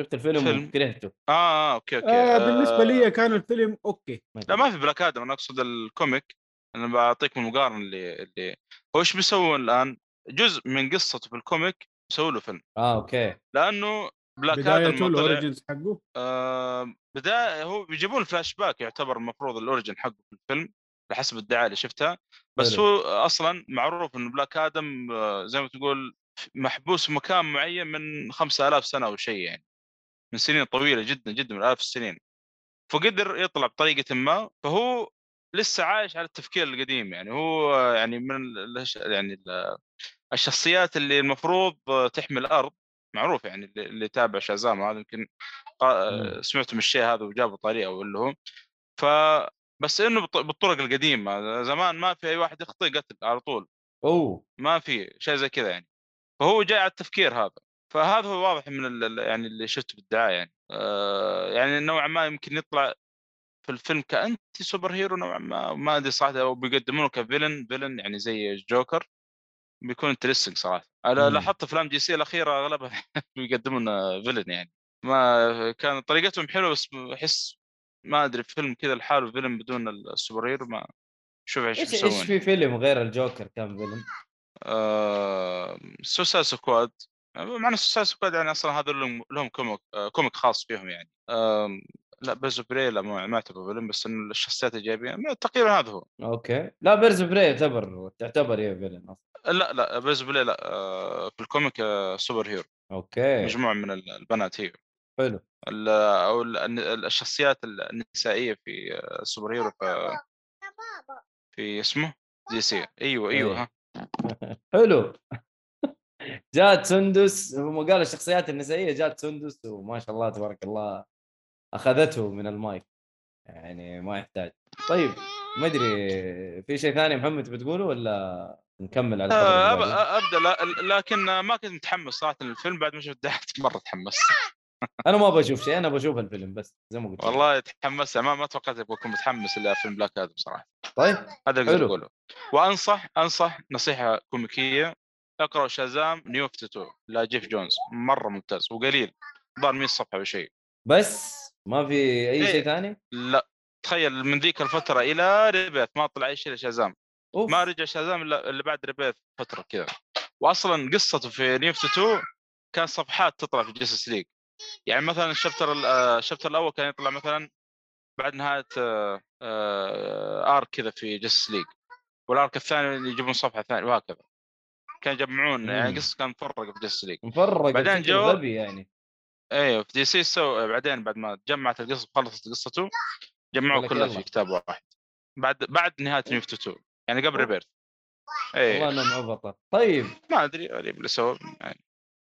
شفت الفيلم فيلم. وكرهته. آه آه okay okay. آه بالنسبة آه، لي كان الفيلم أوكي. لا ما في Black Adam أنا أقصد ال comic. أنا بعطيكم المقارنة اللي اللي هو إيش بيسوون الآن؟ جزء من قصته في ال comic سووا له فيلم. آه okay. لأنه Black Adam ال origins حقه؟ آه بداية هو بيجيبون فلاش باك يعتبر المفروض ال origin حقه في الفيلم. بحسب الدعاية اللي شفتها. بس. هو أصلا معروف إنه بلاك آدم زي ما تقول محبوس في مكان معين من 5000 سنة أو شيء يعني. من سنين طويلة جدا جدا من آلاف السنين. فقدر يطلع بطريقة ما فهو لسه عايش على التفكير القديم يعني. هو يعني من يعني ال- الشخصيات اللي المفروض تحمي الأرض معروف يعني اللي يتابع شازام هذا يمكن من الشيء هذا وجابوا طريقة ولا هو ف بس إنه بالط- بالطرق القديمة زمان ما في أي واحد يخطي قتل على طول. أوه! ما في شيء زي كذا يعني. فهو جاي على التفكير هذا. فهذا هو واضح من ال- يعني اللي شفته بالدعاية يعني. آه يعني نوعا ما يمكن يطلع في الفيلم ك antihero superhero نوعا ما ما أدري صراحة أو بيقدمونه ك villain. villain يعني زي الجوكر بيكون interesting صراحة. أنا مم. لاحظت أفلام DC الأخيرة أغلبها بيقدمون فيلن يعني. ما كان طريقتهم حلوة بس احس ما أدري فيلم كذا لحاله فيلم بدون السوبر هيرو ما شوف إيش إيش إيش في فيلم غير الجوكر كان فيلم؟ آه سوسايد سكواد معنى سوسايد سكواد يعني أصلا هذا لهم لهم كوميك آه كوميك خاص فيهم يعني. لا بيرز بري لا ما اعتبر فيلم بس انه الشخصيات الإيجابية تقريبا هذا هو. أوكي. لا بيرز بري يعتبر تعتبر هي فيلن أصلا؟ لا لا بيرز بري لا آه في الكوميك سوبر هيرو. أوكي. مجموعة من ال- البنات هي. حلو. أو ال- الشخصيات النسائية في ال super hero في في اسمه؟ دي سي. أيوه أيوه إيه. ها. حلو. جات سندس هم قالوا الشخصيات النسائية جات سندس وما شاء الله تبارك الله أخذته من المايك. يعني ما يحتاج. طيب ما أدري في شيء ثاني محمد بتقوله ولا نكمل على آه، أب-؟ أبدأ لكن ما كنت متحمس صراحة. للفيلم بعد ما شفت مرة تحمست. أنا ما بشوف شيء أنا بشوف الفيلم بس زي ما قلت. والله تحمست ما ما توقعت أبغى اكون متحمس الا فيلم بلاك آدم صراحة. طيب هذا اللي أقوله. وأنصح أنصح نصيحة كوميكية اقرأوا شازام نيو 52 لجيف جونز مرة ممتاز وقليل ظهر 100 صفحة أو شيء. بس؟ ما في أي إيه. شيء ثاني؟ لا تخيل من ذيك الفترة إلى ريبيث ما طلع أي شيء لشازام ما رجع شازام إلا اللي بعد Rebirth فترة كذا. واصلا قصته في نيفتو 2 كان صفحات تطلع في Justice League يعني مثلا ال chapter ال- آه، ال chapter الأول كان يطلع مثلا بعد نهاية آه، آه، arc كذا في Justice League وال arc الثاني يجيبون صفحة ثانية وهكذا. كان يجمعون يعني. قصة كان مفرقة في Justice League مفرق بعدين جو- غبي يعني. أيوه في دي سي so بعدين بعد ما تجمعت القصة وخلصت قصته جمعوا كلها. في كتاب واحد. بعد بعد نهاية نيفتو 2 يعني قبل ريبيرث والله اي إنهم عبطه طيب. ما أدري غريب اللي سوى يعني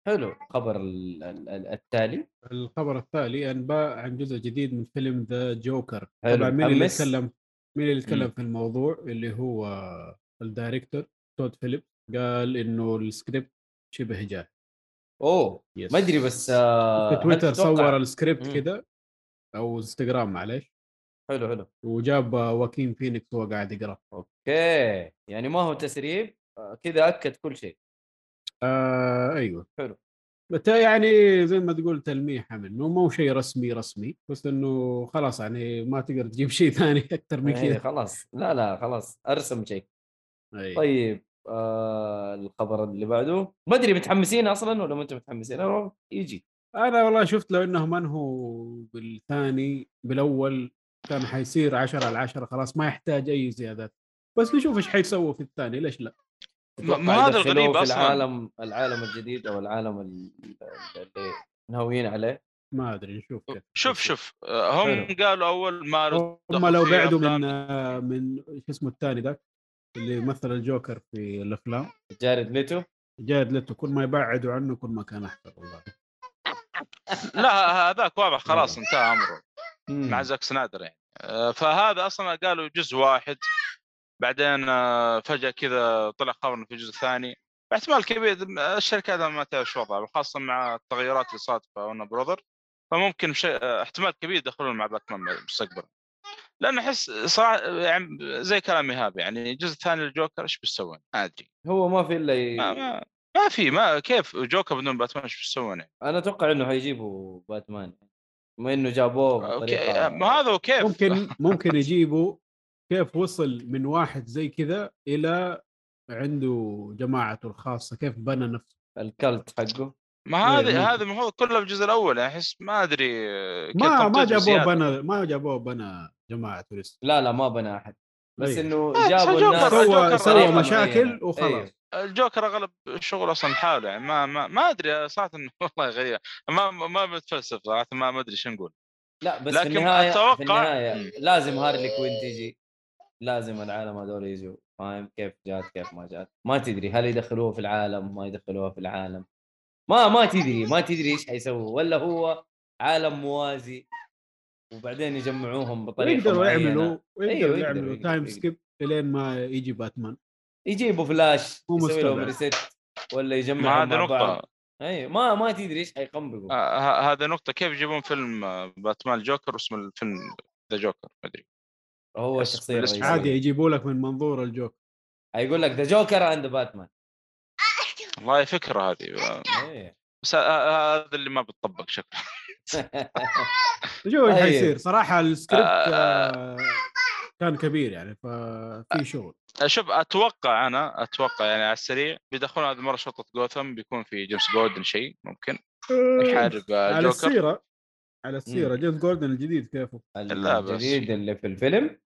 حلو. خبر ال- ال- ال- التالي؟ الخبر التالي انباء عن جزء جديد من فيلم ذا جوكر حلو، طبعا مين اللي؟ يتكلم مين اللي يتكلم. في الموضوع؟ اللي هو ال director تود فيليب قال إنه السكريبت شبه جاهز أوه. yes. ما أدري بس آه، في تويتر صور السكريبت. كذا أو إنستغرام معلش حلو حلو. وجاب واكين فينيكس وهو قاعد يقرأ. okay. يعني ما هو تسريب آه، كذا أكد كل شيء. آه أيوه. حلو. but يعني زي ما تقول تلميحة منه مو شيء رسمي رسمي بس إنه خلاص يعني ما تقدر تجيب شيء ثاني أكثر من إيه، كذا. خلاص. لا لا خلاص أرسم شيء. أي. طيب آه الخبر اللي بعده. ما أدري متحمسين أصلا ولا ما أنتم متحمسين؟ أنا يجي. أنا والله شفت لو انهم انهوا بالثاني بالأول كان حيصير 10 على 10 خلاص ما يحتاج أي زيادات. بس نشوف إيش حيسووا في الثاني ليش لا؟ ما- هذا الغريب في أصلاً. العالم العالم الجديد أو العالم ال- اللي ناويين عليه؟ ما أدري نشوف كيف شوف شوف آه، هم حلو. قالوا أول ما هم لو بعدوا من آه، من شو اسمه الثاني ذاك اللي مثل الجوكر في الأفلام. جارد ليتو؟ جارد ليتو كل ما يبعدوا عنه كل ما كان أحسن والله. لا هذاك واضح خلاص انتهى أمره. مع زاك سنايدر يعني. آه، فهذا أصلا قالوا جزء واحد. بعدين آه، فجأة كذا طلع خبر إنه في جزء ثاني. احتمال كبير الشركات ما تعرف شو وضعها خاصة مع التغيرات اللي صارت في وارنر براذرز فممكن شيء آه، احتمال كبير يدخلون مع باتمان مستقبلا. لأنه أحس صراحة يعني زي كلام ايهاب يعني الجزء الثاني للجوكر إيش بيسوون؟ ما أدري. هو ما في إلا ي... ما, ما, ما في ما كيف جوكر بدون باتمان إيش بيسوون يعني؟ أنا أتوقع إنه حيجيبوا باتمان بما إنه جابوه okay بطريقة ما هذا هو كيف ممكن ممكن يجيبوا كيف وصل من واحد زي كذا إلى عنده جماعته الخاصة كيف بنى نفسه ال cult حقه ما إيه،. هذه هذا المفروض كله في الجزء الأول يعني أحس ما أدري كيف ما ما جابوه. بنى ما جابوه بنى جماعته لسه لا لا ما بنى أحد بس أيوه. إنه آه، جابوا الناس سوى الجوكر سوى مشاكل معينة. وخلاص أيوه. الجوكر أغلب شغل أصلا لحاله يعني ما ما ما أدري صراحة إنه والله غريب ما ما متفلسف صراحة ما ما أدري إيش نقول لا بس لكن في النهاية أتوقع- في النهاية مم. لازم هارلي كوين تيجي لازم العالم هذول يجوا فاهم؟ كيف جات كيف ما جات. ما تدري هل يدخلوها في العالم ما يدخلوها في العالم. ما ما تدري ما تدري إيش حيسووا ولا هو عالم موازي وبعدين يجمعوهم بطريقة. يعملوا أيوه، يقدروا- يعملوا يقدروا- تايم يقدروا. سكيب إلين ما يجي باتمان يجيبوا فلاش يسوي لهم. reset ولا ما يجمعهم هذه مع بعض. أي ما ما تدري إيش حيقنبقوا آه ه- هذه نقطة. كيف يجيبون فيلم آه، باتمان جوكر واسم الفيلم ذا جوكر ما أدري. هو بس الشخصيه الرئيسيه عادي يجيبوا لك من منظور الجوكر. يقول لك ذا جوكر and باتمان والله فكرة هذه. آه، إيه. بس آه، آه، هذا اللي ما بتطبق شكله. نشوف إيش طيب. حيصير. صراحة السكريبت آه. آه، كان كبير يعني ففي شغل. شوف أتوقع أنا أتوقع يعني على السريع بيدخلون هذه المره شرطة جوثم بيكون في جيمس جوردن شيء ممكن. يحارب آه، على جوكر السيرة على السيرة. جيمس جوردن الجديد كيفه. الجديد اللي في الفيلم؟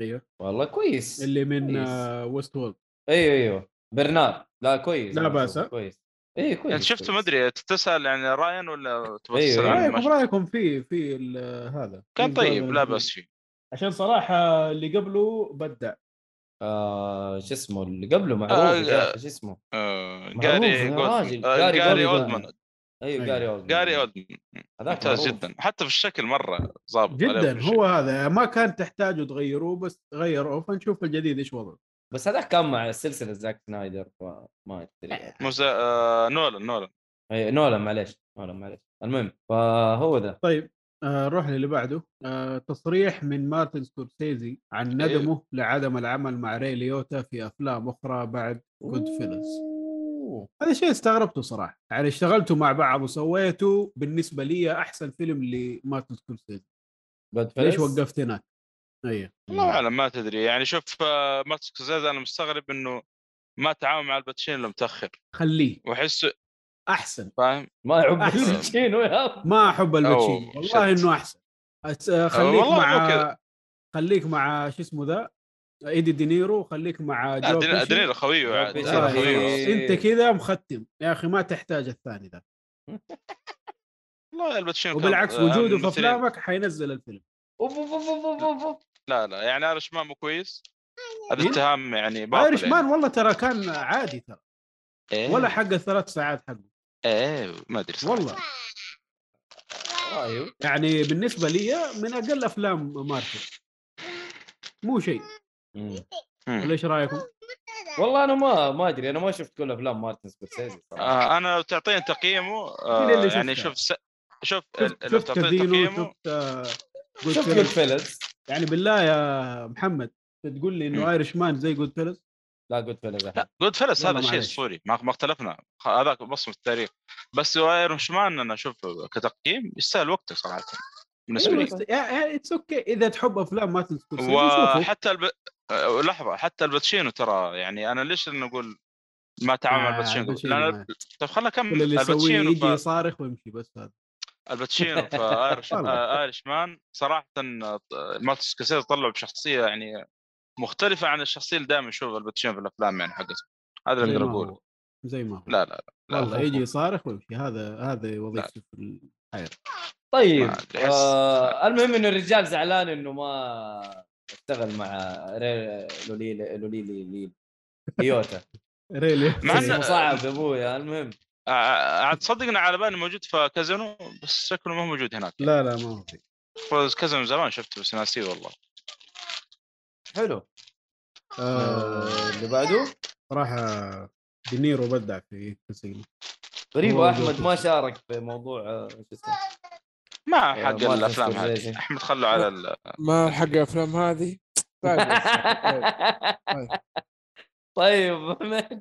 أيوه والله كويس اللي من. آه ويست وورلد أيوه أيوه برنارد لا كويس لا ها؟ كويس اي كويس يعني شفت كويس. ما أدري تسأل يعني راين ولا تبغى أيوه، تسال أيوه. رأيكم رأيكم في في ال- هذا كان طيب لا. بس فيه عشان صراحة اللي قبله بدع آه شو اسمه اللي قبله معروف آه، شو اسمه آه، جاري آه، جاري جاري. أولدمان أيوه أيوه. جاري اولدمان جاري اولدمان هذاك ممتاز معروف. جدا. حتى في الشكل مرة ظابط جدا. هو هذا ما كان تحتاجوا تغيروه بس غيروه فنشوف الجديد إيش وضعه. بس هذاك كان مع سلسلة زاك سنايدر فما أدري. يعني. مو زاك آه نولان نولان. أي، نولان معليش. نولان معليش. المهم فهو ذا. طيب آه، نروح للي بعده. آه، تصريح من مارتن سكورسيزي عن. ندمه لعدم العمل مع ري ليوتا في أفلام أخرى بعد جود فيلاز أوه. هذا شيء استغربته صراحة يعني اشتغلتوا مع بعض وسويتوا بالنسبة لي أحسن فيلم لمارتن سكورسيزي ليش؟ وقفت هناك؟ أيوه الله أعلم ما تدري يعني شوف آه، مارتن سكورسيزي أنا مستغرب إنه ما تعاون مع الباتشينو إلا متأخر خليه واحس أحسن فاهم ما يحب أحسن. الباتشينو يا ما أحب الباتشينو والله. إنه أحسن أس- خليك والله مع. خليك مع شو اسمه ذا إيدي دينيرو خليك مع لا جو. دينيرو خويه دينيرو آه، خويه خويه. أنت كذا مختم يا أخي ما تحتاج الثاني ذا والله الباتشينو وبالعكس آه، وجوده في أفلامك حينزل الفيلم أوف أوف أوف أوف أوف أوف. لا لا يعني Irishman مو كويس هذا مين؟ اتهام يعني باطل Irishman يعني. والله ترى كان عادي ترى إيه. ولا حق الثلاث ساعات حقه إيه ما أدري. والله يعني بالنسبة لي من أقل أفلام مارتن مو شيء. ولا إيش رأيكم؟ والله أنا ما ما أدري أنا ما شفت كل أفلام مارتن سكورسيزي صراحة. آه أنا لو تعطيني تقييمه آه يعني؟ شوف س... شوف شفت, لو تعطيني تقييمه. شفت آه، Good شفت. Goodfellas يعني بالله يا محمد تقول لي إنه. Irishman زي Goodfellas لا Goodfellas لا Goodfellas والله هذا شيء. أسطوري ما ما اختلفنا. هذاك بصمه التاريخ. بس Irishman أنا أشوف كتقييم يستاهل وقته صراحة بالنسبة لي. It's okay إذا تحب أفلام مارتن سكورسيزي وحتى الب... آه، لحظة حتى الباتشينو ترى يعني أنا ليش نقول ما تعامل آه، الباتشينو؟ الباتشينو لأن. طب خلنا اكمل اللي الباتشينو يجي ف... يصارخ ويمشي بس هذا. الباتشينو في Irish. آه، Irishman صراحة آه، مارتن سكورسيزي طلعوا بشخصية يعني مختلفة عن الشخصية اللي دائما نشوف الباتشينو في الأفلام يعني حقته. هذا اللي أقدر أقوله. زي ما هو. لا لا لا والله يجي يصارخ ويمشي. هذا هذا وظيفته في الحياة. طيب آه المهم إنه الرجال زعلان إنه ما أشتغل مع. لوليلي لوليلي ليل ريلي. مع اسمه صعب يا أبويا المهم. آه، عاد تصدقنا على بالي موجود في كازينو بس شكله ما هو موجود هناك لا لا ما هو كازينو زمان شفته بس ناسيه والله. حلو. آه آه اللي بعده؟ صراحة دينيرو بدع في كازينو. غريب أحمد ما شارك في موضوع آه، شو اسمه؟ ما آه، حق الأفلام. هذه. احمد خلوا على ال... ما حق الافلام هذه؟ طيب طيب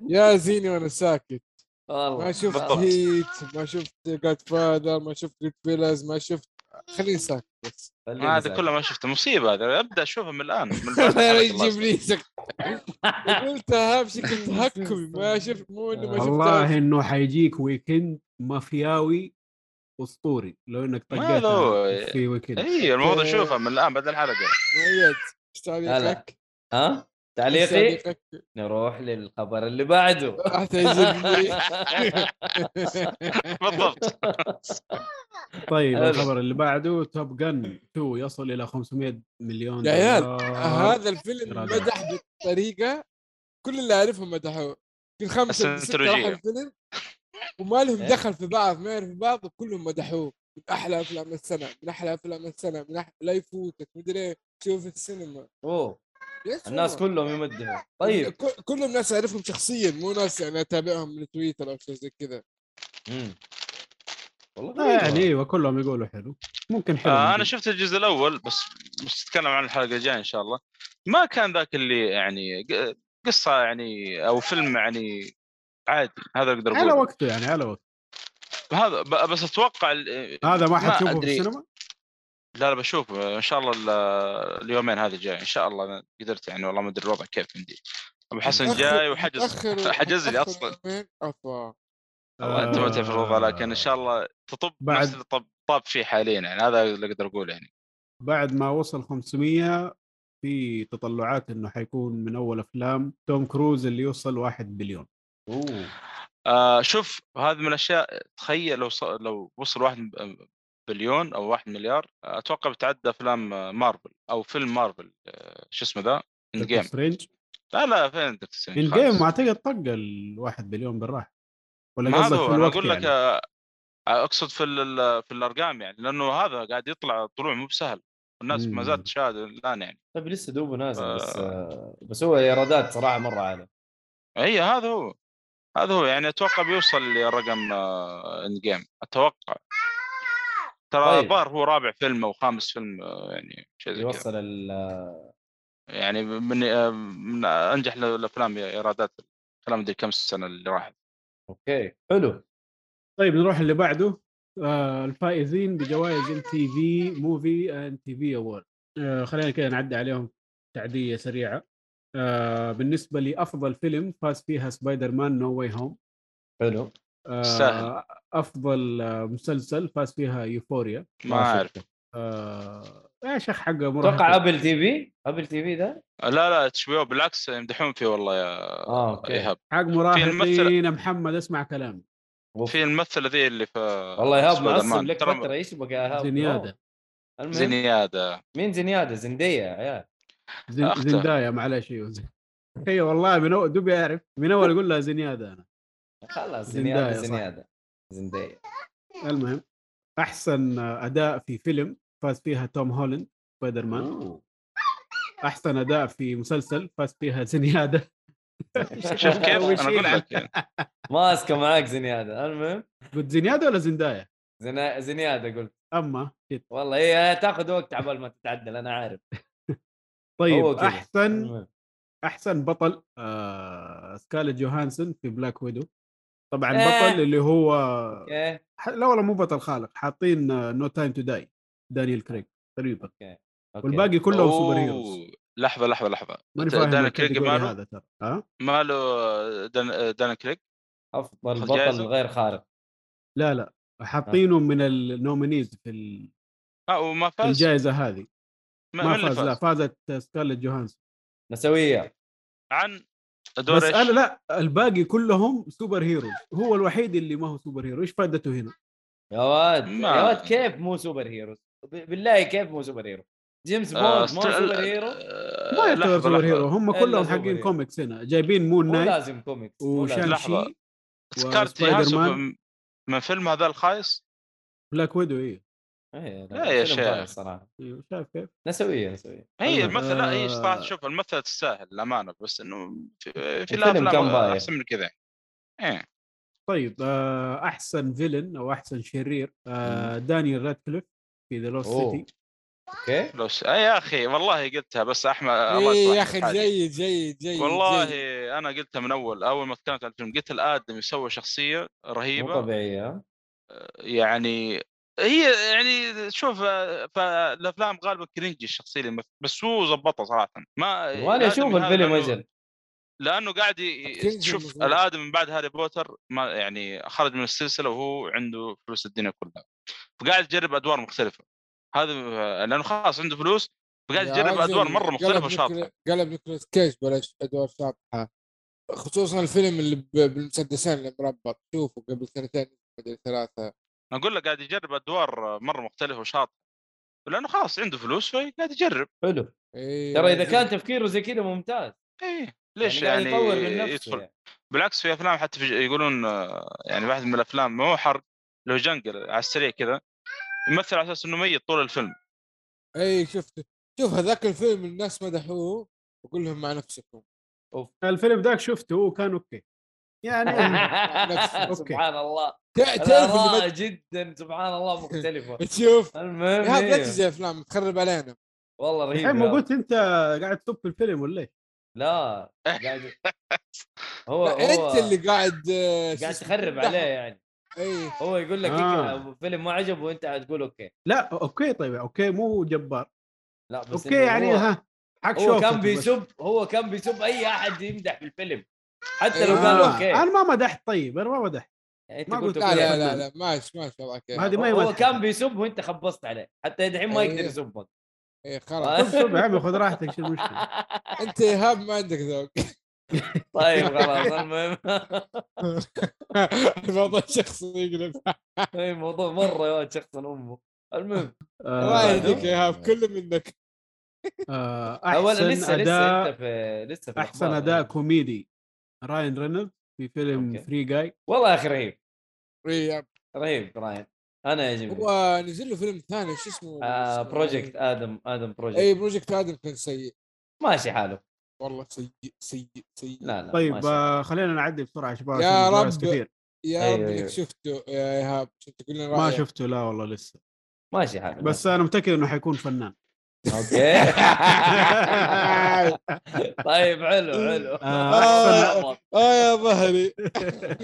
يا زيني وأنا ساكت. والله. ما شفت بالضبط. Heat ما شفت Godfather ما شفت Goodfellas ما شفت خليني ساكت بس. هذا. كله ما شفته. مصيبة هذا أبدأ اشوفه من الآن من يجيب لي سكت قلتها بشكل تهكمي ما شفت مو اني ما شفتها والله إنه حيجيك weekend مافياوي. أسطوري لو إنك طقيتها هو. في weekend اي المفروض اشوفها من الآن بعد الحلقة مؤيد إيش تعليقك؟ ها تعليقي تعليقك؟ نروح للخبر اللي بعده بالضبط طيب. الخبر اللي بعده Top Gun 2 يصل إلى 500 مليون يا عيال. هذا الفيلم. مدح بطريقة كل اللي أعرفهم مدحوه في خمسة الفيلم وما لهم إيه. دخل في بعض ما يعرفوا بعض وكلهم مدحوه من أحلى أفلام السنة من أحلى أفلام السنة من أح... لا يفوتك مدري إيه، شوف السينما أوه الناس. كلهم يمدحوا طيب كلهم ناس أعرفهم شخصيا مو ناس يعني أتابعهم من تويتر أو شيء زي كذا. والله آه. يعني إيوه كلهم يقولوا حلو ممكن حلو آه أنا. شفت الجزء الأول بس بس نتكلم عن الحلقة الجاية إن شاء الله ما كان ذاك اللي يعني ق- قصة يعني أو فيلم يعني عادي هذا أقدر على أقول وقته يعني على وقته. هذا بس أتوقع ال- هذا ما حتشوفه في. السينما؟ لا لا بشوف إن شاء الله ال- اليومين هذه جاي إن شاء الله قدرت يعني والله ما أدري الوضع كيف عندي. ابو حسن متأخر- جاي وحجز. حجز لي أصلا. افا والله أنت ما تعرف الوضع لكن إن شاء الله تطب بعد- نفس اللي طب طاب فيه حاليا يعني هذا اللي أقدر أقوله يعني. بعد ما وصل 500 في تطلعات إنه حيكون من أول أفلام توم كروز اللي يوصل 1 بليون. أوه. آه شوف هذه من الأشياء تخيل لو ص... لو وصل واحد ب- بليون أو واحد مليار أتوقع بتعدى أفلام آه، مارفل أو فيلم مارفل آه، شو اسمه ذا؟ Endgame Strange لا لا فين Doctor Strange End خالص. game أعتقد طق ال 1 بليون بالراحة. ولا قصدك في الوقت أقول لك يعني. آه، أقصد في ال- في الأرقام يعني لأنه هذا قاعد يطلع طلوع مو بسهل. والناس ما. زالت تشاهد الآن يعني. طيب لسه دوبه نازل بس آه. آه بس هو إيرادات صراحة مرة عالية. هي هذا هو. هذا هو يعني أتوقع بيوصل لرقم آه، Endgame أتوقع. ترى طيب. الظاهر هو رابع فيلم أو خامس فيلم آه، يعني شيء زي يوصل ال يعني من آه، من أنجح الأفلام إيرادات الأفلام دي كم سنة اللي راحت. okay حلو. طيب نروح اللي بعده. آه الفائزين بجوائز MTV Movie and TV Award آه، خلينا كذا نعدي عليهم تعدية سريعة. آه، بالنسبة لي افضل فيلم فاز فيها Spider-Man No Way Home حلو. سهل. أفضل آه، مسلسل فاز فيها Euphoria ما أعرف. آه، يا شيخ حقه أتوقع مراهقين ابل تي في ابل تي في ده؟ لا لا HBO بالعكس يمدحون فيه والله يا آه okay. إيهاب. حق مراهقين محمد اسمع كلامي. في الممثله ذي اللي في والله ايهاب معصب. لك ترى فترة إيش بقى ايهاب زنياده المهم. زنياده مين زنياده زندية يا عيال. زندايا معلش أيوه زن- هي والله من اول دوبي أعرف. من أول أقول لها زنيادة أنا. خلاص زندايا، زنياده. زنيادة زنديه المهم أحسن أداء في فيلم فاز فيها توم هولاند سبايدر مان. أحسن أداء في مسلسل فاز فيها زنيادة. شوف كيف أنا أقول لك. ماسكة معاك زنيادة. المهم. قلت زنيادة ولا زندايا؟ زنا... زنيادة قلت. أما والله هي تاخذ وقت عبال ما تتعدل أنا عارف. طيب. أحسن. أحسن بطل آه سكارلت جوهانسون في Black Widow طبعا إيه. بطل اللي هو ح- لا والله مو بطل خارق حاطين No Time to Die دانيال كريج تقريبا okay. والباقي كلهم superheroes. لحظة لحظة لحظة ماني فاهم دان كريج ال category ماله هذا ترى ها ماله دان, دان كريج أفضل بطل جايزة؟ غير خارق لا لا حاطينه من ال nominees في ال- ها وما في فاز الجائزه هذه ما, ما فاز لا فازت سكارلت جوهانسون. نسويه عن دور بس؟ أنا لا الباقي كلهم super heroes هو الوحيد اللي ما هو super hero إيش فائدته هنا؟ يا واد ما- يا واد كيف مو super hero بالله كيف مو super hero جيمس آه، بوند مو ست- super hero آه، ما يعتبر super. hero هم كلهم حقين hero. comics هنا. جايبين Moon مو Knight لازم كوميكس مو. وشان لحظة. شي سكارليت من فيلم هذا الخايس؟ Black Widow إيه. إيه، لا يا شيخ. صراحة أيوة، شايف كيف؟ نسوية نسوية هي المهم. الممثل لا هي صراحة آه. شوف الممثله تستاهل الامانه بس إنه في, في الفيلم الافلام. أحسن من كذا إيه طيب آه، أحسن villain أو أحسن شرير آه، دانيال رادكليف في The Lost. City okay. آه يا أخي والله قلتها بس أحمد الله إيه يصلح يا أخي. جيد جيد جيد والله جيد. أنا قلتها من أول أول ما تكلمت عن الفيلم قلت الآدم يسوي شخصية مو رهيبة طبيعية ها؟ يعني هي يعني شوف فالأفلام غالبا cringy الشخصية اللي بس هو ظبطها صراحة. ما وأنا أشوف الفيلم لأنه- أجل. لأنه قاعد ي- كنز شوف المفروض. الآدم من بعد هاري بوتر ما يعني خرج من السلسلة وهو عنده فلوس الدنيا كلها. فقاعد يجرب أدوار مختلفة. هذا لأنه خلاص عنده فلوس فقاعد يجرب أدوار مرة قلب مختلفة وشاطحه قلب نيكولاس كيج بلاش أدوار شاطحة؟ خصوصا الفيلم اللي بالمسدسين اللي مربط. شوفوا قبل سنتين مدري ثلاثة. أقول لك قاعد يجرب أدوار مرة مختلفة وشاطحة لأنه خلاص عنده فلوس فقاعد يجرب. حلو. إيه. ترى إذا رجل. كان تفكيره زي كذا ممتاز. إيه ليش قاعد يعني, يطور من نفسه يدخل؟ يعني. بالعكس في أفلام حتى في يقولون يعني واحد من الأفلام ما هو حرق لو جنقل على السريع كذا يمثل على أساس إنه ميت طول الفيلم. اي شفت. شوف هذاك الفيلم الناس مدحوه وقول لهم مع نفسكم. الفيلم ذاك شفته وكان okay. يعني okay. سبحان الله. تعرف اللي جدا سبحان الله مختلفة تشوف المهم لا إيه. تجي افلام تخرب علينا والله رهيب الحين مو يا قلت أنت قاعد تسب الفيلم ولا إيش؟ لا قاعد هو هو أنت اللي قاعد آه، قاعد تخرب. عليه يعني اي هو يقول لك آه. آه. فيلم ما عجبه وأنت هتقول okay لا okay طيب okay مو جبار لا بس okay يعني هو ها حق هو كان بس. بيسب هو كان بيسب أي أحد يمدح بالفيلم حتى لو آه. قال آه. okay أنا ما مدحت طيب أنا ما مدحت انت ما قلت لا. لا. لا لا ماشي ماشي كيف هذه ما هي هو. كان بيسب وانت خبصت عليه حتى الحين ما يقدر أيه. يسبك اي خلاص سب يا عمي خذ راحتك شو المشكلة أنت ايهاب ما عندك ذوق طيب خلاص المهم الموضوع شخصي يقلب إيه، الموضوع مرة يا ولد شخصا أمه المهم آه، الله. يهديك يا ايهاب كله منك آه، أحسن لسه لسه أداء في لسه في أحسن. أداء كوميدي راين رينولد في فيلم okay. Free Guy والله يا أخي رهيب. إيه، رهيب راين أنا يعجبني. هو نزل له فيلم ثاني شو اسمه؟ آه Project؟ Adam Adam Project إي Project Adam كان سيء. ماشي حاله. والله سيء سيء سيء. لا لا طيب. آه خلينا نعدي بسرعة يا شباب يا رب. كثير. يا أيوه، رب إنك أيوه. شفته يا إيهاب لنا ما. شفته لا والله لسه. ماشي حاله بس أنا متأكد إنه حيكون فنان. okay. طيب حلو حلو. آه، أحسن- آه يا ظهري.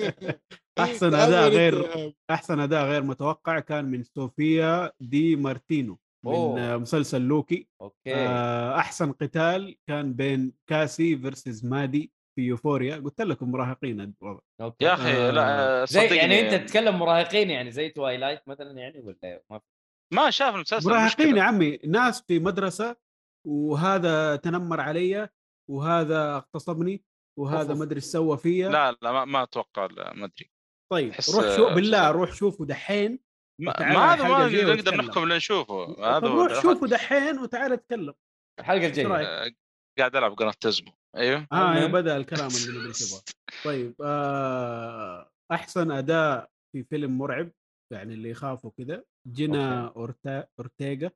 أحسن أداء غير. أحسن أداء غير متوقع كان من صوفيا دي مارتينو من أوه. آه، مسلسل لوكي. okay. آه، أحسن قتال كان بين كاسي versus مادي في Euphoria. قلت لكم مراهقين الوضع. يا أخي آه، لا زي صدقني يعني أنت تتكلم مراهقين يعني زي توايلايت مثلا يعني ولا ما في؟ ما شاف المسلسل مراهقين يا. عمي ناس في مدرسة وهذا تنمر علي وهذا اغتصبني وهذا. ما أدري إيش سوى فيا لا لا ما, ما أتوقع ما أدري طيب روح شو بالله. روح شوفه دحين ما, ما هذا ما نقدر. نحكم الا نشوفه هذا روح شوفه دحين وتعال اتكلم الحلقة الجاية؟ آه، قاعد ألعب قناه تزمو أيوه آه. بدأ الكلام اللي إيش يبغى طيب آه أحسن أداء في فيلم مرعب يعني اللي يخافوا كذا جينا أورتا... أورتيغا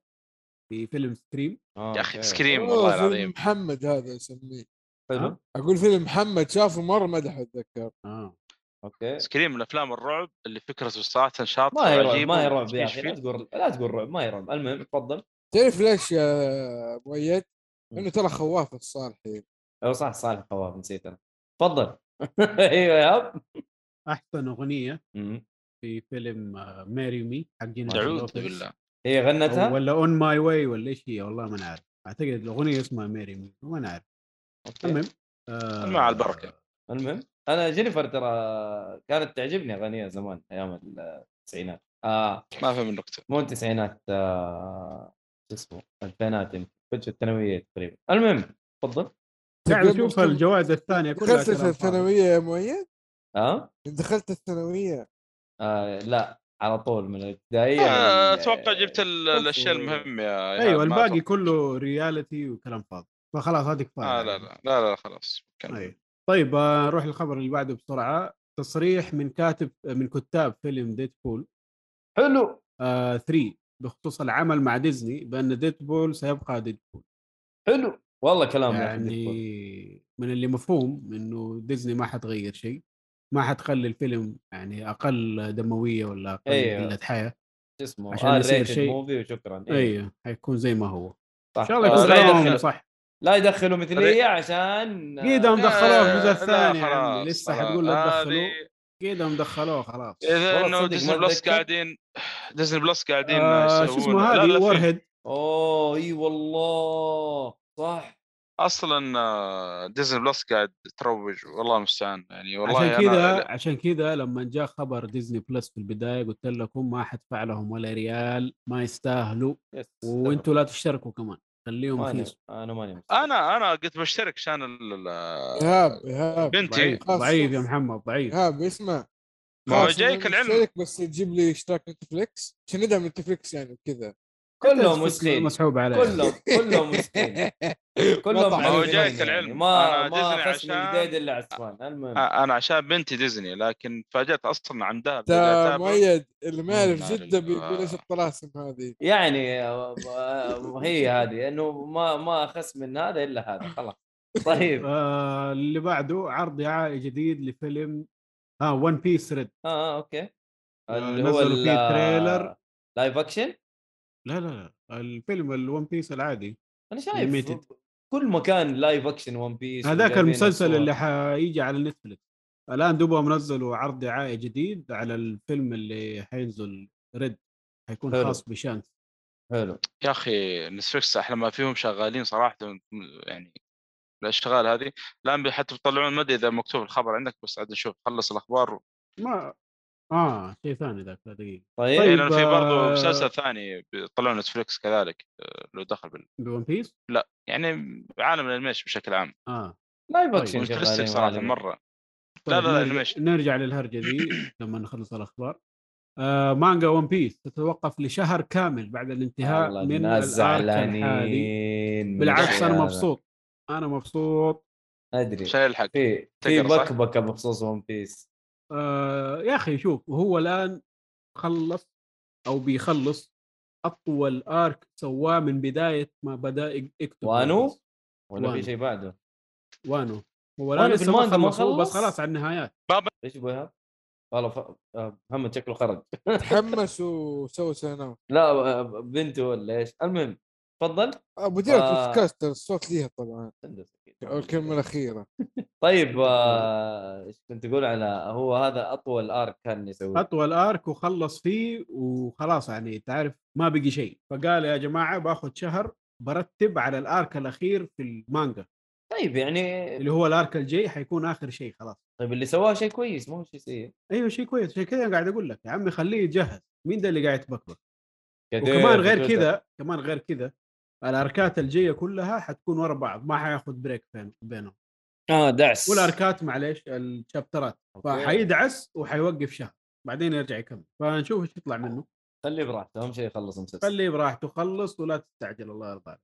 في فيلم Scream يا أخي. Scream والله فيلم العظيم. محمد هذا يسميه حلو. أقول فيلم محمد شافه مرة مدح أتذكر. آه. okay. Scream من افلام الرعب اللي فكرته صراحة شاطره ما هي رعب ما هي رعب يا أخي. لا تقول لا تقول رعب ما هي رعب المهم تفضل. تعرف ليش يا مؤيد؟ انه ترى خواف الصالحين أيوه صح صالح خواف نسيت أنا. تفضل. أيوه يا اب أحسن أغنية. في فيلم آه، Marry Me حق جينا اعوذ لوبيز. بالله. هي غنتها؟ ولا On My Way ولا إيش هي؟ والله ما أنا عارف. أعتقد الأغنية اسمها Marry Me ما أنا عارف. المهم آه مع البركة. المهم أنا جينيفر ترى كانت تعجبني اغانيها زمان أيام التسعينات. آه ما فهم النكته مو التسعينات آه شو اسمه؟ الفينات يمكن. كنت في الثانوية تقريبا. المهم تفضل. أشوف تكون- الجوائز الثانية كلها دخلت. الثانوية يا مؤيد؟ ها دخلت الثانوية. آه لا على طول من الابتدائيه آه، أتوقع جبت ال- أوف. الأشياء المهمة يا أيوه الباقي. كله رياليتي وكلام فاضي فخلاص هذه كفاية آه لا لا لا لا خلاص. أيوة. طيب آه، نروح للخبر اللي بعده بسرعة تصريح من كاتب من كتاب فيلم ديدبول حلو آه 3 بخصوص العمل مع ديزني بأن Deadpool سيبقى Deadpool حلو والله كلام. يعني من اللي مفهوم إنه ديزني ما حتغير شيء ما حتخلي الفيلم يعني أقل دموية ولا أقل أيوة. قلة حياة شو اسمه عشان R يصير شيء- movie وشكرا أيوه حيكون زي ما هو صح ان شاء الله آه، يكون يدخل- صح لا يدخلوا مثليه عشان قيدهم آه، دخلوه في الجزء الثاني خلاص، لسه. حتقول لا تدخلوه قيدهم دخلوه خلاص إذا إنه ديزني بلس. قاعدين ديزني بلس قاعدين آه شو اسمه هذه هيد أوه إي والله صح أصلا آه، ديزني بلس قاعد تروج والله المستعان يعني والله عشان أنا- كذا عشان كذا لما جاء خبر ديزني بلس في البداية قلت لكم ما حدفع لهم ولا ريال ما يستاهلوا يس وأنتوا لا تشتركوا كمان خليهم ماني رخيص أنا ماني. أنا أنا قلت بشترك عشان ال- ال- إيهاب إيهاب. بنتي. ضعيف. يا محمد ضعيف إيهاب اسمع. ما جايك العلم. بس تجيب لي اشتراك نتفليكس عشان ندعم نتفليكس يعني وكذا كلهم مسكين مسحوب عليه كلهم كلهم مسكين كلهم هو جايك يعني. العلم. ما أنا ما ديزني عشان- الجديد إلا عسفان المهم. أنا عشان بنتي ديزني لكن تفاجات أصلا عندها تا مؤيد اللي ما يعرف ال- بيقول إيش الطلاسم هذه. يعني هي هذه إنه ما ما أخس من هذا إلا هذا خلاص. طيب. آه اللي بعده عرض دعائي جديد لفيلم آه One Piece Red آه أوكي. آه، اللي هو نزلوا فيه trailer. live action لا لا لا الفيلم ال One Piece العادي أنا شايف Animated. كل مكان live action One Piece هذاك المسلسل. اللي حيجي على نتفلكس الآن دوبهم نزلوا عرض دعائي جديد على الفيلم اللي حينزل Red حيكون حلو. خاص بشانكس حلو يا أخي نتفلكس أحلى ما فيهم شغالين صراحة يعني الأشغال هذه الآن حتى بيطلعون ما أدري إذا مكتوب الخبر عندك بس عاد نشوف خلص الأخبار ما آه شيء ثاني ذاك دقيقة. طيب, طيب طيب، لأن في برضه آه، مسلسل ثاني بيطلعون نتفلكس كذلك آه، لو دخل بال... ب One Piece؟ يعني عالم ال animation بشكل عام. آه. live طيب. اكشن شغالين صراحة. مرة. طيب لا، لا، نرجع, animation. نرجع للهرجة دي لما نخلص الأخبار. آه مانجا One Piece تتوقف لشهر كامل بعد الانتهاء من الناس ال arc الحالي. زعلانين من بالعكس أنا. مبسوط. أنا مبسوط. أدري. عشان يلحق في في؟ بكبكة بخصوص One Piece. آه يا أخي شوف هو الآن خلص أو بيخلص اطول arc سواه من بداية ما بدأ يك- يكتب وانو؟ ولا في. شيء بعده وانو هو الآن لسه ما خلصوا بس خلص؟ خلاص على النهايات إيش أبو إيهاب؟ والله ف... آه، محمد شكله خرج تحمس وسوى سنة لا بنته ولا إيش المهم تفضل أبو دياب آه. الصوت ليها طبعا. الكلمة الأخيرة. طيب آه، إيش كنت تقول على هو هذا أطول آرك كان يسويه؟ أطول آرك وخلص فيه وخلاص يعني تعرف ما بقي شيء. فقال يا جماعة باخذ شهر برتب على الآرك الأخير في المانجا. طيب يعني اللي هو الآرك الجاي حيكون آخر شيء خلاص. طيب اللي سواه شيء كويس مو شيء سيء. أيوه شيء كويس. عشان كذا قاعد أقول لك يا عمي خليه يتجهز. مين ده اللي قاعد يتبكبك؟ وكمان غير. كذا كمان غير كذا الأركات الجاية كلها حتكون ورا بعض ما حياخذ بريك بين بينهم. آه دعس. والأركات معليش الشابترات. فحيدعس وحيوقف شهر بعدين يرجع يكمل. فنشوف إيش يطلع منه. خليه براحته أهم شيء يخلص المسلسل خليه براحته خلص ولا تستعجل الله يرضى عليك.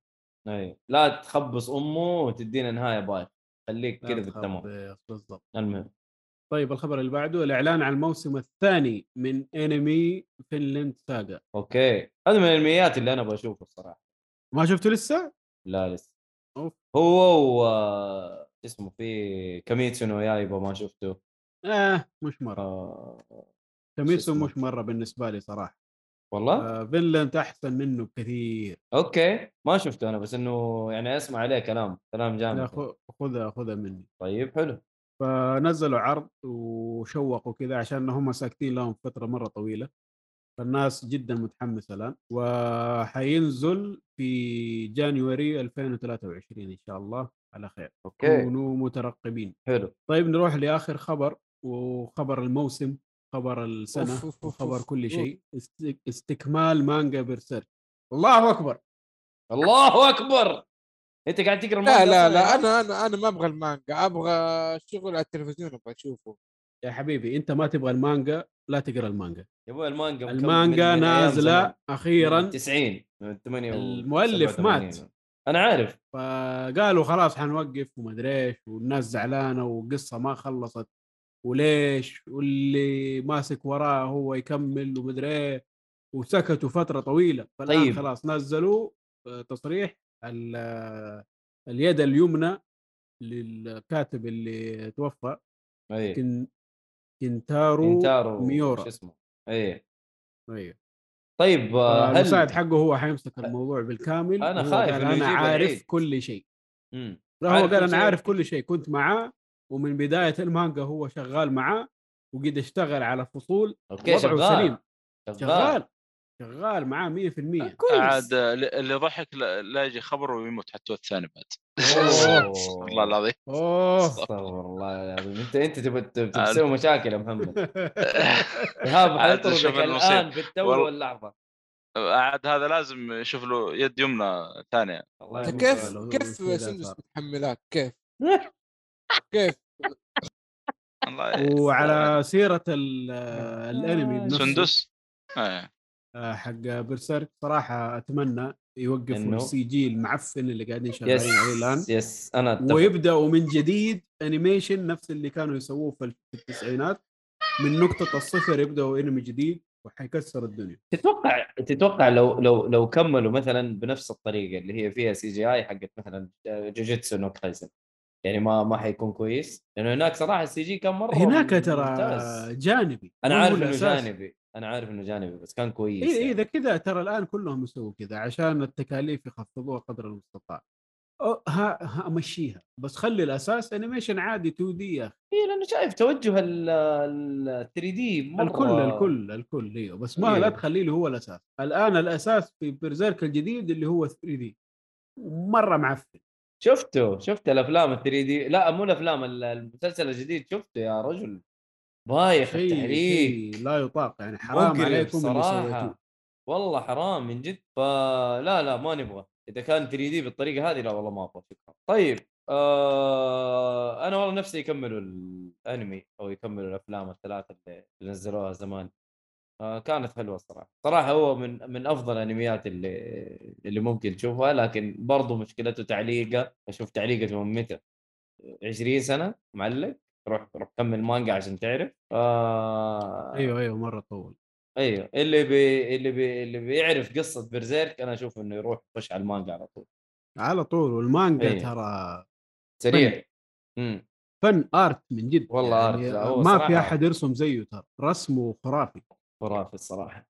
أي. لا تخبص أمه وتدينا نهاية بايخ. خليك كذا في التمام. بالضبط. المهم. طيب الخبر اللي بعده الإعلان عن الموسم الثاني من انمي فينلاند ساغا أوكي. هذا من الأنميات اللي أنا بشوفه الصراحة. ما شفته لسه؟ لا لسه. أوف. هو و اسمه في كيميتسو نو يايبا ما شفته. آه مش مرة. آه اسمه؟ مش مرة بالنسبة لي صراحة. والله؟ آه فينلاند أحسن منه بكثير. أوكي. ما شفته أنا بس إنه يعني أسمع عليه كلام كلام لا جامد خ- خذها خذها مني. طيب حلو. فنزلوا عرض وشوقوا كذا عشان هم ساكتين لهم فترة مرة طويلة. فالناس جدا متحمسة الان وحينزل في January 2023 إن شاء الله. على خير أوكي. كونوا مترقبين. حلو. طيب نروح لآخر خبر وخبر الموسم خبر السنة أوف، أوف، أوف، وخبر أوف، كل. شيء. است- استكمال مانجا بيرسيرك الله أكبر! الله أكبر! أنت قاعد تقرأ لا لا لا يا أنا أنا أنا ما أبغى المانجا أبغى شغل على التلفزيون أبغى أشوفه. يا حبيبي أنت ما تبغى المانجا لا تقرأ المانجا يا أبوي المانجا المانجا نازلة. أخيرا من 90 من 8 المؤلف مات. أنا عارف فقالوا خلاص حنوقف ومدري إيش والناس زعلانة وقصه ما خلصت وليش واللي ماسك وراه هو يكمل ومدري وسكتوا فترة طويلة فالآن طيب. خلاص نزلوا آه، تصريح ال- آه، اليد اليمنى للكاتب اللي توفى أي كن كنتارو انتارو ميورا. شو اسمه اي أيوه طيب آه، هل المساعد حقه هو حيمسك الموضوع بالكامل وهو خايف قال أنا عارف العيد. كل شيء مم. لا هو قال أنا شيء؟ عارف كل شيء كنت معاه ومن بداية المانجا هو شغال معاه وقد اشتغل على فصول أوكي وضعه شغال سليم شغال شغال شغال معاه 100% كويس. عاد اللي ضحك لا لا يجي خبر ويموت حتى الثاني بعد. والله العظيم. أوه. أستغفر الله العظيم. أنت أنت تبغى. تسوي مشاكل يا محمد. ايهاب حيطردك الآن. في التو. واللحظة. عاد هذا لازم يشوف له يد يمنى ثانية. الله كيف كيف كذا سندس. متحملات كيف؟ كيف؟ الله وعلى سيرة ال- الأنمي سندس. آه. آه، حق بيرسيرك صراحة أتمنى يوقفوا إنه؟ ال CG المعفن اللي قاعدين شغالين عليه الآن yes أنا أتفق ويبدأوا من جديد animation نفس اللي كانوا يسووه في التسعينات من نقطة الصفر يبدأوا انمي جديد وحيكسر الدنيا تتوقع تتوقع لو لو لو كملوا مثلا بنفس الطريقة اللي هي فيها CGI حقت مثلا جوجيتسو نو كايزن يعني ما ما حيكون كويس لأنه هناك صراحة ال CG كان مرة هناك ترى ممتاز. جانبي أنا عارف إنه. جانبي أنا عارف إنه جانبي بس كان كويس اي يعني. إذا كذا ترى الآن كلهم يسووا كذا عشان التكاليف يخفضوها قدر المستطاع. ها ها أمشيها. بس خلي الأساس animation عادي 2 دي يا أخي. اي لأنه شايف توجه ال 3 دي مرة الكل الكل الكل أيوه بس ما إيه. لا تخليه له هو الأساس. الآن الأساس في بيرزيرك الجديد اللي هو 3 دي مرة معفن. شفته شفت الأفلام ال 3 دي لا مو الأفلام ال- المسلسل الجديد شفته يا رجل. بايخ التحريك. لا يطاق يعني حرام عليكم سويتوه. والله حرام من جد. فلا لا ما نبغى. إذا كان 3 دي بالطريقة هذه لا والله ما أبغى شكرا طيب آه أنا والله نفسي يكملوا الأنمي أو يكملوا الأفلام الثلاثة اللي نزلوها زمان. آه كانت حلوة الصراحه صراحة هو من من أفضل الأنميات اللي اللي ممكن تشوفها لكن برضو مشكلته تعليقه. أشوف تعليقته من متى 20 سنة معلق. روح روح كمل مانجا عشان تعرف. آه. أيوه أيوه مرة طول. أيوه. اللي بي اللي بي اللي بيعرف قصة برزيرك أنا أشوف إنه يروح يخش على المانجا على طول. على طول. والمانجا أيوه. ترى سريع. امم فن آرت من جد. والله يعني هو ما صراحة في أحد يرسم زيه ترى. رسمه خرافي. خرافي الصراحة.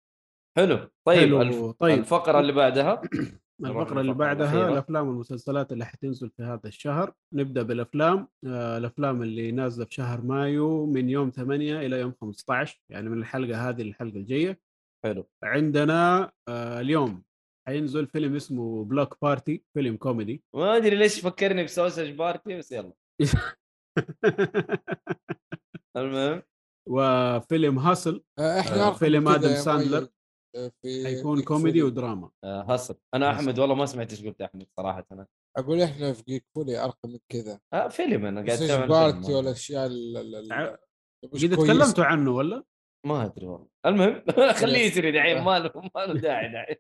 حلو. طيب حلو، الف... طيب. الفقرة اللي بعدها. الفقرة اللي بعدها. الأفلام والمسلسلات اللي حتنزل في هذا الشهر. نبدأ بالأفلام. آه، الأفلام اللي نازلة في شهر مايو من يوم 8 إلى يوم 15 يعني من الحلقة هذه للحلقة الجاية. حلو. عندنا آه، اليوم حينزل فيلم اسمه بلوك بارتي فيلم كوميدي. ما أدري ليش فكرني بسوسج بارتي بس يلا. المهم. وفيلم هاسل آه، إحنا آه، فيلم يا ساندلر. آه، في حيكون جيك كوميدي فولي. ودراما. آه هصل أنا هصل. أحمد والله ما سمعت إيش قلت أحمد صراحة. أنا أقول إحنا في جيك فولي أرقى من كذا. آه فيلم أنا قاعد أتكلم عن بارتي. والاشياء مش قد. تكلمتوا عنه ولا؟ ما أدري والله. المهم خليه يسري دحين ما له ما له داعي دحين.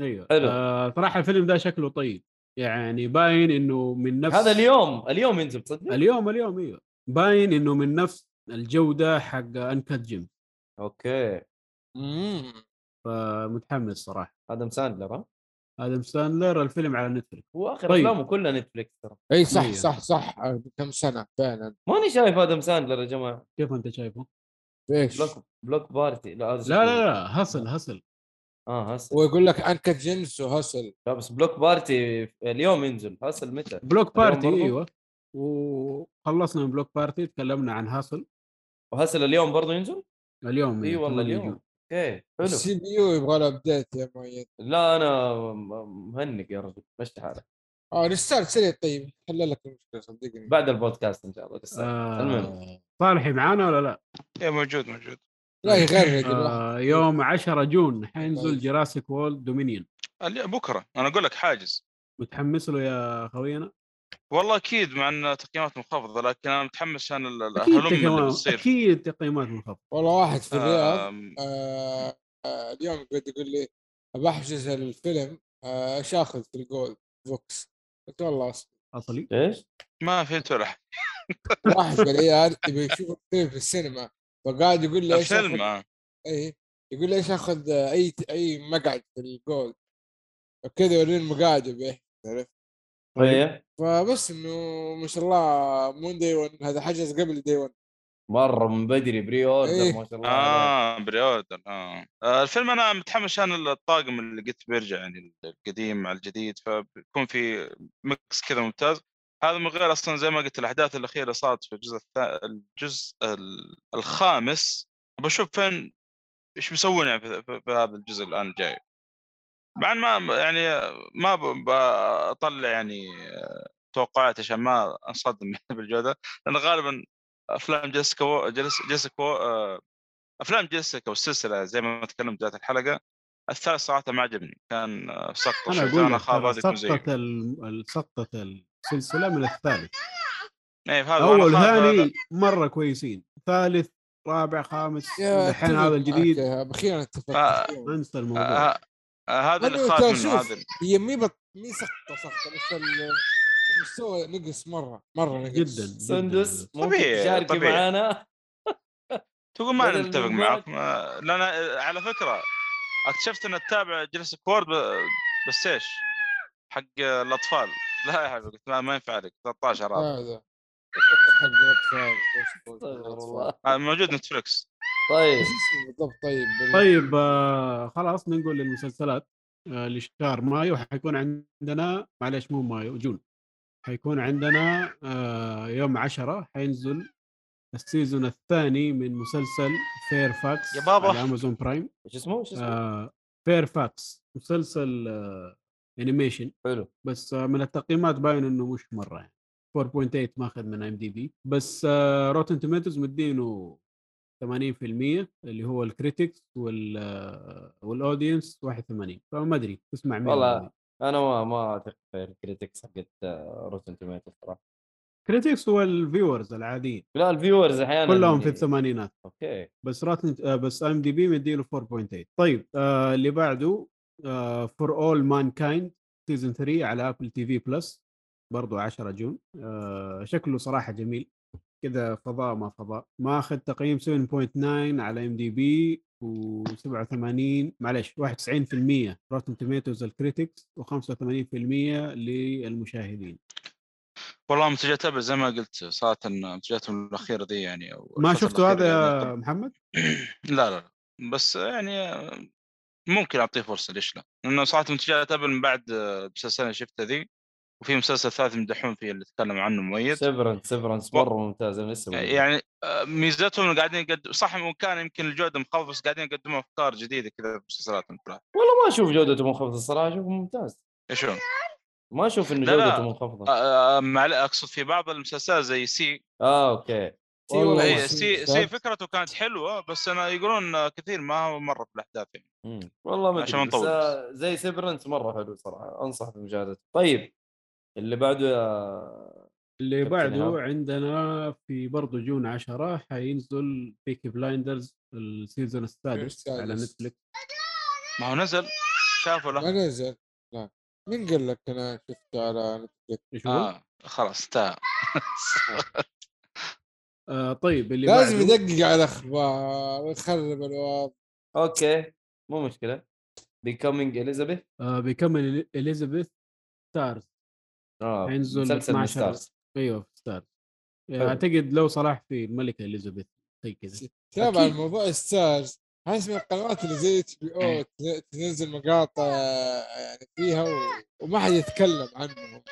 أيوه. حلو. آه صراحة الفيلم ده شكله طيب. يعني باين إنه من نفس هذا اليوم. اليوم ينزل تصدق؟ اليوم اليوم أيوه. باين إنه من نفس الجودة حق Uncut Gems أوكي. فمتحمس صراحة. آدم ساندلر ها؟ آدم ساندلر الفيلم على نتفلكس هو آخر طيب. أفلامه كلها نتفلكس ترى. إي صح أيوة. صح صح. كم سنة؟ فعلا. ماني شايف آدم ساندلر يا جماعة. كيف أنت شايفه؟ إيش؟ Block Block Party. لا لا لا لا Hustle Hustle آه Hustle ويقول لك انكت جنس و Hustle لا بس Block Party اليوم ينزل. Hustle متى؟ Block Party؟ إيوه. وخلصنا من Block Party تكلمنا عن Hustle. و Hustle اليوم برضه ينزل؟ اليوم إي والله 8 اليوم. أوكي حلو. ال CP U يبغى له update يا مؤيد. لا أنا مهنق يا رجل مشي حالك آه restart سريع طيب حل لك المشكلة صدقني. بعد البودكاست إن شاء الله لسه المهم. آه صالحي معانا ولا لا؟ إيه موجود موجود. لا الواحد. آه يوم 10 جون حينزل. Jurassic World Dominion اللي- بكرة أنا أقول لك حاجز. متحمس له يا خوينا؟ والله أكيد مع إن تقييمات منخفضة لكن أنا متحمس عشان الفيلم اللي أكيد تقييمات منخفضة. والله واحد في الرياض آم، آه آه اليوم قاعد يقول لي بحجز الفيلم آه إيش آخذ في ال gold box قلت والله أصبر. أصلي. إيش؟ ما فهمت ولا. واحد في الرياض يبي يشوف الفيلم في السينما فقاعد يقول لي إيش الفيلم اخذ آه. اي يقول لي إيش آخذ؟ آه، أي أي مقعد في ال gold وكذا يوريني المقاعد يبي عرفت؟ إيه فبس إنه ما شاء الله مو day 1 هذا حجز قبل day 1 مرة من بدري pre-order إيه. ما شاء الله. آه pre-order آه. آه الفيلم أنا متحمس عشان الطاقم اللي قلت بيرجع يعني القديم مع الجديد فبيكون في mix كذا ممتاز هذا من غير أصلا زي ما قلت الأحداث الأخيرة صارت في الجزء الثا... الجزء ال- الخامس بشوف فين إيش بيسوون يعني في هذا الجزء الآن الجاي مع إن ما يعني ما ب- بطلع يعني توقعات عشان ما أنصدم بالجودة لأن غالبا أفلام جيسيكا و... جيسيكا و... آه، أفلام جيسيكا والسلسلة زي ما تكلمت ذات الحلقة الثالث صراحة ما عجبني كان آه، سقطه أنا أقول أنا لك خاف ترى هذا يكون زيه سقطة ال- سقطة السلسلة من الثالث. إيه فهذا أول هذا- ثاني مرة كويسين ثالث رابع خامس الحين هذا الجديد. أخيرا اتفقت آه،. انسى الموضوع. هذا اللي خاف منه هذا هي مي بط... مي سقطة سقطة بس ال- المستوى نقص مرة مرة نقص. جدا سندس طبيعي- تشاركي طبيعي. معانا؟ تقول ما نتفق معك. لأن على فكرة اكتشفت ان اتابع جلسة. بس إيش؟ حق الأطفال. لا يا حبيبي قلت ما, ما ينفع لك 13 هذا. حق الأطفال. آه، موجود نتفلكس طيب. بالضبط طيب. طيب آه خلاص ننقل للمسلسلات آه لشهر مايو. حيكون عندنا معلش مو مايو جون. حيكون عندنا آه يوم 10 حينزل ال season الثاني من مسلسل Fairfax يا بابا. على Amazon Prime إيش اسمه؟ إيش اسمه؟ آه Fairfax مسلسل آه animation حلو. بس آه من التقييمات باين إنه مش مرة يعني. 4.8 ماخذ من IMDb بس آه Rotten Tomatoes مديله 80% اللي هو ال critics وال وال audience 81 فما أدري تسمع مين والله أنا ما ما أثق في ال critics حقت Rotten Tomato صراحة. critics وال viewers العاديين. لا ال viewers أحيانا كلهم في الثمانينات. أوكي. بس Rotten آه، بس IMDb مديله 4.8 طيب آه اللي بعده For All Mankind season 3 على Apple TV Plus برضو 10 جون. آه شكله صراحة جميل. كذا فضاء ما فضاء ماخذ تقييم 7.9 على IMDb و87 معلش 91% Rotten Tomatoes ال critics و85% للمشاهدين والله منتجات أبل زي ما قلت صارت منتجاتهم الأخيرة دي يعني أو ما شفتوا هذا يا محمد؟ يعني لا لا. بس يعني ممكن أعطيه فرصة ليش لا؟ لأنه صراحة منتجات أبل من بعد آه، المسلسل اللي شفته ذي وفي مسلسل ثالث يمدحون فيه اللي تكلم عنه مؤيد Severance Severance مرة ممتاز أنا لسه. يعني آه، ميزتهم إنه قاعدين يقدم صح وكان يمكن الجودة مخفضه بس قاعدين يقدموا أفكار جديدة كذا في مسلسلاتهم والله ما أشوف جودته منخفضه الصراحة أشوفه ممتاز إيش هو؟ ما أشوف إنه. جودته منخفضه آه، آه، مع أقصد في بعض المسلسلات زي See آه okay See والله والله. See See فكرته كانت حلوة بس أنا يقولون كثير ما هو مرة في الأحداث يعني. والله ما عشان نطول. زي Severance مرة حلو صراحة أنصح بمشاهدته طيب اللي بعده يا اللي بعده. عندنا في برضه جون 10 حينزل Peaky Blinders ال season السادس. على Netflix ما هو نزل؟ شافوا ما له نزل. لا. مين قال لك أنا شفته على Netflix؟ آه خلاص انتهى آه طيب اللي لازم يدقق على الأخبار ويخرب الوضع. أوكي مو مشكلة. بيكامينج اليزابيث آه بيكمل اليزابيث ستارز آه حينزل مسلسل من 12 ستارز. أيوه في ستارز. حلو. أعتقد لو صلاح في الملكة إليزابيث زي كذا. تابع أكيد. الموضوع ستارز. هاي من القنوات اللي زي اتش بي أو تنزل مقاطع يعني فيها و... وما حد يتكلم عنهم.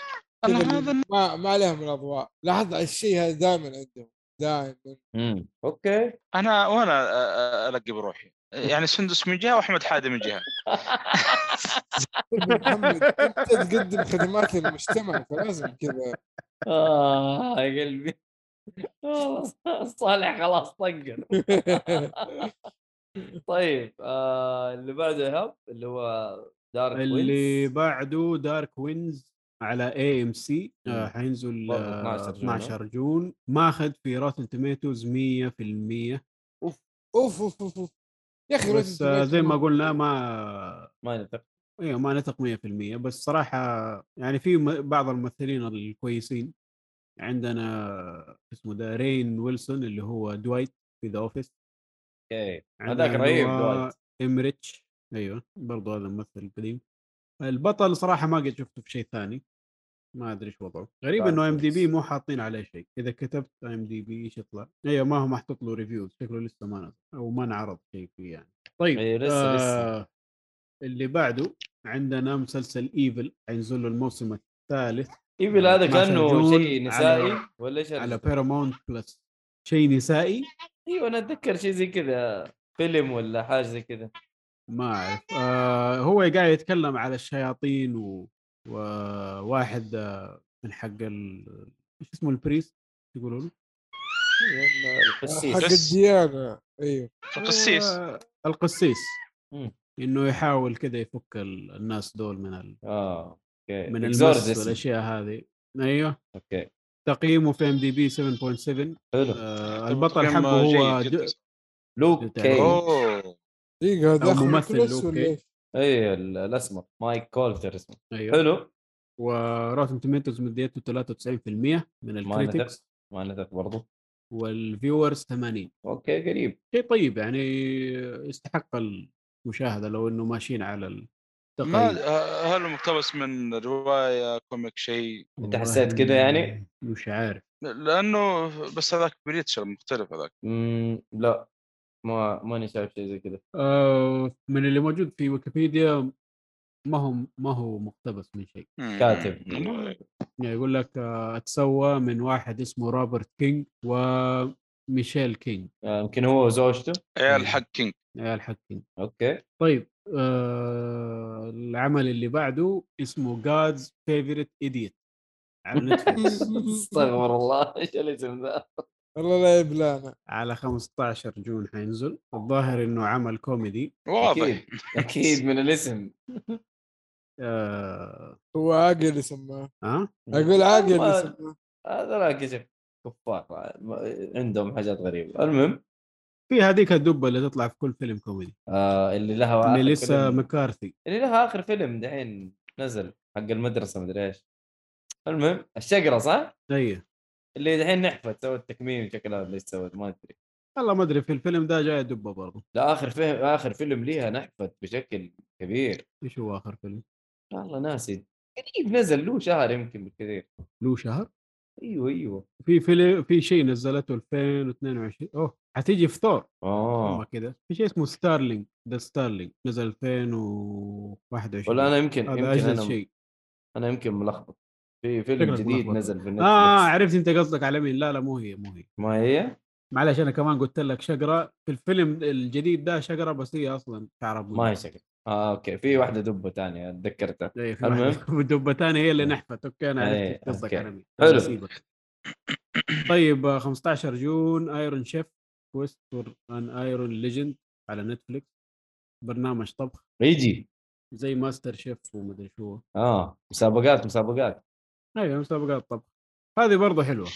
هذا ما ما عليهم الأضواء. لاحظ الشيء هذا دائما عندهم دائما. امم أوكي. أنا وأنا آه، آه، ألقي بروحي. يعني سندس من جهة وأحمد حادي من جهة. محمد انت تقدم خدمات للمجتمع فلازم كذا آه يا قلبي صالح خلاص طقر طيب آه اللي بعده ايهاب اللي هو دارك اللي وينز بعده دارك وينز على AMC. حينزل برضه آه، 12 جون، 12 جون. ماخذ في Rotten Tomatoes 100% أوف أوف أوف, أوف. يا أخي بس زي ما قلنا ما ما نتفق أيوه ما نثق 100% بس صراحة يعني في بعض الممثلين الكويسين. عندنا اسمه ده رين ويلسون اللي هو دوايت في The Office okay. هذاك رهيب دوايت. امريتش أيوه برضو هذا الممثل القديم البطل صراحة ما قد شفته في شيء ثاني. ما أدري إيش وضعه. غريب بعد إنه IMDb. مو حاطين عليه شيء. إذا كتبت IMDb إيش يطلع؟ أيوه ما هو محطوط له reviews شكله لسه ما نزل أو ما انعرض شيء فيه يعني. طيب إيه، لسه- لسه. اللي بعده عندنا مسلسل Evil حينزل له الموسم الثالث. Evil هذا 12 كأنه شيء نسائي على- ولا إيش على؟ Paramount Plus شيء نسائي؟ أيوه أنا أتذكر شيء زي كذا فيلم ولا حاجة زي كذا. ما أعرف. آه هو قاعد يتكلم على الشياطين و... وواحد آه من حق ال... إيش اسمه ال priest يقولوا له؟ أيوة، القسيس. حق الديانة. أيوه. القسيس. هو القسيس. إنه يحاول كذا يفك ال- الناس دول من ال... آه okay. من. المس والأشياء هذه. أيوه. okay. تقييمه في IMDb 7.7 حلو. آه البطل حقه هو جو... Luke Cage أوه. دقيقة هذا ممثل Luke Cage ولا كي. إيش؟ اي ال- الأسمر مايك كولتر اسمه. أيوه. حلو. و Rotten Tomatoes مديته 93% من ما ال critics ما نثق برضو. وال viewers 80 okay قريب. شيء طيب يعني يستحق المشاهدة لو إنه ماشيين على ما التقييم آه، هل هو مقتبس من رواية comic شيء؟ أنت حسيت كده يعني؟ مش عارف. لأنه بس هذاك Preacher مختلف هذاك. لا. ما ماني شايف شيء زي كذا. آه من اللي موجود في ويكيبيديا ما هو ما هو مقتبس من شيء. كاتب. يعني يقول لك آه اتسوى من واحد اسمه روبرت كينج وميشيل كينج آه، يمكن هو وزوجته. عيال حق كينج عيال حق كينج أوكي. طيب آه العمل اللي بعده اسمه جادز فيفورت ايديت على نتفلكس أستغفر الله. إيش الاسم ذا؟ والله لا يبلانا على 15 جون حينزل. الظاهر إنه عمل كوميدي. واضح. أكيد. أكيد من الاسم. آه. هو عاقل يسماه ها؟ أقول عاقل ما- يسماه هذا لا كشف كفار. ما- عندهم حاجات غريبة. المهم. في هذيك الدبة اللي تطلع في كل فيلم كوميدي. آه اللي لها اللي لسه فيلم- مكارثي. اللي لها آخر فيلم دحين نزل حق المدرسة مدري إيش. المهم الشقرة صح؟ اي اللي دحين نحفت سوت تكميم شكلها اللي سوت ما أدري. والله ما أدري في الفيلم ده جاي دبه برضه. لا آخر فيلم آخر فيلم ليها نحفت بشكل كبير. إيش هو آخر فيلم؟ والله ناسي. قريب نزل له شهر يمكن بالكثير. له شهر؟ أيوه أيوه. في فيلم في شيء نزلته 2022 أوه حتيجي في ثور. آه. كذا في شيء اسمه Starling The Starling نزل 2021 ولا أنا يمكن يمكن أنا شيء. أنا يمكن ملخبط. في فيلم جديد. نزل في نتفلكس آه عرفت أنت قصدك على مين. لا لا مو هي مو هي. ما هي؟ معلش أنا كمان قلت لك شقره في الفيلم الجديد ده شقره بس هي أصلا شعر ابيض ما هي شكل آه okay. في واحدة دبة ثانية تذكرتها. إيه في المهم. دبة ثانية هي اللي نحفت. okay أنا إيه، عرفت قصدك okay. على مين. حلو. طيب آه، 15 June Iron Chef Quest for an Iron Legend على نتفليكس برنامج طبخ. يجي زي MasterChef ومدري شو. آه مسابقات مسابقات. أيوه مسابقات طبخ هذه برضه حلوة.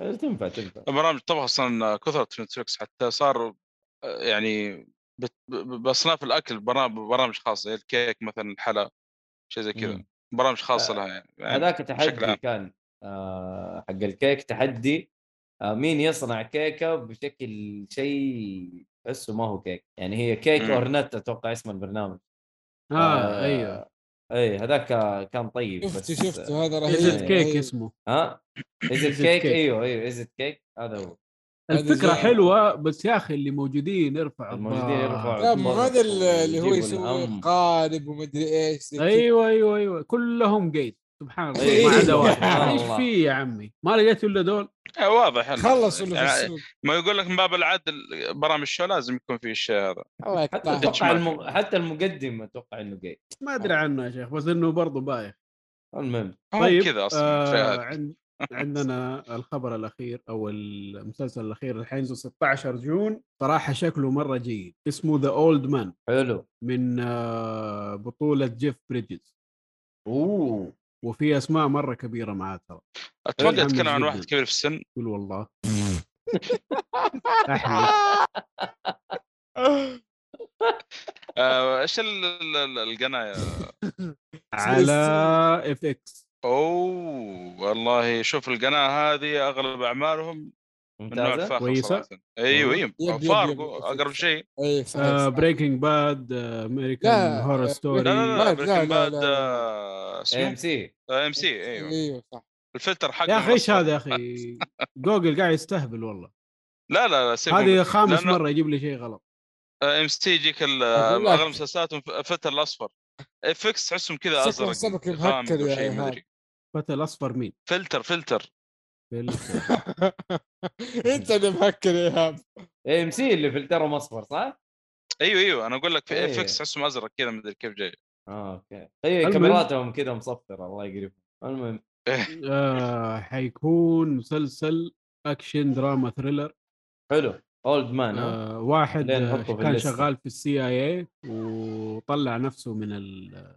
آه، تنفع تنفع. برامج طبخ أصلا كثرت في نتفلكس حتى صار آه، يعني بأصناف الأكل برامج خاصة زي الكيك مثلا الحلا شيء زي كذا. برامج خاصة آه، لها يعني هذاك بشكل تحدي. كان آه حق الكيك تحدي آه مين يصنع كيكة بشكل شيء تحسه ما هو كيك. يعني هي كيك. or not أتوقع اسم البرنامج. آه أيوه. إي هذاك كان طيب بس شفته شفته هذا رهيب Is It. Cake. اسمه ها Is It Cake. إيوه إيوه Is It Cake هذا هو الفكرة حلوة بس يا أخي اللي موجودين يرفعوا الموجودين. يرفعوا لا هذا اللي هو يسوي. قالب ومدري إيش. أيوه أيوه أيوه كلهم جيت سبحان الله أيوة. ما عدا واحد. إيش. في يا عمي؟ ما لقيت إلا دول؟ آه، واضح خلصوا اللي في يعني السوق ما يقول لك من باب العدل برامج الشو لازم يكون في الشيء هذا. الله حتى أتوقع في. الم... حتى المقدم أتوقع إنه جاي ما أدري عنه يا شيخ بس إنه برضه بايخ. المهم. هو طيب كذا أصلا آه عندنا الخبر الأخير أو المسلسل الأخير اللي حينزل 16 June. صراحة شكله مرة جيد. اسمه The Old Man حلو. من آه بطولة جيف بريدجز. أوه. وفي أسماء مرة كبيرة معاه ترى. أتوقع متحمس يتكلم عن. واحد كبير في السن. قول والله. آه، إيش ال- ال- ال- القناة يا على FX. أوه والله شوف القناة هذه أغلب أعمالهم ممتازة؟ صراحة. أيوه أيوه. فارغو يب. أقرب شيء. اي. Breaking Bad American لا، Horror آه، Story لا لا لا لا، Breaking Bad. آه، AMC AMC أيوه. أيوه صح. الفلتر حقه يا أخي إيش. هذا يا أخي؟ جوجل قاعد يستهبل والله. لا لا لا هذه خامس مرة يجيب لي شيء غلط. ام سي يجيك. أغلب مسلسلاتهم الفلتر الأصفر. اف إكس تحسهم كذا أزرق مهكر أو يا فتى الأصفر مين؟ فلتر فلتر. فلتر. انت اللي مهكر يا ايهاب ام سي اللي فلترهم اصفر صح؟ أيوه أيوه أنا أقول لك في اف إيه. إكس تحسهم ازرق كذا ما ادري كيف جاي آه أوكي المهم. كاميراتهم كذا مصفرة الله يقرفهم المهم آه حيكون مسلسل أكشن دراما thriller حلو Old Man آه واحد كان. شغال في ال CIA وطلع نفسه من ال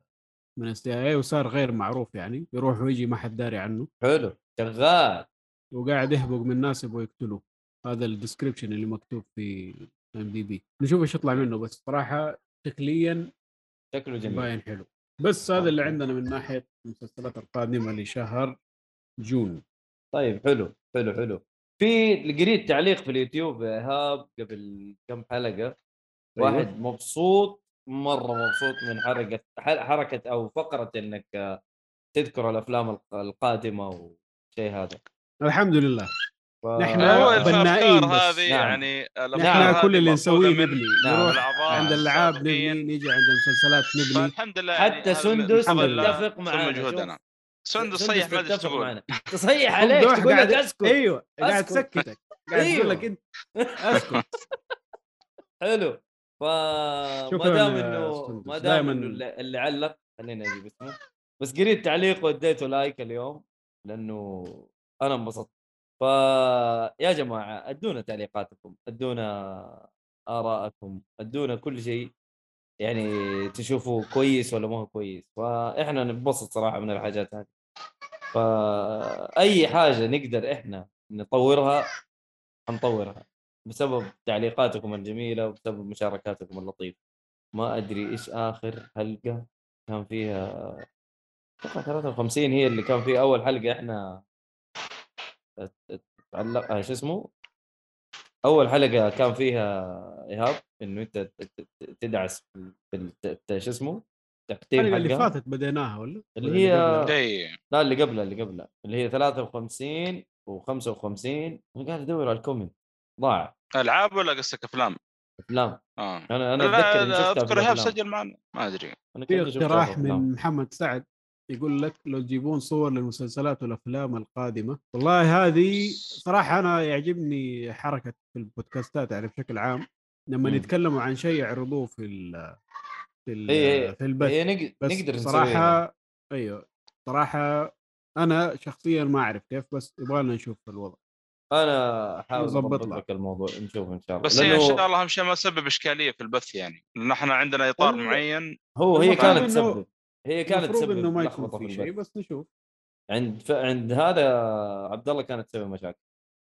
من ال CIA وصار غير معروف يعني يروح ويجي ما حد داري عنه حلو شغال وقاعد يهبق من ناس يبغوا يقتلوه. هذا ال description اللي مكتوب في IMDb نشوف إيش يطلع منه بس صراحة شكليا شكله جميل. باين حلو. بس هذا اللي okay. عندنا من ناحية المسلسلات القادمة لشهر جون. طيب حلو حلو حلو. في قريت تعليق في اليوتيوب يا إيهاب قبل كم حلقة. أيوة. واحد مبسوط مرة مبسوط من حركة حركة أو فقرة إنك تذكر الأفلام الق- القادمة وشيء هذا. الحمد لله ف... نحن بنائين. هذه نعم. يعني نحن كل اللي نسويه نبني نعم. نروح عند الالعاب. نبني نيجي عند المسلسلات نبني فالحمد لله يعني حتى هذا من سندس تتفق ثم معنا مجهودنا شوف. سندس صيح ما أدري إيش تقول. تصيح عليك تقول لك قاعد- أسكت أيوه قاعد. تسكتك قاعد. تقول لك إنت أسكت حلو فما شكراً دام انه. ما دام إنه اللي, اللي علق خليني أجيب اسمه بس قريت تعليق واديته لايك اليوم لأنه أنا انبسطت. فيا جماعة أدونا تعليقاتكم أدونا آرائكم أدونا كل شيء. يعني تشوفوا كويس ولا ما هو كويس. فإحنا ننبسط صراحة من الحاجات هذه. فاي حاجة نقدر إحنا نطورها حنطورها بسبب تعليقاتكم الجميلة وبسبب مشاركاتكم اللطيفة. ما أدري إيش آخر حلقة كان فيها أتوقع 53 هي اللي كان فيها أول حلقة إحنا تعلق آه، شو اسمه؟ أول حلقة كان فيها إيهاب إنه أنت تدعس شو اسمه؟ التقديم الحلقة اللي فاتت بديناها ولا؟ اللي هي- لا اللي قبلها اللي قبلها. اللي هي 53 و55 أنا قاعد ادور على الكومنت؟ ضاع. ألعاب ولا قصدك أفلام؟ أفلام. آه. أنا أنا لا أتذكر لا أذكر إيهاب. سجل معنا. ما أدري. أنا في اقتراح. من محمد سعد. يقول لك لو تجيبون صور للمسلسلات والأفلام القادمة. والله هذه صراحة أنا يعجبني حركة في البودكاستات يعني بشكل عام. لما مم. يتكلموا عن شيء يعرضوه في ال في ال إيه، في البث. هي نق- بس نقدر صراحة أيوه صراحة أنا شخصيا ما أعرف كيف بس يبغى لنا نشوف الوضع. أنا أحاول أضبط لك. الموضوع نشوف إن شاء الله. بس هي إن لأنه شاء الله اهم شيء ما تسبب إشكالية في البث يعني. لأن إحنا عندنا إطار معين. هو هي كانت تسبب هي كانت المفروض تسبب إنه ما يكون في شيء بس نشوف. عند ف... عند هذا عبد الله كانت تسوي مشاكل.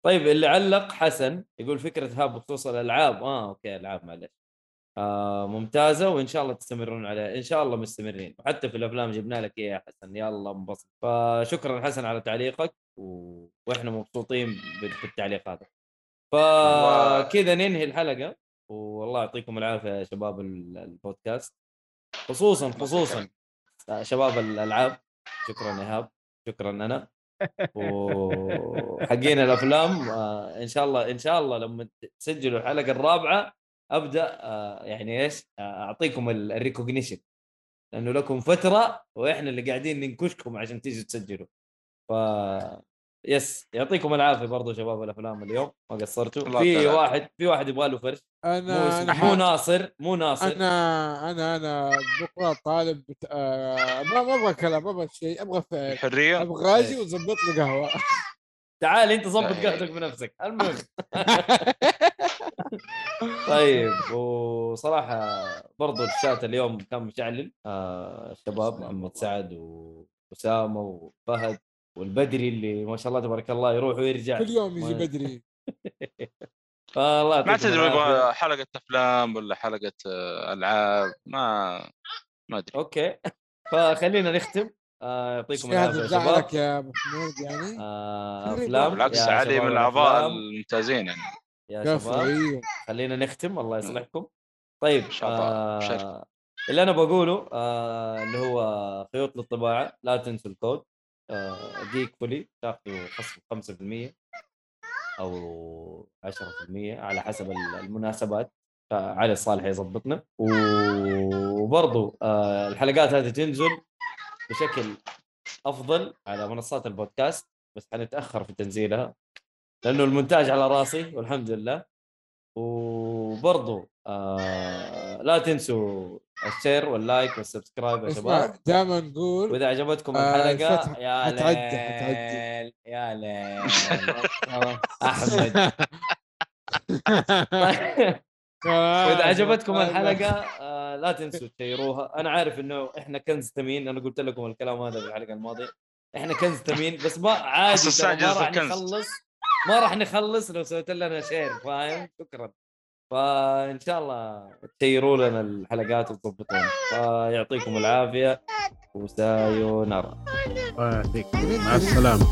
طيب اللي علق حسن يقول فكرة هاب بخصوص الالعاب آه أوكي ألعاب معلش آه ممتازة وإن شاء الله تستمرون عليها. إن شاء الله مستمرين. وحتى في الأفلام جبنا لك إياها يا حسن. يلا انبسط. فشكرا حسن على تعليقك و... وإحنا مبسوطين بال- بالتعليق هذا. فكذا ننهي الحلقة. والله يعطيكم العافية يا شباب ال- البودكاست. خصوصا خصوصا شباب الألعاب شكرا إيهاب شكرا أنا. وحقين الأفلام آه إن شاء الله إن شاء الله لما تسجلوا الحلقة الرابعة أبدأ آه يعني إيش آه أعطيكم ال recognition لأنه لكم فترة وإحنا اللي قاعدين ننكشكم عشان تيجوا تسجلوا. ف yes يعطيكم العافية برضو شباب الأفلام اليوم ما قصرتوا. في. واحد في واحد يبغى له فرش. مو أنا مو ح- ناصر مو ناصر. أنا أنا أنا بكره طالب بت... آه ما ما أبغى كلام ما أبغى شيء أبغى فعل الحرية؟ أبغى أجي وتظبط لي قهوة. تعال أنت ظبط. قهوتك بنفسك. المهم. طيب وصراحة برضو الشات اليوم كان مشعلل. آه الشباب محمد سعد وأسامة وفهد. والبدري اللي ما شاء الله تبارك الله يروح ويرجع. كل يوم يجي بدري. فالله ما تدري حلقة أفلام ولا حلقة آه، ألعاب ما ما أدري. okay. فخلينا نختم. آه يعطيكم يا زعلك شباب. يا أبو حمود يعني. آه أفلام. بالعكس علي من الأعضاء. الممتازين يعني. يا شباب. خلينا نختم. الله يصلحكم. طيب إن شاء الله. اللي أنا بقوله آه اللي هو خيوط للطباعة. لا تنسوا الكود. جيك فولي تاخذوا خصم 5% أو 10% على حسب ال- المناسبات فعلي الصالح يظبطنا وبرضو آه الحلقات هذه تنزل بشكل أفضل على منصات البودكاست بس حنتأخر في تنزيلها لأنه المونتاج على رأسي والحمد لله. وبرضو آه لا تنسوا ال share وال like وال subscribe يا شباب. دائما نقول وإذا عجبتكم آه، الحلقة الفتحة يا حتعدي- ليل. حتعدي. يا ليل. أحمد. وإذا عجبتكم الحلقة آه لا تنسوا تشيروها. أنا عارف إنه إحنا كنز ثمين أنا قلت لكم الكلام هذا في الحلقة الماضية. إحنا كنز ثمين بس ما عادي ما راح. نخلص ما راح نخلص لو سويت لنا share فاهم؟ شكرا. فإن شاء الله تشيروا لنا الحلقات وتضبطونا فيعطيكم العافية. و さようなら الله يعطيك مع السلامة.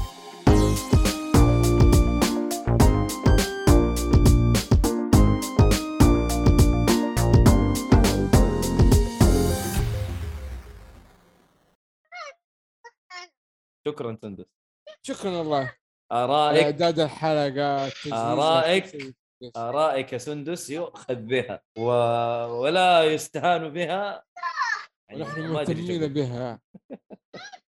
شكرا سندس. شكرا والله على ارائك اعداد الحلقات. التسويق. آرائك يا سندس يؤخذ بها و... ولا يستهان بها. يعني ونحن مهتمين. بها.